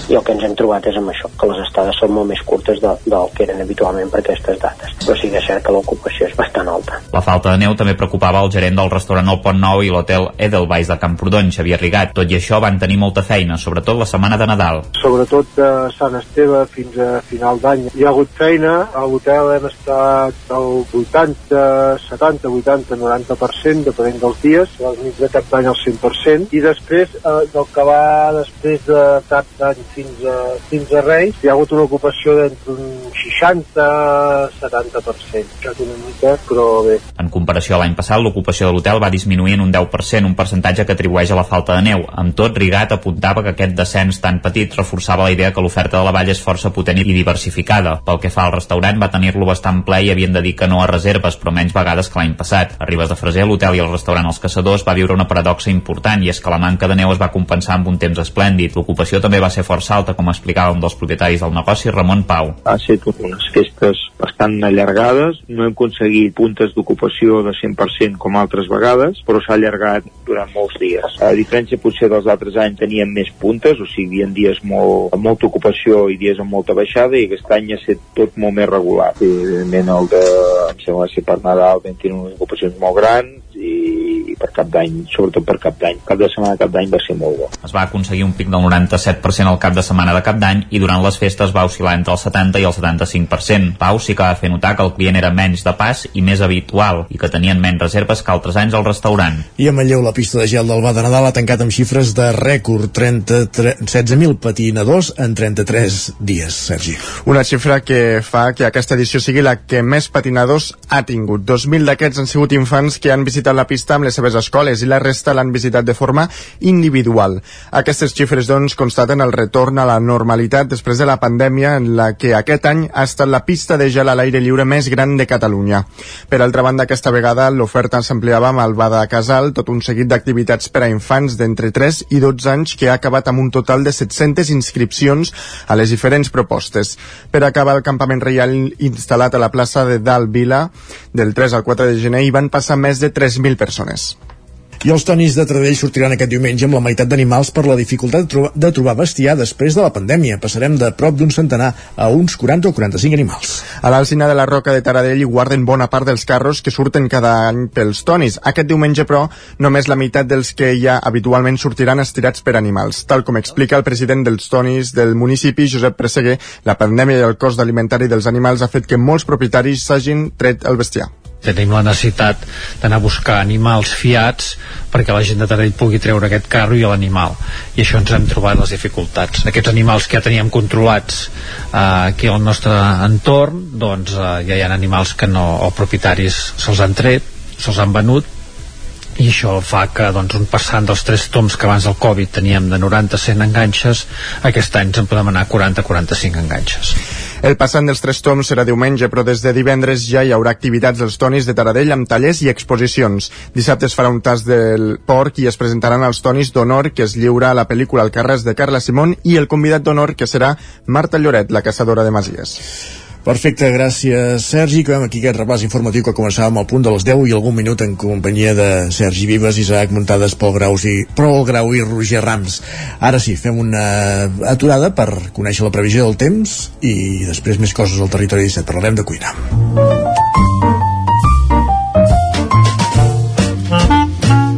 I el que ens hem trobat és amb això, que les estades són molt més curtes de, del que eren habitualment per aquestes dates. Però sí que és cert que l'ocupació és bastant alta. La falta de neu també preocupava el gerent del restaurant El Pont Nou i l'hotel Edelweiss de Camprodon, Xavier Rigat. Tot i això van tenir molta feina, sobretot la setmana de Nadal. Sobretot de Sant Esteve fins a final d'any. Hi ha hagut feina, a l'hotel hem estat al 80 70, 80, 90%, depenent dels dies, als nits de cap d'any al 100%, i després, eh, del que va després de cap d'any fins, a, fins a Reis, hi ha hagut una ocupació d'entre un 60-70%, que és una mica, però bé. En comparació a l'any passat, l'ocupació de l'hotel va disminuir en un 10%, un percentatge que atribueix a la falta de neu. Amb tot, Rigat apuntava que aquest descens tan petit reforçava la idea que l'oferta de la vall és força potent i diversificada. Pel que fa al restaurant, va tenir-lo bastant ple i havien de dir que no a reserves, però menys vegades que l'any passat. A Ribes de Freser, l'hotel i el restaurant Els Caçadors va viure una paradoxa important i és que la manca de neu es va compensar amb un temps esplèndid. L'ocupació també va ser força alta, com explicava un dels propietaris del negoci, Ramon Pau. Ha estat unes festes bastant allargades, no hem aconseguit puntes d'ocupació de 100% com altres vegades, però s'ha allargat durant molts dies. A diferència potser dels altres anys teníem més puntes, o sigui, hi havia dies molt, amb molta ocupació i dies amb molta baixada i aquest any ha estat tot molt més regular. I, evidentment el de, em sembla ser per Nadal vam tenir unes ocupacions molt grans i, i per cap d'any, sobretot per cap d'any. Cap de setmana de cap d'any va ser molt bo. Es va aconseguir un pic del 97% al cap de setmana de cap d'any i durant les festes va oscil·lar entre el 70 i el 75%. Pau sí que va fer notar que el client era menys de pas i més habitual i que tenien menys reserves que altres anys al restaurant. I a Manlleu la pista de gel del Bar de Nadal ha tancat amb xifres de rècord 16.000 patinadors en 33 dies, Sergi. Una xifra que fa que aquesta edició sigui la que més patinadors ha tingut. 2.000 d'aquests han sigut infants que han visitat la pista amb les seves escoles i la resta l'han visitat de forma individual. Aquestes xifres, doncs, constaten el retorn a la normalitat després de la pandèmia en la que aquest any ha estat la pista de gel a l'aire lliure més gran de Catalunya. Per altra banda, aquesta vegada l'oferta s'ampliava amb el Bada Casal, tot un seguit d'activitats per a infants d'entre 3 i 12 anys que ha acabat amb un total de 700 inscripcions a les diferents propostes. Per acabar el campament reial instal·lat a la plaça de Dalt Vila del 3 al 4 de gener hi van passar més de 3.000 persones. I els tonis de Tradell sortiran aquest diumenge amb la meitat d'animals per la dificultat de, trobar, de trobar bestiar després de la pandèmia. Passarem de prop d'un centenar a uns 40 o 45 animals. A l'Alcina de la Roca de Taradell hi guarden bona part dels carros que surten cada any pels tonis. Aquest diumenge, però, només la meitat dels que hi ha habitualment sortiran estirats per animals. Tal com explica el president dels tonis del municipi, Josep Presseguer, la pandèmia i el cost alimentari dels animals ha fet que molts propietaris s'hagin tret el bestiar tenim la necessitat d'anar a buscar animals fiats perquè la gent de Taradell pugui treure aquest carro i l'animal i això ens hem trobat les dificultats aquests animals que ja teníem controlats eh, aquí al nostre entorn doncs eh, ja hi ha animals que no, o propietaris se'ls han tret se'ls han venut i això fa que doncs, un passant dels tres toms que abans del Covid teníem de 90-100 enganxes, aquest any ens en podem anar a 40-45 enganxes. El passant dels tres toms serà diumenge, però des de divendres ja hi haurà activitats dels tonis de Taradell amb tallers i exposicions. Dissabte es farà un tas del porc i es presentaran els tonis d'honor que es lliura a la pel·lícula El Carràs de Carla Simón i el convidat d'honor que serà Marta Lloret, la caçadora de Masies. Perfecte, gràcies Sergi. Acabem aquí aquest repàs informatiu que començàvem al punt de les 10 i algun minut en companyia de Sergi Vives, Isaac Muntades, Pol Grau i, Pol Grau i Roger Rams. Ara sí, fem una aturada per conèixer la previsió del temps i després més coses al territori 17. Parlarem de cuina.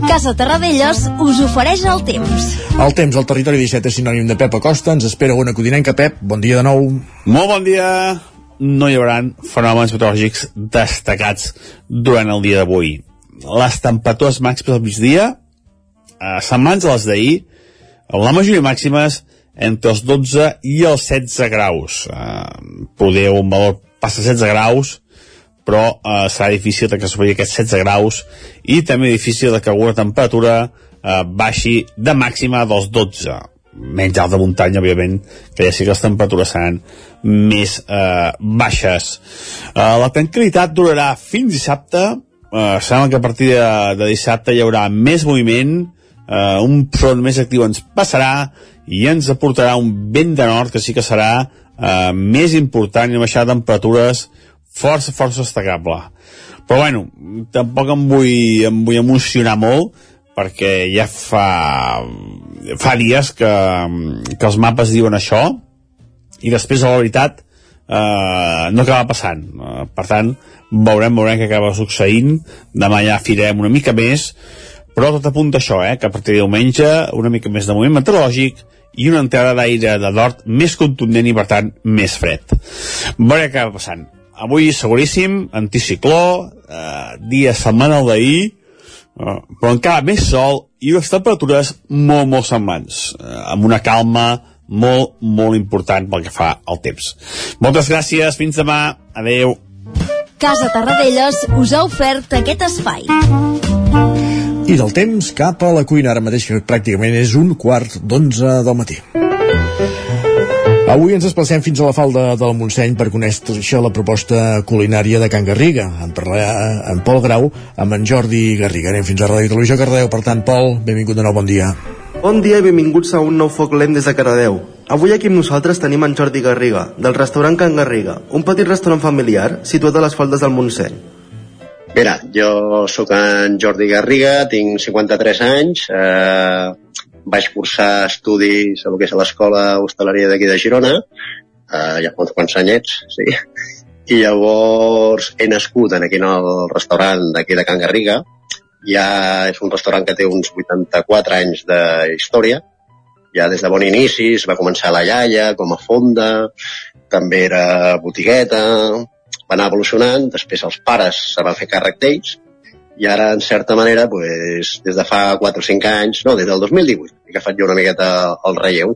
Casa Terradellos us ofereix el temps. El temps al territori 17 és sinònim de Pep Acosta. Ens espera una codinenca. Pep, bon dia de nou. Molt bon dia. No hi haurà fenòmens meteorològics destacats durant el dia d'avui. Les temperatures màximes al migdia, eh, semblants a les d'ahir, la majoria màximes entre els 12 i els 16 graus. Eh, poder un valor passa 16 graus, però eh, serà difícil que superi aquests 16 graus i també difícil que alguna temperatura eh, baixi de màxima dels 12 menys alt de muntanya, òbviament, que ja sí que les temperatures seran més eh, baixes. Eh, la tranquil·litat durarà fins dissabte, eh, sembla que a partir de, de dissabte hi haurà més moviment, eh, un front més actiu ens passarà i ens aportarà un vent de nord que sí que serà eh, més important i de temperatures força, força destacable. Però bueno, tampoc em vull, em vull emocionar molt, perquè ja fa, fa dies que, que els mapes diuen això, i després, a la veritat, eh, no acaba passant. Eh, per tant, veurem, veurem què acaba succeint. Demà ja firem una mica més, però tot apunta això, eh, que a partir de diumenge una mica més de moviment meteorològic i una entrada d'aire de nord més contundent i, per tant, més fred. Veurem què acaba passant avui seguríssim, anticicló, eh, dia setmanal d'ahir, eh, però encara més sol i unes temperatures molt, molt semblants, eh, amb una calma molt, molt important pel que fa al temps. Moltes gràcies, fins demà, adeu. Casa Tarradellas us ha ofert aquest espai. I del temps cap a la cuina, ara mateix que pràcticament és un quart d'onze del matí. Avui ens desplacem fins a la falda del Montseny per conèixer la proposta culinària de Can Garriga. En parlarà en Pol Grau amb en Jordi Garriga. Anem fins a Ràdio Televisió Cardeu. Per tant, Pol, benvingut de nou, bon dia. Bon dia i benvinguts a un nou foc lent des de Cardeu. Avui aquí amb nosaltres tenim en Jordi Garriga, del restaurant Can Garriga, un petit restaurant familiar situat a les faldes del Montseny. Mira, jo sóc en Jordi Garriga, tinc 53 anys, eh, vaig cursar estudis a lo que és a l'escola hostaleria d'aquí de Girona, eh, ja fa quants anyets, sí, i llavors he nascut en aquí en el restaurant d'aquí de Can Garriga, ja és un restaurant que té uns 84 anys de història, ja des de bon inicis, va començar la iaia com a fonda, també era botigueta, va anar evolucionant, després els pares se van fer càrrec d'ells, i ara, en certa manera, pues, des de fa 4 o 5 anys, no, des del 2018, he agafat jo una miqueta el relleu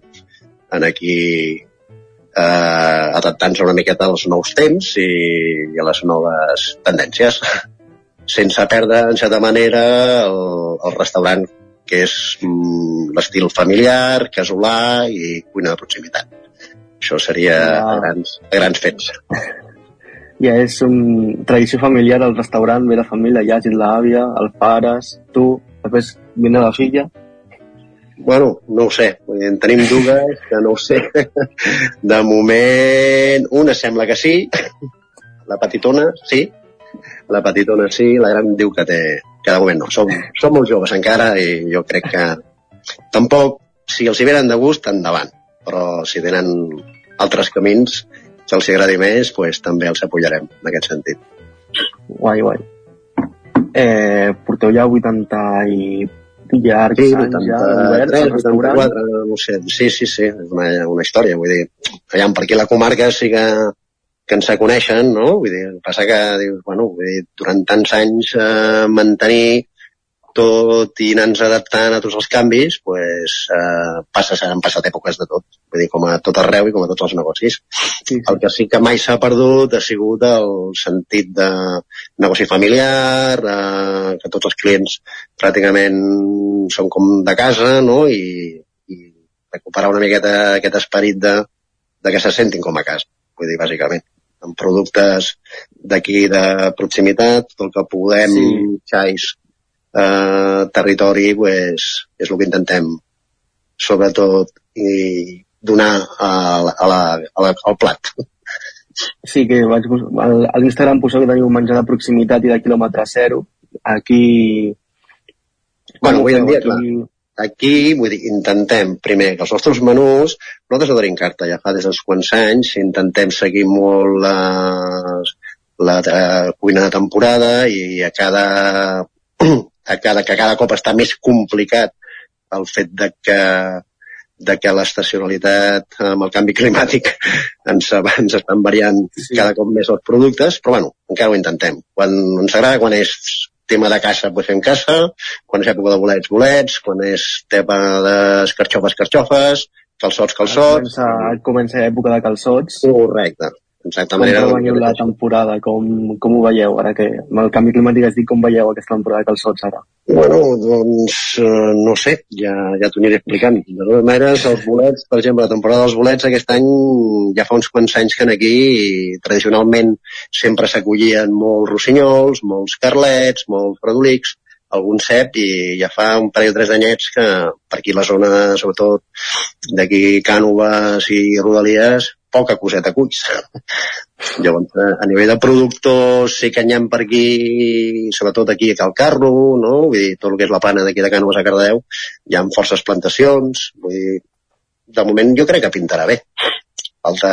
en aquí eh, adaptant-se una miqueta als nous temps i, i a les noves tendències sense perdre, en certa manera, el, el restaurant que és mm, l'estil familiar, casolà i cuina de proximitat. Això seria ja. a, grans, a grans fets ja és un tradició familiar al restaurant, ve la família, ja hagi l'àvia, els pares, tu, després vine la filla. Bueno, no ho sé, en tenim dues que no ho sé. De moment, una sembla que sí, la petitona, sí, la petitona sí, la gran diu que té, que de moment no. Som, som molt joves encara i jo crec que tampoc, si els hi venen de gust, endavant. Però si tenen altres camins, si els agradi més, pues, també els apoyarem en aquest sentit. Guai, guai. Eh, porteu ja 80 i llargs sí, anys 80, ja oberts 84, no sé, sí, sí, sí, és una, una història, vull dir, allà per aquí la comarca sí que, que ens coneixen, no? Vull dir, passa que, dius, bueno, vull dir, durant tants anys eh, mantenir tot i anar-nos adaptant a tots els canvis, pues, eh, passa, han passat èpoques de tot, vull dir, com a tot arreu i com a tots els negocis. Sí. El que sí que mai s'ha perdut ha sigut el sentit de negoci familiar, eh, que tots els clients pràcticament són com de casa, no?, i, i recuperar una miqueta aquest esperit de, de que se sentin com a casa, vull dir, bàsicament amb productes d'aquí de proximitat, tot el que podem, sí. xais, eh, territori pues, és el que intentem sobretot i donar a, a la, a la, al plat. Sí, que vaig, a l'Instagram poseu que teniu un menjar de proximitat i de quilòmetre zero. Aquí... Bueno, avui en dia, aquí... clar, aquí vull dir, intentem primer que els nostres menús, nosaltres no tenim carta ja fa des dels quants anys, intentem seguir molt les, la, la cuina de temporada i a cada a cada, que cada cop està més complicat el fet de que de que l'estacionalitat amb el canvi climàtic ens, ens estan variant sí. cada cop més els productes, però bueno, encara ho intentem. Quan ens agrada, quan és tema de caça, pues fem caça, quan és època de bolets, bolets, quan és tema d'escarxofes, carxofes, calçots, calçots... Comença, comença època de calçots. Correcte. Exactament. Com veieu la temporada? Com, com ho veieu ara que amb el canvi climàtic has dit com veieu aquesta temporada de calçots ara? Bueno, doncs eh, no sé, ja, ja t'ho aniré explicant. De totes maneres, els bolets, per exemple, la temporada dels bolets aquest any ja fa uns quants anys que aquí tradicionalment sempre s'acollien molts rossinyols, molts carlets, molts fredolics, algun cep i ja fa un parell o tres d'anyets que per aquí la zona, sobretot d'aquí Cànoves i Rodalies, poca coseta cuis. Llavors, eh, a nivell de productors sí que n'hi ha per aquí, sobretot aquí a Calcarro, no? Vull dir, tot el que és la plana d'aquí de Cànoves a Cardedeu, hi ha forces plantacions, vull dir, de moment jo crec que pintarà bé. Falta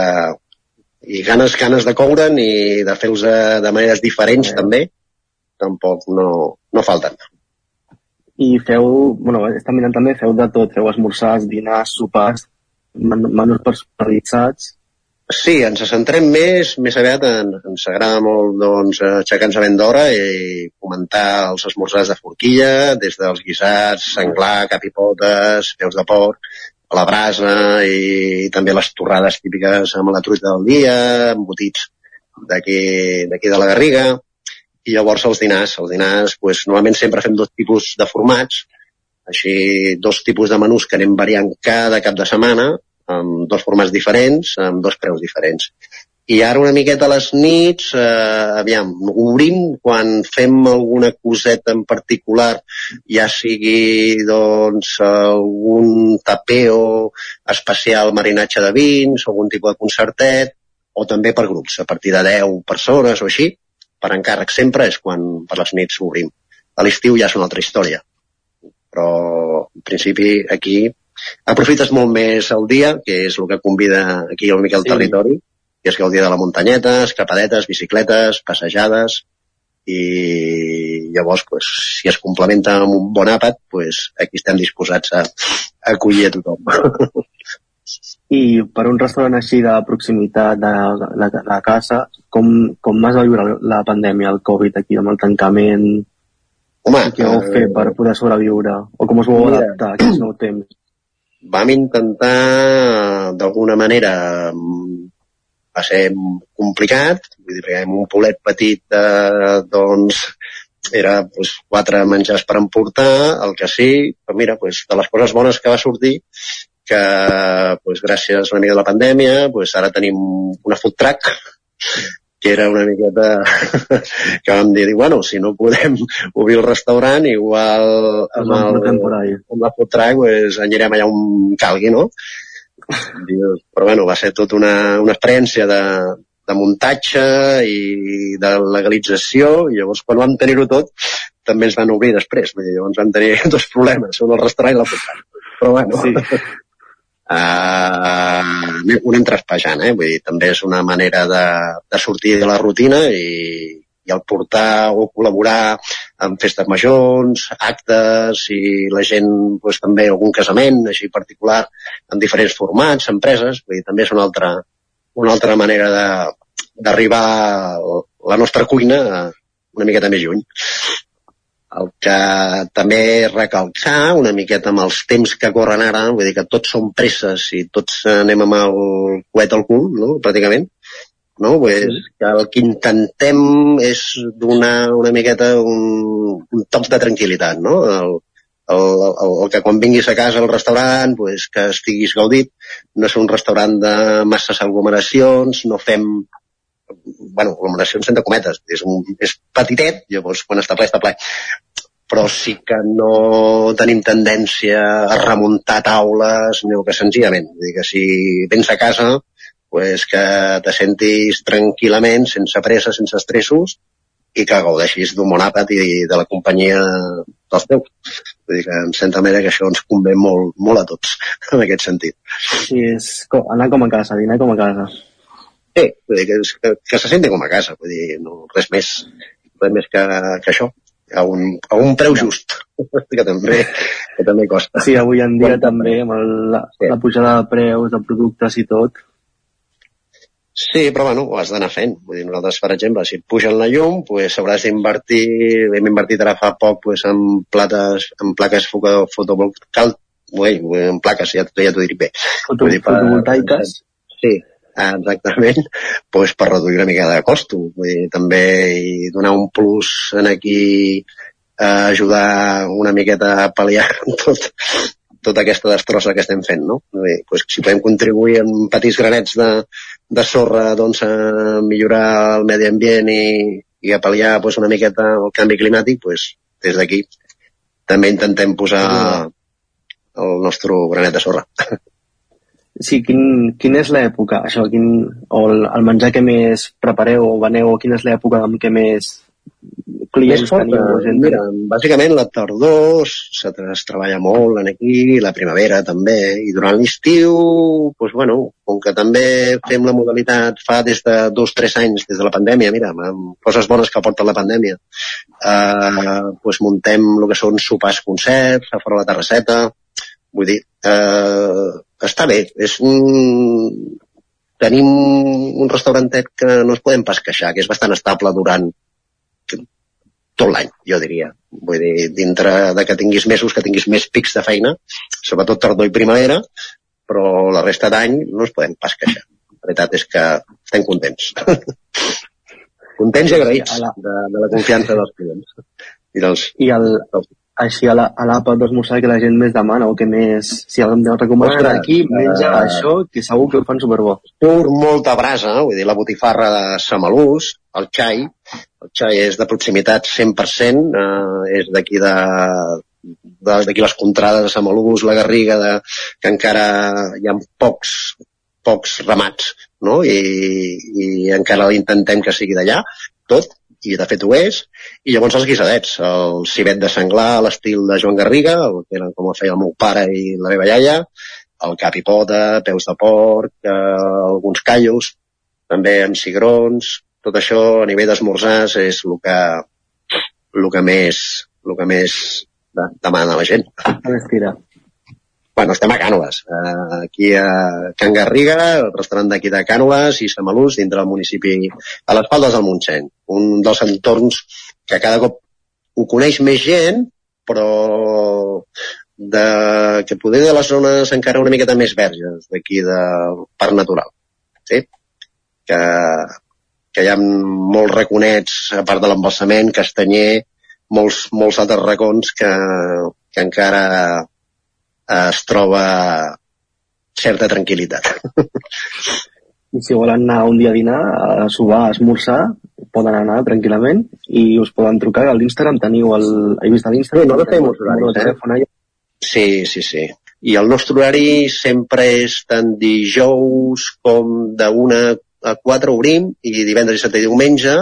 i ganes, ganes de coure'n i de fer-los eh, de maneres diferents també, tampoc no, no falten. I feu, bueno, estan mirant també, feu de tot, feu esmorzars, dinars, sopars, menús personalitzats, Sí, ens centrem més, més aviat, en, ens agrada molt doncs, aixecar-nos a ben d'hora i comentar els esmorzars de forquilla, des dels guisats, senglar, capipotes, peus de porc, a la brasa i, i també les torrades típiques amb la truita del dia, embotits d'aquí de la Garriga, i llavors els dinars. Els dinars, pues, normalment sempre fem dos tipus de formats, així dos tipus de menús que anem variant cada cap de setmana, amb dos formats diferents, amb dos preus diferents. I ara una miqueta a les nits, eh, aviam, obrim quan fem alguna coseta en particular, ja sigui doncs algun tapeo especial marinatge de vins, algun tipus de concertet, o també per grups, a partir de 10 persones o així, per encàrrec sempre és quan per les nits obrim. A l'estiu ja és una altra història, però en principi aquí aprofites molt més el dia, que és el que convida aquí una mica el sí. territori, que és gaudir de la muntanyeta, escapadetes, bicicletes, passejades, i llavors, pues, si es complementa amb un bon àpat, pues, aquí estem disposats a, a acollir a tothom. I per un restaurant així de proximitat de la, de la casa, com, com vas viure la pandèmia, el Covid aquí, amb el tancament? Home, què vau fer per poder sobreviure? O com us vau adaptar a aquest nou temps? Vam intentar d'alguna manera va ser complicat vull dir, perquè un polet petit eh, doncs era pues, quatre menjars per emportar, el que sí, però mira, pues, de les coses bones que va sortir, que pues, gràcies a una mica de la pandèmia, pues, ara tenim una food truck que era una miqueta que vam dir, bueno, si no podem obrir el restaurant, igual amb, el, amb la truck pues, anirem allà on calgui, no? Però bueno, va ser tot una, una experiència de, de muntatge i de legalització, i llavors quan vam tenir-ho tot, també ens van obrir després, vull dir, llavors vam tenir dos problemes, un el restaurant i la truck. Però bueno, sí eh, ho anem traspejant, eh? Vull dir, també és una manera de, de sortir de la rutina i, i el portar o col·laborar en festes majors, actes i la gent pues, també algun casament així particular en diferents formats, empreses, vull dir, també és una altra, una altra manera d'arribar la nostra cuina una miqueta més lluny. El que també recalcar una miqueta amb els temps que corren ara, vull dir que tots som presses i tots anem amb el coet al cul, no?, pràcticament, no? Pues, sí. que el que intentem és donar una miqueta un, un toc de tranquil·litat, no? El, el, el, el que quan vinguis a casa al restaurant pues, que estiguis gaudit no és un restaurant de masses aglomeracions no fem bueno, aglomeracions entre cometes, és, un, és petitet, llavors quan està ple, està ple. Però sí que no tenim tendència a remuntar taules, ni que senzillament. Vull dir que si vens a casa, pues que te sentis tranquil·lament, sense pressa, sense estressos, i que gaudeixis d'un bon àpat i de la companyia dels teus. Vull dir que en certa manera que això ens convé molt, molt a tots, en aquest sentit. Sí, és anar com a casa, dinar com a casa. Sí, vull dir que, que, que se senti com a casa, vull dir, no, res més, res més que, que això. a un, a un preu just, que també, que també costa. Sí, avui en dia també, amb el, la, la pujada de preus de productes i tot. Sí, però bueno, ho has d'anar fent. Vull dir, nosaltres, per exemple, si et pugen la llum, pues, hauràs d'invertir, hem invertit ara fa poc pues, en, plates, en plaques foto- fotovoltaiques, en plaques, ja, ja t'ho diré bé. Foto, Vull dir, per- fotovoltaiques. Sí, exactament, pues, per reduir una mica de costo. Vull dir, també i donar un plus en aquí a ajudar una miqueta a pal·liar tot, tota aquesta destrossa que estem fent, no? Vull dir, pues, si podem contribuir amb petits granets de, de sorra doncs, a millorar el medi ambient i, i a pal·liar pues, una miqueta el canvi climàtic, pues, des d'aquí també intentem posar el nostre granet de sorra. Sí, quin, quina és l'època, això, quin, o el, el menjar que més prepareu o veneu, o quina és l'època amb què més clients Més teniu? o eh, gent mira, bàsicament la tardor se, es treballa molt en aquí, la primavera també, i durant l'estiu, doncs, bueno, com que també fem la modalitat fa des de dos o tres anys, des de la pandèmia, mira, amb coses bones que porta la pandèmia, eh, doncs muntem el que són sopars concerts, a fora la terrasseta, vull dir, eh, està bé, és un... Tenim un restaurantet que no ens podem pas queixar, que és bastant estable durant tot l'any, jo diria. Vull dir, dintre de que tinguis mesos, que tinguis més pics de feina, sobretot tardor i primavera, però la resta d'any no ens podem pas queixar. La veritat és que estem contents. contents i agraïts de, de la confiança dels clients. I dels... I el, així a l'àpat d'esmorzar que la gent més demana o que més, si algú em deu recomanar Ostres, aquí, menja eh, això, que segur que ho fan superbo. Surt molta brasa, vull dir, la botifarra de Samalús, el xai, el xai és de proximitat 100%, eh, és d'aquí de- d'aquí les contrades de Samalús, la Garriga, de, que encara hi ha pocs, pocs ramats, no? I, i encara intentem que sigui d'allà, tot, i de fet ho és, i llavors els guisadets, el civet de senglar a l'estil de Joan Garriga, el que era com el feia el meu pare i la meva iaia, el cap i pota, peus de porc, eh, alguns callos, també amb cigrons, tot això a nivell d'esmorzars és el que, el que més, el que més de, demana la gent. Estira. Bueno, estem a Cànoves, eh, aquí a Can Garriga, el restaurant d'aquí de Cànoves i Samalús, dintre del municipi, a les Faldes del Montseny, un dels entorns que cada cop ho coneix més gent, però de, que poder de les zones encara una miqueta més verges d'aquí del Parc Natural. Sí? Que, que hi ha molts raconets, a part de l'embalsament, castanyer, molts, molts altres racons que, que encara es troba certa tranquil·litat. I si volen anar un dia a dinar, a sobar, a esmorzar, poden anar tranquil·lament i us poden trucar a l'Instagram, teniu el... He vist a l'Instagram? Sí, nosaltres tenim uns horaris, eh? telèfon allà. Sí, sí, sí. I el nostre horari sempre és tant dijous com de una a 4 obrim i divendres, dissabte i diumenge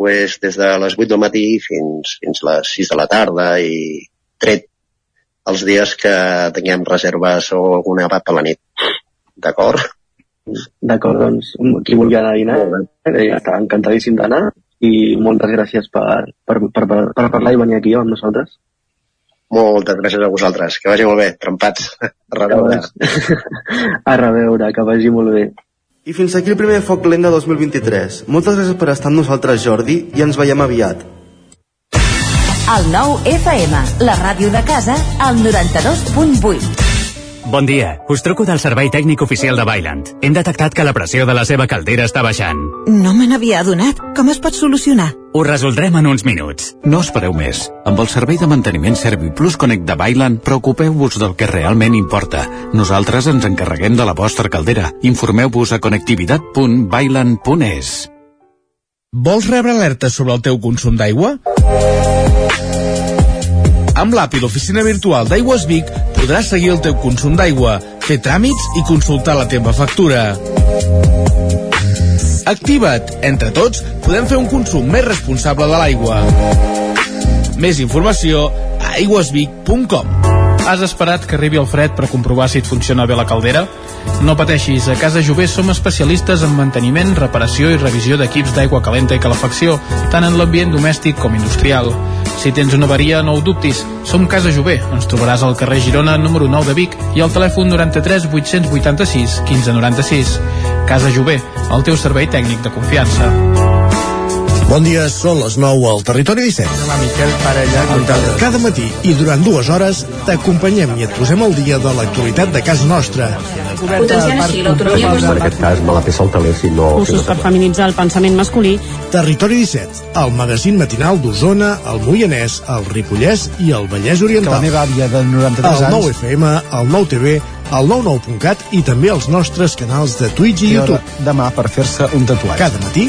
pues, des de les 8 del matí fins, fins les 6 de la tarda i tret els dies que tinguem reserves o alguna abat per la nit. D'acord? D'acord, doncs, qui vulgui anar a dinar, eh, està encantadíssim d'anar i moltes gràcies per, per, per, per, per parlar i venir aquí amb nosaltres. Moltes gràcies a vosaltres. Que vagi molt bé, trempats. A reveure. A reveure, que vagi molt bé. I fins aquí el primer Foc Lent de 2023. Moltes gràcies per estar amb nosaltres, Jordi, i ens veiem aviat. El nou FM, la ràdio de casa, al 92.8. Bon dia, us truco del servei tècnic oficial de Bailand. Hem detectat que la pressió de la seva caldera està baixant. No me n'havia adonat. Com es pot solucionar? Ho resoldrem en uns minuts. No espereu més. Amb el servei de manteniment ServiPlus Connect de Bailand, preocupeu-vos del que realment importa. Nosaltres ens encarreguem de la vostra caldera. Informeu-vos a connectivitat.bailand.es. Vols rebre alertes sobre el teu consum d'aigua? Amb l'app i l'oficina virtual d'Aigües Vic podràs seguir el teu consum d'aigua, fer tràmits i consultar la teva factura. Activa't! Entre tots podem fer un consum més responsable de l'aigua. Més informació a aigüesvic.com Has esperat que arribi el fred per comprovar si et funciona bé la caldera? No pateixis, a Casa Jové som especialistes en manteniment, reparació i revisió d'equips d'aigua calenta i calefacció, tant en l'ambient domèstic com industrial. Si tens una avaria, no ho dubtis. Som Casa Jové. Ens trobaràs al carrer Girona, número 9 de Vic i al telèfon 93 886 1596. Casa Jové, el teu servei tècnic de confiança. Bon dia, són les 9 al Territori 17. Demà Miquel Parella. Cada matí i durant dues hores t'acompanyem i et posem al dia de l'actualitat de casa nostra. Potenciant així l'autonomia En aquest cas me la peça el teler si no... Cursos per feminitzar el pensament masculí. Territori 17, el magazín matinal d'Osona, el Moianès, el Ripollès i el Vallès Oriental. Que la meva àvia de 93 el anys... 9 FM, el 9 TV, el 99.cat i també els nostres canals de Twitch i hora YouTube. demà per fer-se un tatuatge. Cada matí,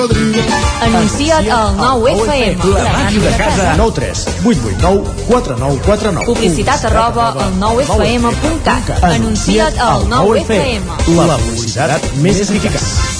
Anuncia't al 9FM. La màquina de casa. 9 3 8 8 9 4 9 4 9. Publicitat arroba al 9FM.cat. Anuncia't al 9FM. La publicitat més eficaç.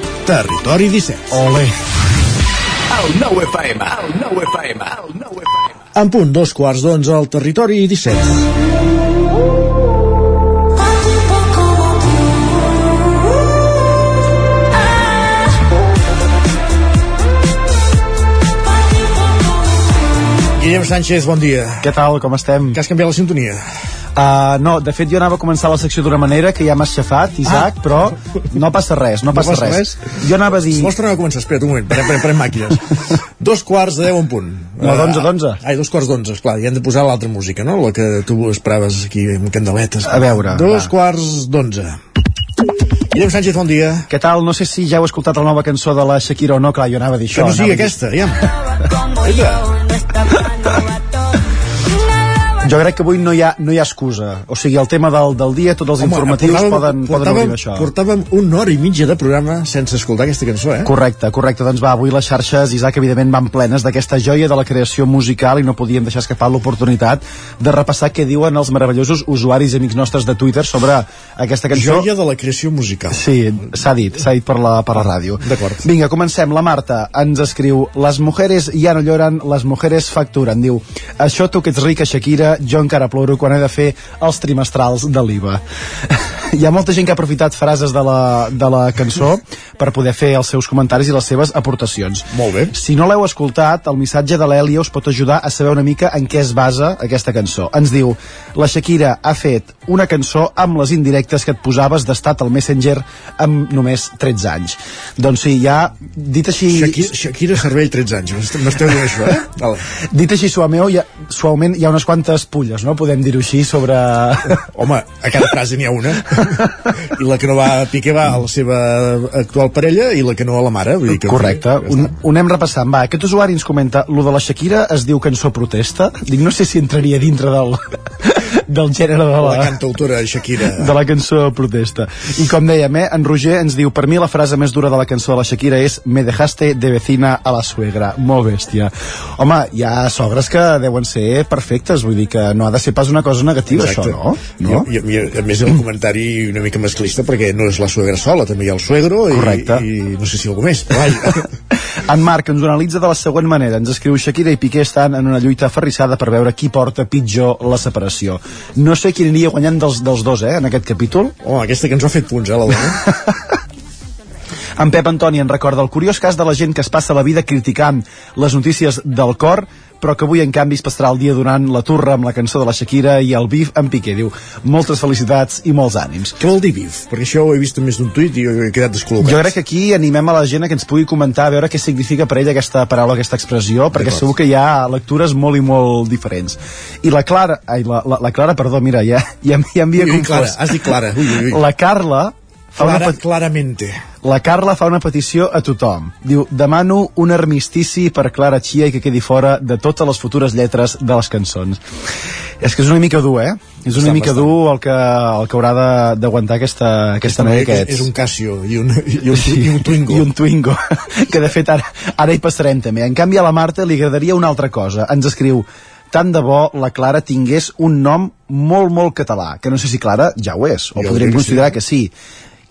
Territori 17. Ole. El 9 FM, el 9 FM, el 9 FM. En punt, dos quarts d'onze al Territori 17. Guillem Sánchez, bon dia. Què tal, com estem? Que has canviat la sintonia? Uh, no, de fet jo anava a començar la secció d'una manera que ja m'has xafat, Isaac, Ah. però no passa res, no, passa, res. Jo anava a dir... Si vols tornar a començar, espera't un moment, parem, parem, parem màquines. dos quarts de deu en punt. No, d'onze, d'onze. Ai, dos quarts d'onze, esclar, i hem de posar l'altra música, no? La que tu esperaves aquí amb candeletes. A veure, Dos va. quarts d'onze. Guillem Sánchez, bon dia. Què tal? No sé si ja heu escoltat la nova cançó de la Shakira o no, clar, jo anava a dir Que això. no sigui aquesta, ja. Jo crec que avui no hi ha, no hi ha excusa. O sigui, el tema del, del dia, tots els informatius portàvem- poden, poden portàvem, obrir això. Portàvem una hora i mitja de programa sense escoltar aquesta cançó, eh? Correcte, correcte. Doncs va, avui les xarxes, Isaac, evidentment van plenes d'aquesta joia de la creació musical i no podíem deixar escapar l'oportunitat de repassar què diuen els meravellosos usuaris i amics nostres de Twitter sobre aquesta cançó. Joia de la creació musical. Sí, s'ha dit, s'ha dit per la, per la ràdio. D'acord. Vinga, comencem. La Marta ens escriu Les mujeres ja no lloren, les mujeres facturen. Diu, això tu que ets rica, Shakira, jo encara ploro quan he de fer els trimestrals de l'IVA. Hi ha molta gent que ha aprofitat frases de la, de la cançó per poder fer els seus comentaris i les seves aportacions. Molt bé. Si no l'heu escoltat, el missatge de l'Èlia us pot ajudar a saber una mica en què es basa aquesta cançó. Ens diu, la Shakira ha fet una cançó amb les indirectes que et posaves d'estat al Messenger amb només 13 anys. Doncs sí, ja, dit així... Shakira, Shakira Cervell, 13 anys. M'esteu dient això, eh? Val. Dit així suameu, ha, suaument hi ha unes quantes pulles, no? Podem dir-ho així sobre... Home, a cada frase n'hi ha una. I la que no va a Piqué va a la seva actual parella i la que no a la mare. Vull dir que, Correcte, un, ho anem repassant. Va, aquest usuari ens comenta, lo de la Shakira es diu cançó protesta. Dic, no sé si entraria dintre del, del gènere de la... La cantautora Shakira. de la cançó protesta. I com dèiem, eh, en Roger ens diu per mi la frase més dura de la cançó de la Shakira és me dejaste de vecina a la suegra. Molt bèstia. Home, hi ha sogres que deuen ser perfectes, vull dir que no ha de ser pas una cosa negativa, Exacte. això, no? no? I, i, i, a més el comentari una mica masclista perquè no és la suegra sola, també hi ha el suegro i, Correcte. i no sé si algú més, però vaja. En Marc ens analitza de la següent manera. Ens escriu Shakira i Piqué estan en una lluita aferrissada per veure qui porta pitjor la separació. No sé qui aniria guanyant dels, dels dos, eh, en aquest capítol. Oh, aquesta cançó ha fet punts, eh, la dona. En Pep Antoni en recorda el curiós cas de la gent que es passa la vida criticant les notícies del cor però que avui en canvi es passarà el dia donant la turra amb la cançó de la Shakira i el bif en Piqué. Diu, moltes felicitats i molts ànims. Què vol dir bif? Perquè això ho he vist en més d'un tuit i he quedat descol·locat. Jo crec que aquí animem a la gent a que ens pugui comentar a veure què significa per ella aquesta paraula, aquesta expressió, perquè segur que hi ha lectures molt i molt diferents. I la Clara, ai, la, la, la Clara, perdó, mira, ja, ja, ja m'havia Ui, ui, confós. Clara, has dit Clara. Ui, ui, ui. La Carla fa una Clara, pet- claramente. la Carla fa una petició a tothom. Diu, demano un armistici per Clara Chia i que quedi fora de totes les futures lletres de les cançons. És que és una mica dur, eh? És una Bastant, mica bastant. dur el que, el que haurà de- d'aguantar aquesta, aquesta noia que ets. és un Casio i un, i un, i un Twingo. I un Twingo, que de fet ara, ara hi passarem també. En canvi a la Marta li agradaria una altra cosa. Ens escriu, tant de bo la Clara tingués un nom molt, molt català, que no sé si Clara ja ho és, o Jo podríem considerar sí. que sí.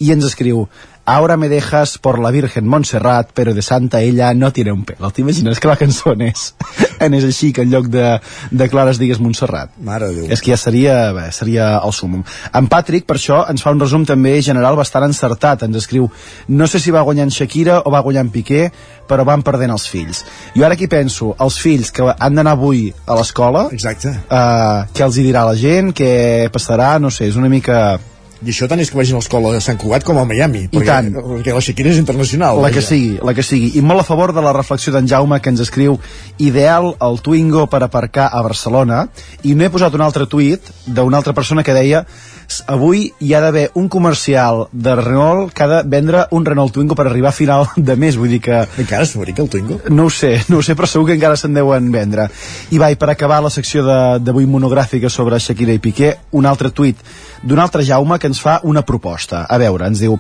I ens escriu, Ahora me dejas por la Virgen Montserrat, pero de santa ella no tiene un pelo. T'imagines que la cançó anés, anés així, que en lloc de, de Clara es digués Montserrat? Mare de Déu. És que ja seria, bé, seria el súmum. En Patrick, per això, ens fa un resum també general bastant encertat. Ens escriu, no sé si va guanyant Shakira o va guanyant Piqué, però van perdent els fills. Jo ara aquí penso, els fills que han d'anar avui a l'escola, Exacte. eh, què els hi dirà la gent, què passarà, no sé, és una mica... I això tant és que vagin a l'escola de Sant Cugat com a Miami. I perquè, tant. Perquè la Shakira és internacional. La que sigui, la que sigui. I molt a favor de la reflexió d'en Jaume que ens escriu ideal el Twingo per aparcar a Barcelona i no he posat un altre tuit d'una altra persona que deia "S- avui hi ha d'haver un comercial de Renault que ha de vendre un Renault Twingo per arribar a final de mes, vull dir que... Encara es fabrica el Twingo? No ho sé, no ho sé, però segur que encara se'n deuen vendre. I vai, per acabar la secció de- d'avui monogràfica sobre Shakira i Piqué, un altre tuit d'un altre Jaume que ens fa una proposta. A veure, ens diu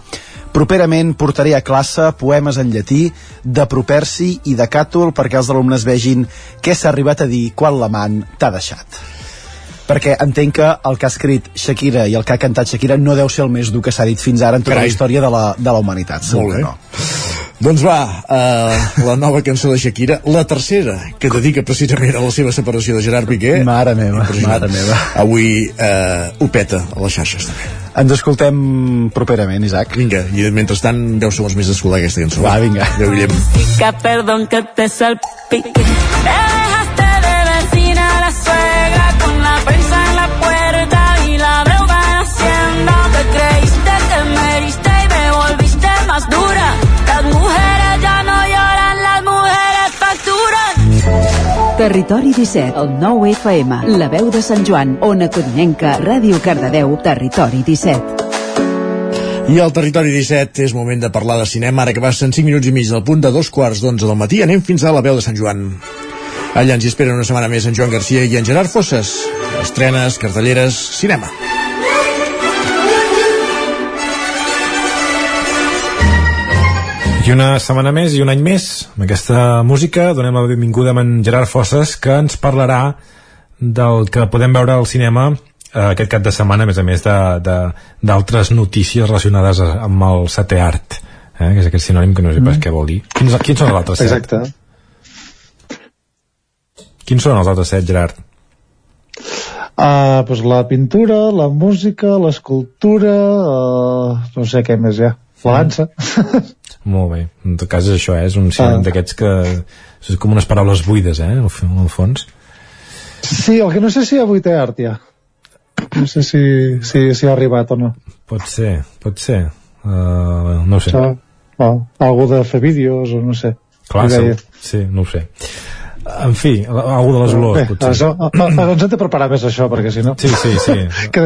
Properament portaré a classe poemes en llatí de Properci i de Càtol perquè els alumnes vegin què s'ha arribat a dir quan l'amant t'ha deixat. Perquè entenc que el que ha escrit Shakira i el que ha cantat Shakira no deu ser el més dur que s'ha dit fins ara en tota Carai. la història de la, de la humanitat. Molt bé. no. Doncs va, uh, la nova cançó de Shakira, la tercera, que dedica precisament a la seva separació de Gerard Piqué. Mare meva, mare meva. Avui uh, ho peta a les xarxes també. Ens escoltem properament, Isaac. Vinga, i mentrestant 10 segons més d'escoltar aquesta cançó. Va, vinga. Adéu, Guillem. Que perdón que te salpique. Te Territori 17, el 9 FM, la veu de Sant Joan, Ona Codinenca, Ràdio Cardedeu, Territori 17. I al Territori 17 és moment de parlar de cinema, ara que passen 5 minuts i mig del punt de dos quarts d'onze del matí, anem fins a la veu de Sant Joan. Allà ens hi esperen una setmana més en Joan Garcia i en Gerard Fosses. Estrenes, cartelleres, cinema. I una setmana més i un any més, amb aquesta música, donem la benvinguda a en Gerard Fosses, que ens parlarà del que podem veure al cinema eh, aquest cap de setmana, a més a més d'altres notícies relacionades amb el setè art, eh, que és aquest sinònim que no sé pas Mm. què vol dir. Quins, quins són els altres set? Exacte. Quins són els altres set, Gerard? Uh, pues la pintura, la música, l'escultura, uh, no sé què més hi ha. La dansa. Molt bé, en tot cas és això, eh? és un sinònim Ah. d'aquests que és com unes paraules buides, eh, en el fons. Sí, el que no sé si hi ha vuitè art ja. No sé si, si, si ha arribat o no. Pot ser, pot ser. Uh, no ho sé. Això, no, algú de fer vídeos o no sé. Clar, segur. sí, no ho sé. En fi, algú de les olors, Bé, potser. això, ah, doncs hem de preparar més això, perquè si no... Sí, sí, sí. que,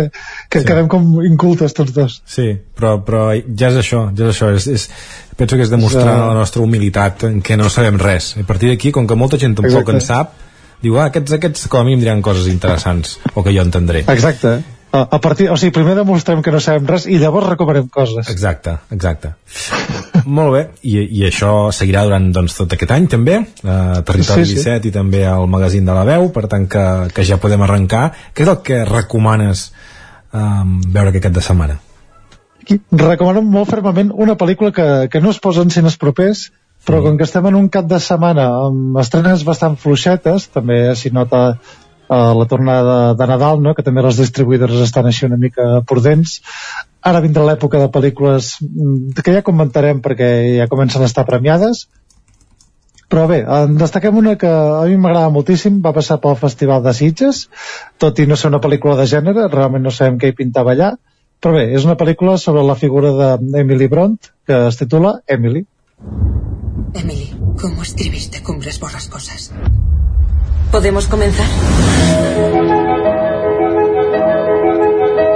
que Sí. quedem com incultes tots dos. Sí, però, però ja és això, ja és això. És, és, penso que és demostrar uh, la nostra humilitat en què no sabem res. A partir d'aquí, com que molta gent tampoc Exacte. en sap, diu, ah, aquests, aquests com a mínim diran coses interessants, o que jo entendré. Exacte. A, a partir, o sigui, primer demostrem que no sabem res i llavors recomanem coses. Exacte, exacte. Molt bé, i, i això seguirà durant doncs, tot aquest any també, a Territori Sí, sí. 17 i també al magazín de la veu, per tant que, que ja podem arrencar. Què és el que recomanes um, veure aquest cap de setmana? Aquí recomanem molt fermament una pel·lícula que, que no es posa en cines propers, però com que estem en un cap de setmana amb estrenes bastant fluixetes, també s'hi nota uh, la tornada de, de Nadal, no? que també les distribuïdores estan així una mica prudents. Ara vindrà l'època de pel·lícules mm, que ja comentarem perquè ja comencen a estar premiades, Però bé, en destaquem una que a mi m'agrada moltíssim, va passar pel Festival de Sitges, tot i no ser una pel·lícula de gènere, realment no sabem què hi pintava allà, però bé, és una pel·lícula sobre la figura d'Emily Bront, que es titula Emily. Emily, ¿cómo escribiste Cumbres Borrascosas? ¿Podemos comenzar?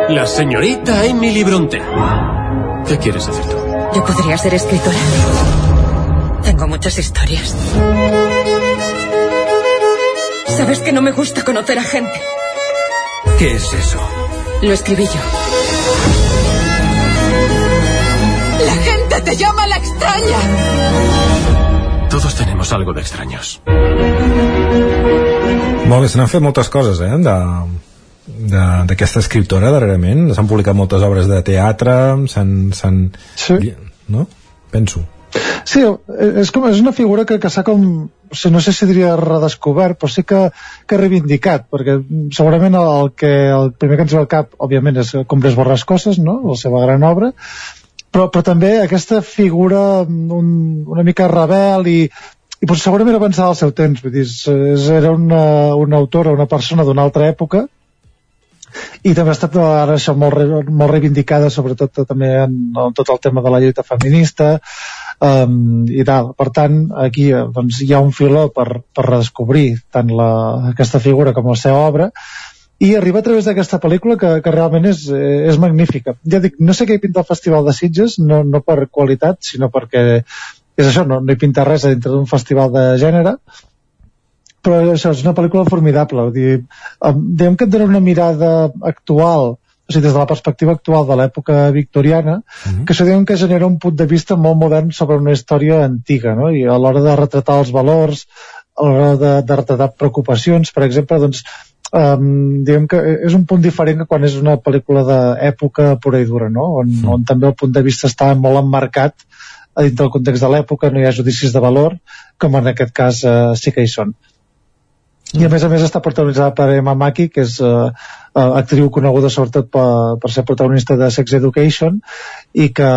La señorita Emily Bronte. ¿Qué quieres hacer tú? Yo podría ser escritora. Tengo muchas historias. Sabes que no me gusta conocer a gente. ¿Qué es eso? Lo escribí yo. La gente te llama la extraña. Todos tenemos algo de extraños. Molt bé, se n'han fet moltes coses, eh, de d'aquesta escriptora darrerament s'han publicat moltes obres de teatre s'han... Sí. no? penso Sí, és, com, és una figura que, que s'ha com, no sé si diria redescobert, però sí que, que reivindicat, perquè segurament el, que, el primer que ens ve al cap, òbviament, és Combres Borrascoses, no?, la seva gran obra, però, però també aquesta figura un, una mica rebel i, i potser segurament avançada al seu temps, vull dir, és, era una, una autora, una persona d'una altra època, i també ha estat ara això molt, re- molt reivindicada sobretot també en, en tot el tema de la lluita feminista um, i tal, per tant aquí eh, doncs, hi ha un filó per, per redescobrir tant la, aquesta figura com la seva obra i arriba a través d'aquesta pel·lícula que, que realment és, eh, és magnífica. Ja dic, no sé què hi pinta el Festival de Sitges no, no per qualitat, sinó perquè és això, no, no hi pinta res dintre d'un festival de gènere però això és una pel·lícula formidable vull dir, em, diguem que et dona una mirada actual o sigui, des de la perspectiva actual de l'època victoriana, que això diguem que genera un punt de vista molt modern sobre una història antiga, no? I a l'hora de retratar els valors, a l'hora de, de retratar preocupacions, per exemple, doncs, um, diguem que és un punt diferent que quan és una pel·lícula d'època pura i dura, no? On, on també el punt de vista està molt emmarcat a dintre del context de l'època, no hi ha judicis de valor, com en aquest cas eh, sí que hi són. I a més a més està protagonitzada per Emma Mackey, que és eh, eh, actriu coneguda sobretot per, per ser protagonista de Sex Education i que,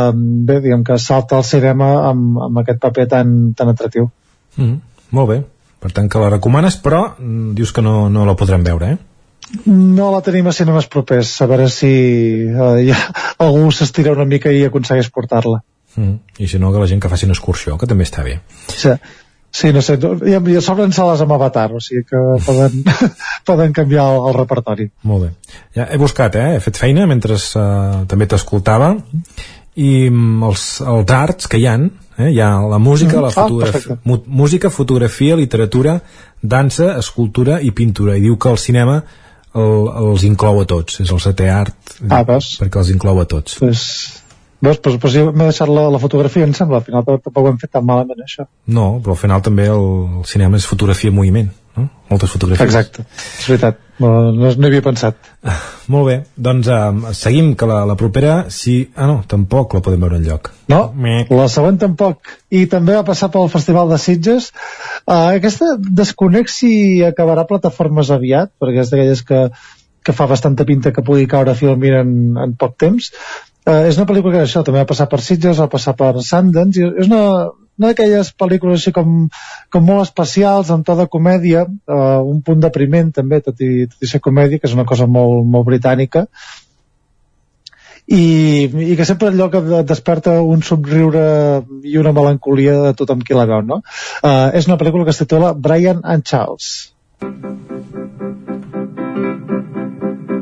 bé, diguem que salta al cinema amb, amb aquest paper tan, tan atractiu. mm, molt bé, per tant que la recomanes però mm, dius que no, no la podrem veure eh? No la tenim a cinemes propers, a veure si eh, ja algú s'estira una mica i aconsegueix portar-la. mm. i si no que la gent que faci una excursió que també està bé Sí, sí no sé, i, i a sobre en sales amb Avatar, o sigui que poden, poden canviar el, el repertori. Molt bé. Ja he buscat, eh? He fet feina mentre uh, també t'escoltava i mm, els, els arts que hi han, eh? hi ha la música, Mm. la Ah, fotografia, perfecte. mu música, fotografia, literatura, dansa, escultura i pintura. I diu que el cinema el, els inclou a tots, és el setè art Ah, veus? perquè els inclou a tots. Pues, veus, pues, pues jo m'he deixat la, la fotografia, em sembla, al final tampoc ho hem fet tan malament, això. No, però al final també el, el cinema és fotografia en moviment, no? Moltes fotografies. Exacte, és veritat, no, no, no hi havia pensat. Molt bé, doncs uh, seguim que la, la propera, sí... Ah, no, tampoc la podem veure en lloc. No, la següent tampoc. I també va passar pel Festival de Sitges. Uh, aquesta desconec si acabarà plataformes aviat, perquè és d'aquelles que, que fa bastanta pinta que pugui caure filmint en, en poc temps. Uh, és una pel·lícula que això també va passar per Sitges, va passar per Sundance, i és una, una d'aquelles pel·lícules així com, com molt especials, amb to de comèdia, uh, un punt depriment també, tot i, tot i ser comèdia, que és una cosa molt, molt britànica, i, i que sempre allò que de- desperta un somriure i una melancolia de tothom qui la veu, no? Uh, és una pel·lícula que es titula Brian and Charles.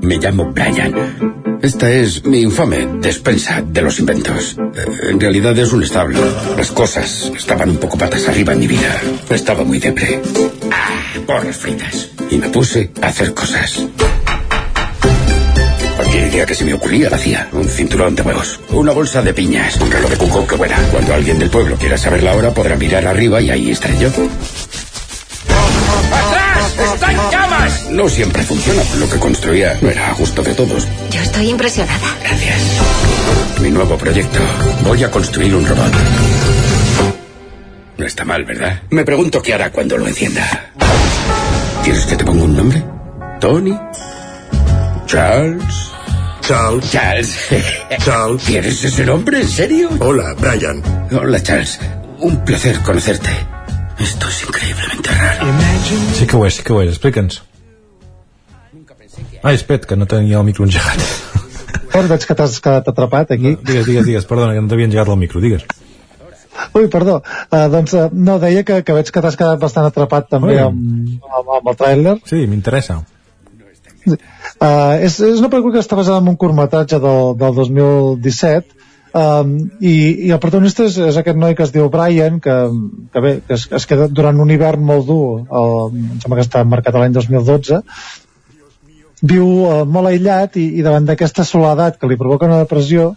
Me llamo Brian. Esta es mi infame despensa de los inventos. Eh, En realidad es un establo. Las cosas estaban un poco patas arriba en mi vida. Estaba muy depre. Ah, porras fritas. Y me puse a hacer cosas. Cualquier idea que se me ocurría la hacía. Un cinturón de huevos, una bolsa de piñas, un reloj de cuco que vuela. Cuando alguien del pueblo quiera saber la hora podrá mirar arriba y ahí estaré yo. ¡Atrás! ¡Está en llamas! No siempre funciona. Lo que construía no era a gusto de todos. Yo estoy impresionada. Mi nuevo proyecto. Voy a construir un robot. No está mal, ¿verdad? Me pregunto qué hará cuando lo encienda. ¿Quieres que te ponga un nombre? ¿Tony? ¿Charles? Charles. Charles. Charles. ¿Quieres ese nombre? ¿En serio? Hola, Brian. Hola, Charles. Un placer conocerte. Esto es increíblemente raro. Sí que ho és, sí que ho és, explica'ns. Ai, espera't, que no tenia el micro engegat. Fer, veig que t'has quedat atrapat aquí. No, digues, digues, digues, perdona, que no t'havia engegat el micro, digues. Ui, perdó. Uh, doncs uh, no, deia que, que veig que t'has quedat bastant atrapat també Ui. amb, amb, amb el tràiler. Sí, m'interessa. Uh, és, és una pel·lícula que està basada en un curtmetratge del, del 2017 um, i, i el protagonista és, és aquest noi que es diu Brian que, que bé, que es, es queda durant un hivern molt dur el, em sembla que està marcat l'any 2012 viu uh, molt aïllat i, i davant d'aquesta soledat que li provoca una depressió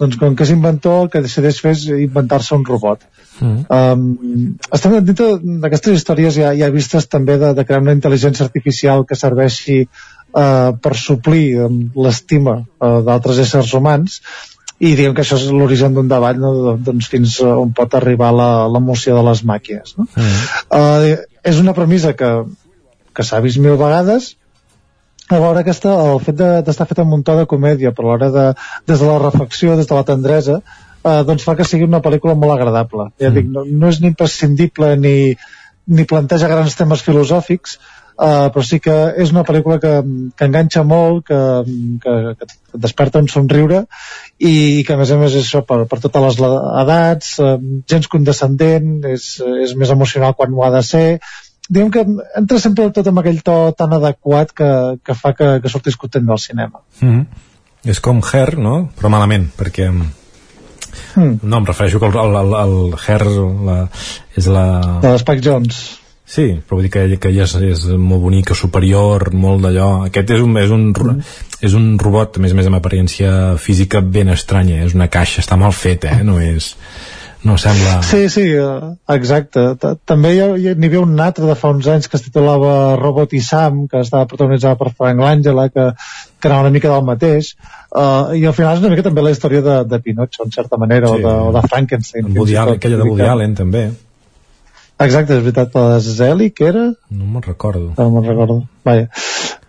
doncs com que és inventor el que decideix fer és inventar-se un robot Mm. Um, estem dintre d'aquestes històries ja, ja vistes també de, de crear una intel·ligència artificial que serveixi uh, per suplir um, l'estima uh, d'altres éssers humans i diguem que això és l'origen d'un debat no? doncs fins on pot arribar l'emoció de les màquines no? Mm. uh, és una premissa que, que s'ha vist mil vegades alhora aquesta, el fet de- d'estar fet amb un to de comèdia però a l'hora de, des de la reflexió, des de la tendresa eh, doncs fa que sigui una pel·lícula molt agradable. Ja dic, no, no és ni imprescindible ni, ni planteja grans temes filosòfics Uh, però sí que és una pel·lícula que, que enganxa molt, que, que, que et desperta un somriure i que a més a més és això per, per totes les edats, uh, gens condescendent, és, és més emocional quan ho ha de ser, diguem que entra sempre tot amb aquell to tan adequat que, que fa que, que sortis content del cinema. Mm -hmm. És com Her, no? Però malament, perquè... Mm. No, em refereixo que el, el, el, el Her la, és la... De Spike Jones. Sí, però vull dir que, que ja és, és molt bonic, superior, molt d'allò. Aquest és un, és, un, mm. és un robot, a més a més, amb aparència física ben estranya. És una caixa, està mal fet, eh? No és... No sembla... Sí, sí, eh, exacte. També hi, havia un altre de fa uns anys que es titulava Robot i Sam, que estava protagonitzada per Frank Langella, que, que era una mica del mateix, uh, i al final és una mica també la història de, de Pinocho, en certa manera, Sí. o, de, o de Frankenstein. En Woody Allen, aquella de Woody Allen, també. Exacte, és veritat, la de Zeli, que era? No me'n recordo. No me'n recordo. Vaja,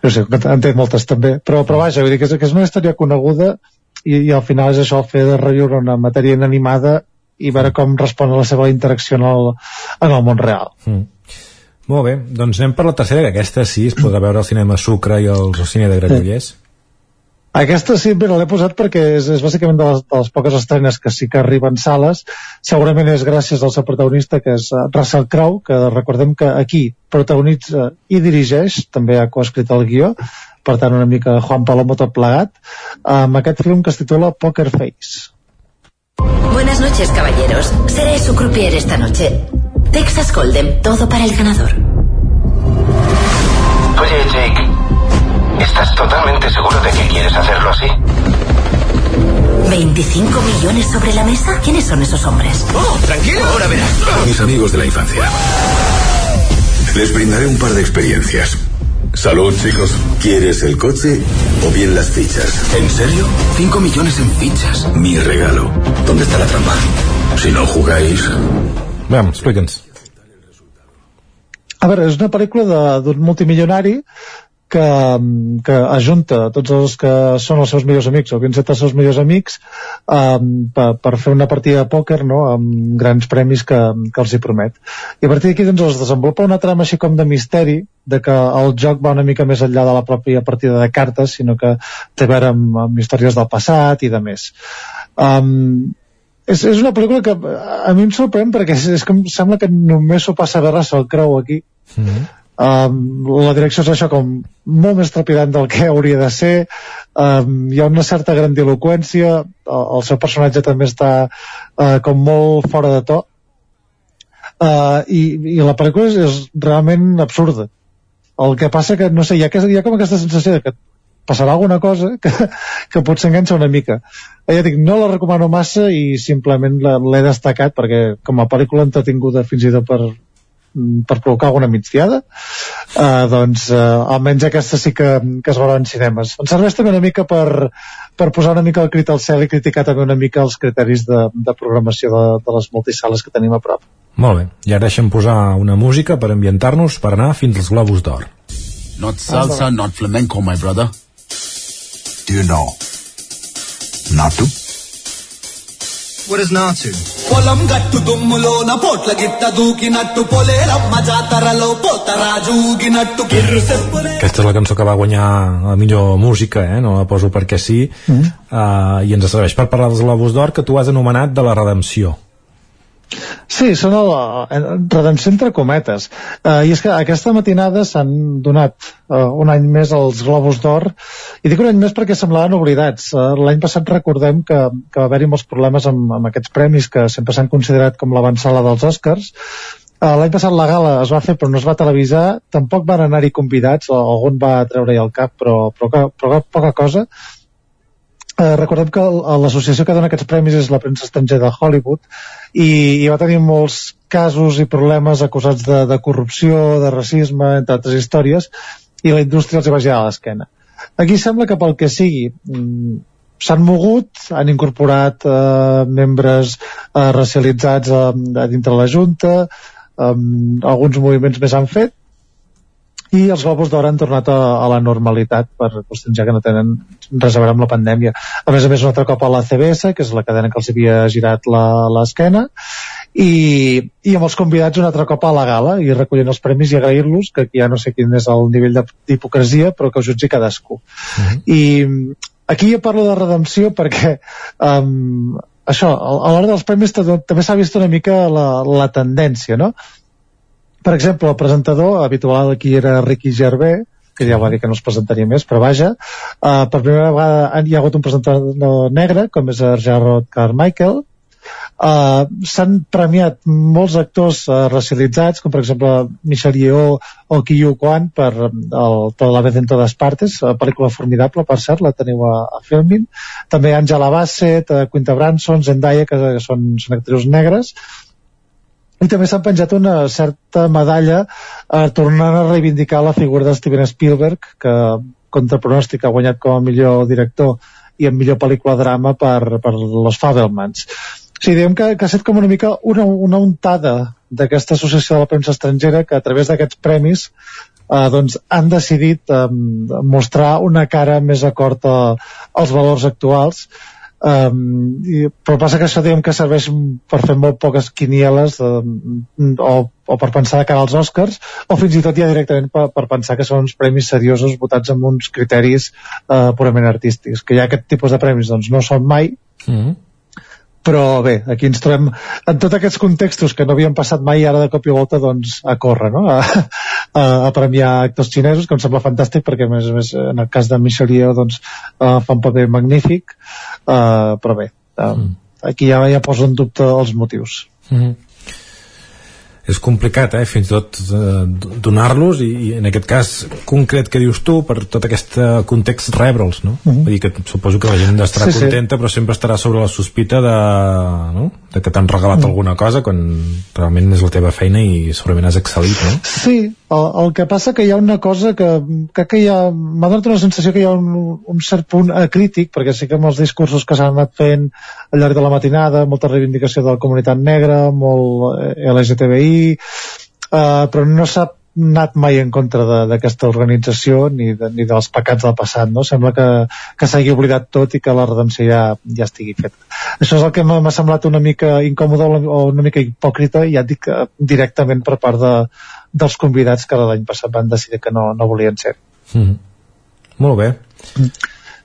no sé, en té moltes també. Però, però vaja, vull dir que és, que és una història coneguda i, i al final és això, fer de reviure una matèria inanimada i veure com respon a la seva interacció en el, en el món real. Mm. Molt bé, doncs anem per la tercera, que aquesta sí es podrà veure al cinema Sucre i al cine de Granollers. Aquesta sí, però l'he posat perquè és, és bàsicament de les, de les poques estrenes que sí que arriben sales. Segurament és gràcies al seu protagonista, que és eh, Russell Crowe, que recordem que aquí protagonitza i dirigeix, també ha coescrit el guió, per tant una mica Juan Palomo tot plegat, amb aquest film que es titula Poker Face. Buenas noches, caballeros. Seré su croupier esta noche. Texas Hold'em, todo para el ganador. Oye, Jake, ¿estás totalmente seguro de que quieres hacerlo así? ¿25 millones sobre la mesa? ¿Quiénes son esos hombres? Oh, tranquilo, ahora verás. Mis amigos de la infancia. Les brindaré un par de experiencias. Salud, chicos. ¿Quieres el coche o bien las fichas? ¿En serio? ¿Cinco millones en fichas? Mi regalo. ¿Dónde está la trampa? Si no jugáis... Veam, explica'ns. A veure, és una pel·lícula de- d'un multimilionari que, que ajunta tots els que són els seus millors amics o que han set els seus millors amics um, per, per fer una partida de pòquer no? amb grans premis que, que els hi promet i a partir d'aquí doncs, es desenvolupa una trama així com de misteri de que el joc va una mica més enllà de la pròpia partida de cartes sinó que té a veure amb, amb històries del passat i de més um, és, és una pel·lícula que a mi em sorprèn perquè és, és em sembla que només s'ho passa bé Russell Crowe aquí Mm -hmm. Um, la direcció és això com molt més trepidant del que hauria de ser. Um, hi ha una certa grandiloquència el, el seu personatge també està uh, com molt fora de to. Uh, i, i la pel·lícula és, és realment absurda. El que passa que, no sé, hi ha, hi ha com aquesta sensació de que passarà alguna cosa que, que potser enganxa una mica. Ja dic, no la recomano massa i simplement l'he destacat perquè com a pel·lícula entretinguda fins i tot per, per provocar alguna migdiada uh, doncs uh, almenys aquesta sí que, que es veurà en cinemes ens serveix també una mica per, per posar una mica el crit al cel i criticar també una mica els criteris de, de programació de, de les multisales que tenim a prop Molt bé, i ara deixa'm posar una música per ambientar-nos per anar fins als Globus d'Or. Not salsa, not flamenco, my brother. Do you know? Not to? What is Natu? పొలం గట్టు దుమ్ములోన పోట్ల గిట్ట దూకినట్టు పొలేరమ్మ జాతరలో పోతరాజు ఊగినట్టు కిర్రు సెప్పులే Aquesta és la cançó que va guanyar la millor música, eh? no la poso perquè sí, mm. uh, i ens serveix per parlar dels Globus d'Or que tu has anomenat de la redempció. Sí, són el, el redempció entre cometes. Uh, I és que aquesta matinada s'han donat uh, un any més els Globus d'Or, i dic un any més perquè semblaven oblidats. Uh, L'any passat recordem que, que va haver-hi molts problemes amb, amb aquests premis que sempre s'han considerat com l'avançala dels Oscars. Uh, L'any passat la gala es va fer però no es va televisar, tampoc van anar-hi convidats, algun va treure-hi el cap, però, però, però poca cosa. Eh, recordem que l'associació que dona aquests premis és la premsa estrangera de Hollywood i, i va tenir molts casos i problemes acusats de, de corrupció, de racisme, entre altres històries, i la indústria els va girar a l'esquena. Aquí sembla que pel que sigui mm, s'han mogut, han incorporat eh, membres eh, racialitzats a, a dintre la Junta, eh, alguns moviments més han fet, i els globus d'or han tornat a, a la normalitat per qüestions ja que no tenen res a veure amb la pandèmia. A més a més, un altre cop a la CBS, que és la cadena que els havia girat la- l'esquena, i, i amb els convidats un altre cop a la gala i recollint els premis i agrair-los, que aquí ja no sé quin és el nivell de- d'hipocresia, però que ho jutgi cadascú. I aquí jo parlo de redempció perquè um, això, a l'hora dels premis també s'ha vist una mica la, la tendència, no? Per exemple, el presentador habitual aquí era Ricky Gervais, que ja va dir que no es presentaria més, però vaja, uh, per primera vegada hi ha hagut un presentador negre, com és Gerard Carmichael, Uh, s'han premiat molts actors uh, racialitzats, com per exemple Michelle Yeoh o Kiyu Kwan per el Todo la vez en todas partes, uh, pel·lícula formidable, per cert, la teniu a, a Filmin. També Angela Bassett, uh, Quinta Branson, Zendaya, que, que són, són actrius negres, i també s'han penjat una certa medalla eh, tornant a reivindicar la figura de Steven Spielberg que contra pronòstic ha guanyat com a millor director i en millor pel·lícula drama per, per Los Fabelmans. O sigui, diguem que, que ha estat com una mica una, una untada d'aquesta associació de la premsa estrangera que a través d'aquests premis eh, doncs han decidit eh, mostrar una cara més acord a, als valors actuals Um, i, però passa que això diguem que serveix per fer molt poques quinieles um, o, o per pensar de cara als Oscars o fins i tot ja directament per, per pensar que són uns premis seriosos votats amb uns criteris uh, purament artístics que ja aquest tipus de premis doncs no són mai Mm -hmm. Però bé, aquí ens trobem en tots aquests contextos que no havien passat mai ara de cop i volta doncs a córrer no? a, a, a premiar actors xinesos que em sembla fantàstic perquè a més a més en el cas de Michelle Yeoh doncs uh, fa un paper magnífic uh, però bé uh, mm. aquí ja, ja poso en dubte els motius Mm -hmm. És complicat, eh, fins i tot eh, donar-los i, i en aquest cas concret que dius tu per tot aquest eh, context rebre'ls no? Mhm. Vull dir que suposo que la gent estarà Sí, sí. contenta però sempre estarà sobre la sospita de, no? de que t'han regalat Mhm. alguna cosa quan realment és la teva feina i segurament has excel·lit no? Sí, el, el que passa que hi ha una cosa que crec que hi ha, m'ha donat una sensació que hi ha un, un cert punt acrític, perquè sí que amb els discursos que s'han anat fent al llarg de la matinada, molta reivindicació de la comunitat negra, molt eh, LGTBI, eh, però no s'ha anat mai en contra d'aquesta organització ni, de, ni dels pecats del passat, no? Sembla que, que s'hagi oblidat tot i que la redempció ja, ja estigui feta. Això és el que m'ha semblat una mica incòmode o una mica hipòcrita, ja et dic eh, directament per part de, dels convidats que l'any passat van decidir que no, no volien ser. Mm. Molt bé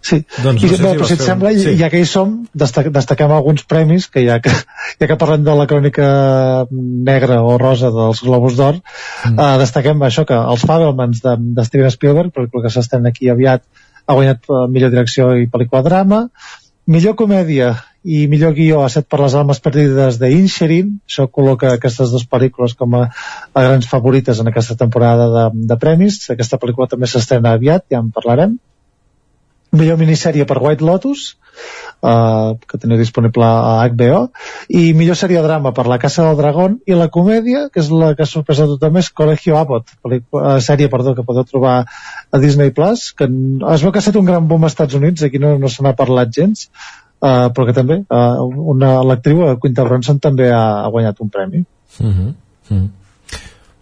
Sí, Doncs I, no sé bé, si però si et fer un- sembla, sí. sí. ja que hi som, destac, destaquem alguns premis, que ja que, ja que parlem de la crònica negra o rosa dels Globus d'Or, mm. eh, destaquem això, que els Fabelmans de, de Steven Spielberg, pel que s'estén aquí aviat, ha guanyat eh, millor direcció i pel·lícula drama, millor comèdia i millor guió a set per les almes perdides de Incherin, això col·loca aquestes dues pel·lícules com a, a grans favorites en aquesta temporada de, de premis, aquesta pel·lícula també s'estrena aviat, ja en parlarem, millor minissèrie per White Lotus uh, que teniu disponible a HBO i millor de drama per La Casa del Dragón i la comèdia, que és la que ha sorprès a tothom és Colegio Abbott uh, sèrie perdó, que podeu trobar a Disney Plus que es veu que ha estat un gran boom als Estats Units aquí no, no se n'ha parlat gens uh, però que també uh, una- l'actriu uh, Quinta Bronson també ha, ha guanyat un premi Mm -hmm. Mm -hmm.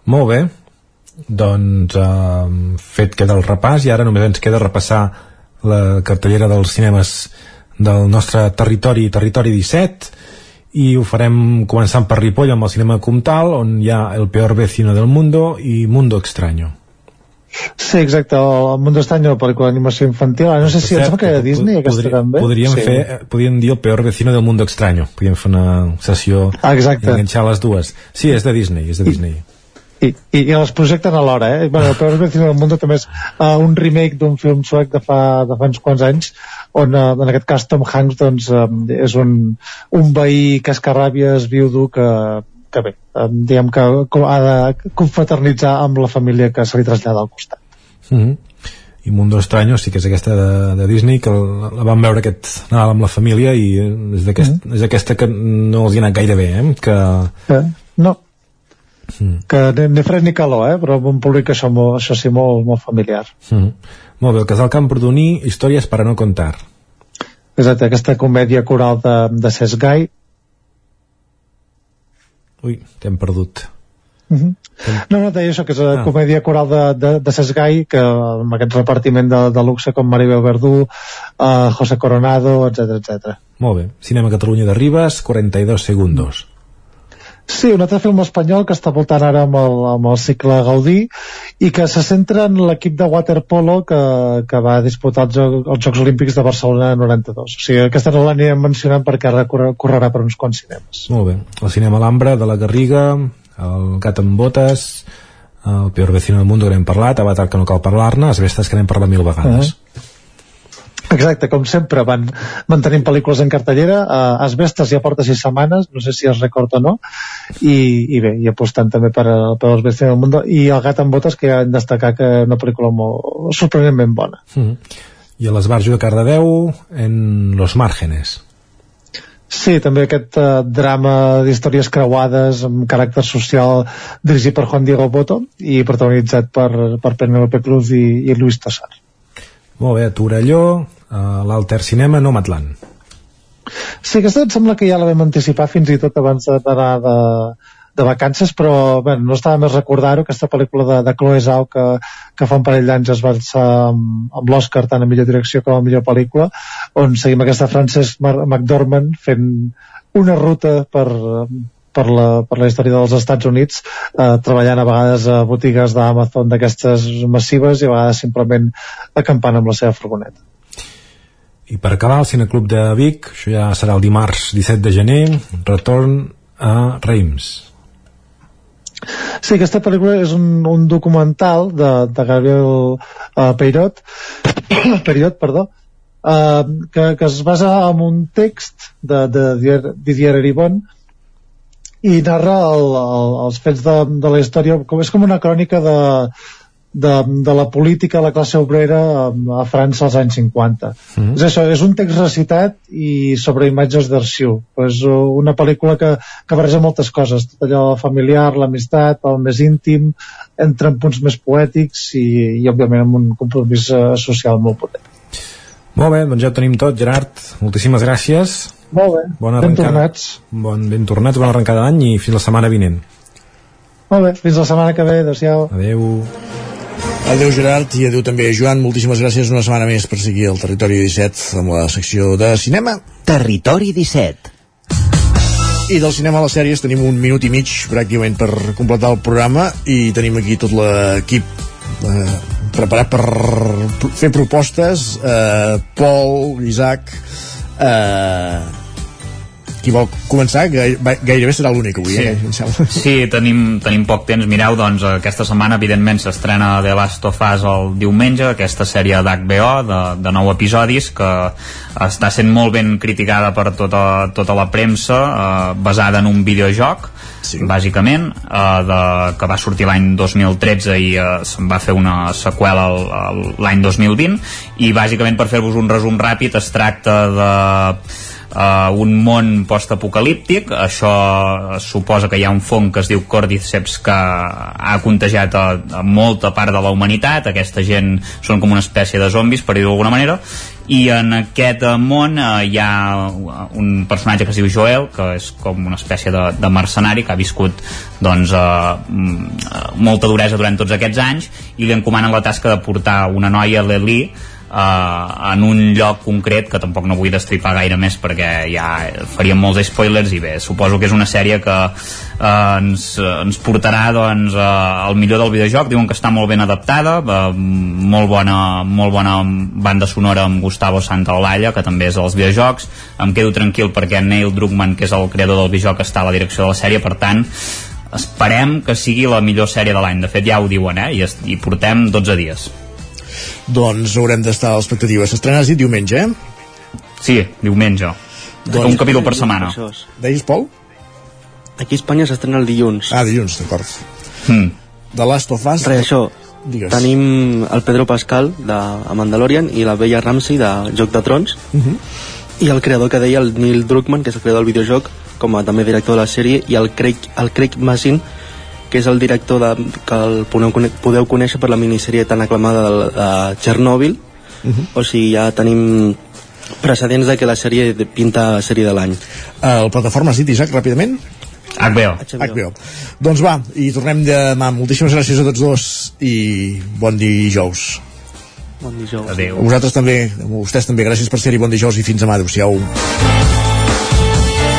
Molt bé doncs eh, fet queda el repàs i ara només ens queda repassar la cartellera dels cinemes del nostre territori, territori 17 i ho farem començant per Ripoll amb el cinema Comtal on hi ha El peor vecino del mundo i Mundo extraño Sí, exacte, el Mundo Extraño, pel·lícula d'animació infantil. Ah, No sé si em sembla que era Disney, aquesta podri, també. podríem, sí. fer, eh, podríem dir El peor vecino del mundo extraño podríem fer una sessió Ah, exacte. i enganxar les dues sí, és de Disney, és de Disney I, i, i els projecten alhora, eh? Bueno, el Peor Vecino del Mundo també és uh, un remake d'un film suec de fa, de fa uns quants anys, on uh, en aquest cas Tom Hanks doncs, um, és un, un veí cascarràbies viudo que, que bé, diguem que ha de confraternitzar amb la família que se li trasllada al costat. mm -hmm. i Mundo extraño sí que és aquesta de, de Disney que la, la vam veure aquest Nadal amb la família i és, d'aquest, Mhm. és aquesta que no els hi ha anat gaire bé eh? que Eh? No, mm. que ni, ni fred ni calor, eh? però un públic això, molt, això sí molt, molt familiar. Mm. Molt bé, el casal Camprodoní, històries per a no contar. Exacte, aquesta comèdia coral de, de Cesc Gai, Ui, t'hem perdut. Uh -huh. No, no, deia això, que és la Ah. comèdia coral de, de, de Cesc Gai, que amb aquest repartiment de, de luxe com Maribel Verdú, uh, José Coronado, etc etc. Molt bé. Cinema Catalunya de Ribes, 42 segundos. Sí, un altre film espanyol que està voltant ara amb el, amb el cicle Gaudí i que se centra en l'equip de waterpolo que, que va disputar els, Jocs, els Jocs Olímpics de Barcelona 92. O sigui, aquesta no l'anirem mencionant perquè ara corre, correrà per uns quants cinemes. Molt bé. El cinema Alhambra, de la Garriga, el Gat amb botes, el Peor vecino del mundo que n'hem parlat, Avatar que no cal parlar-ne, Asbestes que n'hem parlat mil vegades. Exacte, com sempre van mantenint pel·lícules en cartellera uh, Asbestes ja porta sis setmanes no sé si es recorda o no i, i bé, i apostant també per, eh, per els Bestias del Mundo i el Gat amb botes que ja hem de destacar que és una pel·lícula molt sorprenentment bona Mm. I a l'Esbarjo de Cardedeu, en Los Márgenes. Sí, també aquest uh, drama d'històries creuades amb caràcter social dirigit per Juan Diego Boto i protagonitzat per, per Penélope Cruz i, i Luis Tosar. Molt bé, Torelló, a l'Alter Cinema, Nomadland. Sí, aquesta em sembla que ja la vam anticipar fins i tot abans d'anar de, de vacances, però bé, no estava més recordar-ho, aquesta pel·lícula de, de Chloe Zhao que, que fa un parell d'anys es va alçar amb, amb l'Oscar tant a millor direcció com a millor pel·lícula, on seguim aquesta Frances McDormand fent una ruta per, per, la, per la història dels Estats Units, eh, treballant a vegades a botigues d'Amazon d'aquestes massives i a vegades simplement acampant amb la seva furgoneta. I per acabar, el Cineclub de Vic, això ja serà el dimarts 17 de gener, retorn a Reims. Sí, aquesta pel·lícula és un, un documental de, de Gabriel uh, Peirot, Peirot, perdó, uh, que, que es basa en un text de, de Didier, Eribon i narra el, el, els fets de, de la història, com, és com una crònica de, de, de la política a la classe obrera a, a França als anys 50. Mm. És això, és un text recitat i sobre imatges d'arxiu. És una pel·lícula que, que barreja moltes coses, tot allò familiar, l'amistat, el més íntim, entra en punts més poètics i, i òbviament amb un compromís eh, social molt potent. Molt bé, doncs ja ho tenim tot, Gerard. Moltíssimes gràcies. Molt bé, Bona ben arrencada. tornats. Bon, ben tornats, bona arrencada d'any i fins la setmana vinent. Molt bé, fins la setmana que ve, adéu-siau. Adéu. Adéu Gerard i adéu també Joan, moltíssimes gràcies una setmana més per seguir el Territori 17 amb la secció de cinema. Territori 17. I del cinema a les sèries tenim un minut i mig pràcticament per completar el programa i tenim aquí tot l'equip eh, preparat per fer propostes eh, Pol, Isaac eh, qui vol començar Gai- gairebé serà l'únic avui Sí. eh. Sí, tenim, tenim poc temps. Mireu, doncs, aquesta setmana, evidentment, s'estrena The Last of Us el diumenge, aquesta sèrie d'HBO de, de nou episodis que està sent molt ben criticada per tota, tota la premsa, eh, basada en un videojoc, sí. bàsicament, eh, de, que va sortir l'any 2013 i eh, se'n va fer una seqüela el- el- l'any 2020, i bàsicament, per fer-vos un resum ràpid, es tracta de uh, un món postapocalíptic. Això suposa que hi ha un fong que es diu Cordyceps que ha contagiat a, a molta part de la humanitat. Aquesta gent són com una espècie de zombis per dir-ho d'alguna manera. I en aquest eh, món eh, hi ha un personatge que es diu Joel que és com una espècie de, de mercenari que ha viscut doncs, eh, mm, molta duresa durant tots aquests anys i li encomanen la tasca de portar una noia, l'Eli uh, en un lloc concret que tampoc no vull destripar gaire més perquè ja faríem molts spoilers i bé, suposo que és una sèrie que uh, ens, ens portarà doncs uh, al millor del videojoc. Diuen que està molt ben adaptada uh, molt, bona, molt bona banda sonora amb Gustavo Santaolalla que també és dels videojocs. Em quedo tranquil perquè Neil Druckmann que és el creador del videojoc està a la direcció de la sèrie. Per tant esperem que sigui la millor sèrie de l'any. De fet ja ho diuen eh? I, i portem 12 dies doncs haurem d'estar a l'expectativa. S'estrena dit diumenge, eh? Sí, diumenge. Doncs, un capítol per setmana. Deies, Pol? Aquí a Espanya s'estrena el dilluns. Ah, dilluns, d'acord. Hmm. The Last of Us... Res, això. Digues. Tenim el Pedro Pascal de a Mandalorian i la Bella Ramsey de Joc de Trons Uh -huh. i el creador que deia el Neil Druckmann que és el creador del videojoc com a també director de la sèrie i el Craig, el Craig Mazin que és el director de, que el podeu, podeu conèixer per la minissèrie tan aclamada de, de Chernobyl Uh -huh. o sigui ja tenim precedents de que la sèrie pinta sèrie de l'any El plataforma City, Isaac, ràpidament? HBO. HBO. Doncs va, i tornem demà. Moltíssimes gràcies a tots dos i bon dijous. bon dijous Adéu. A vosaltres també, a vostès també, gràcies per ser-hi bon dijous i fins demà. Adéu-siau.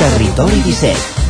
Territori 17,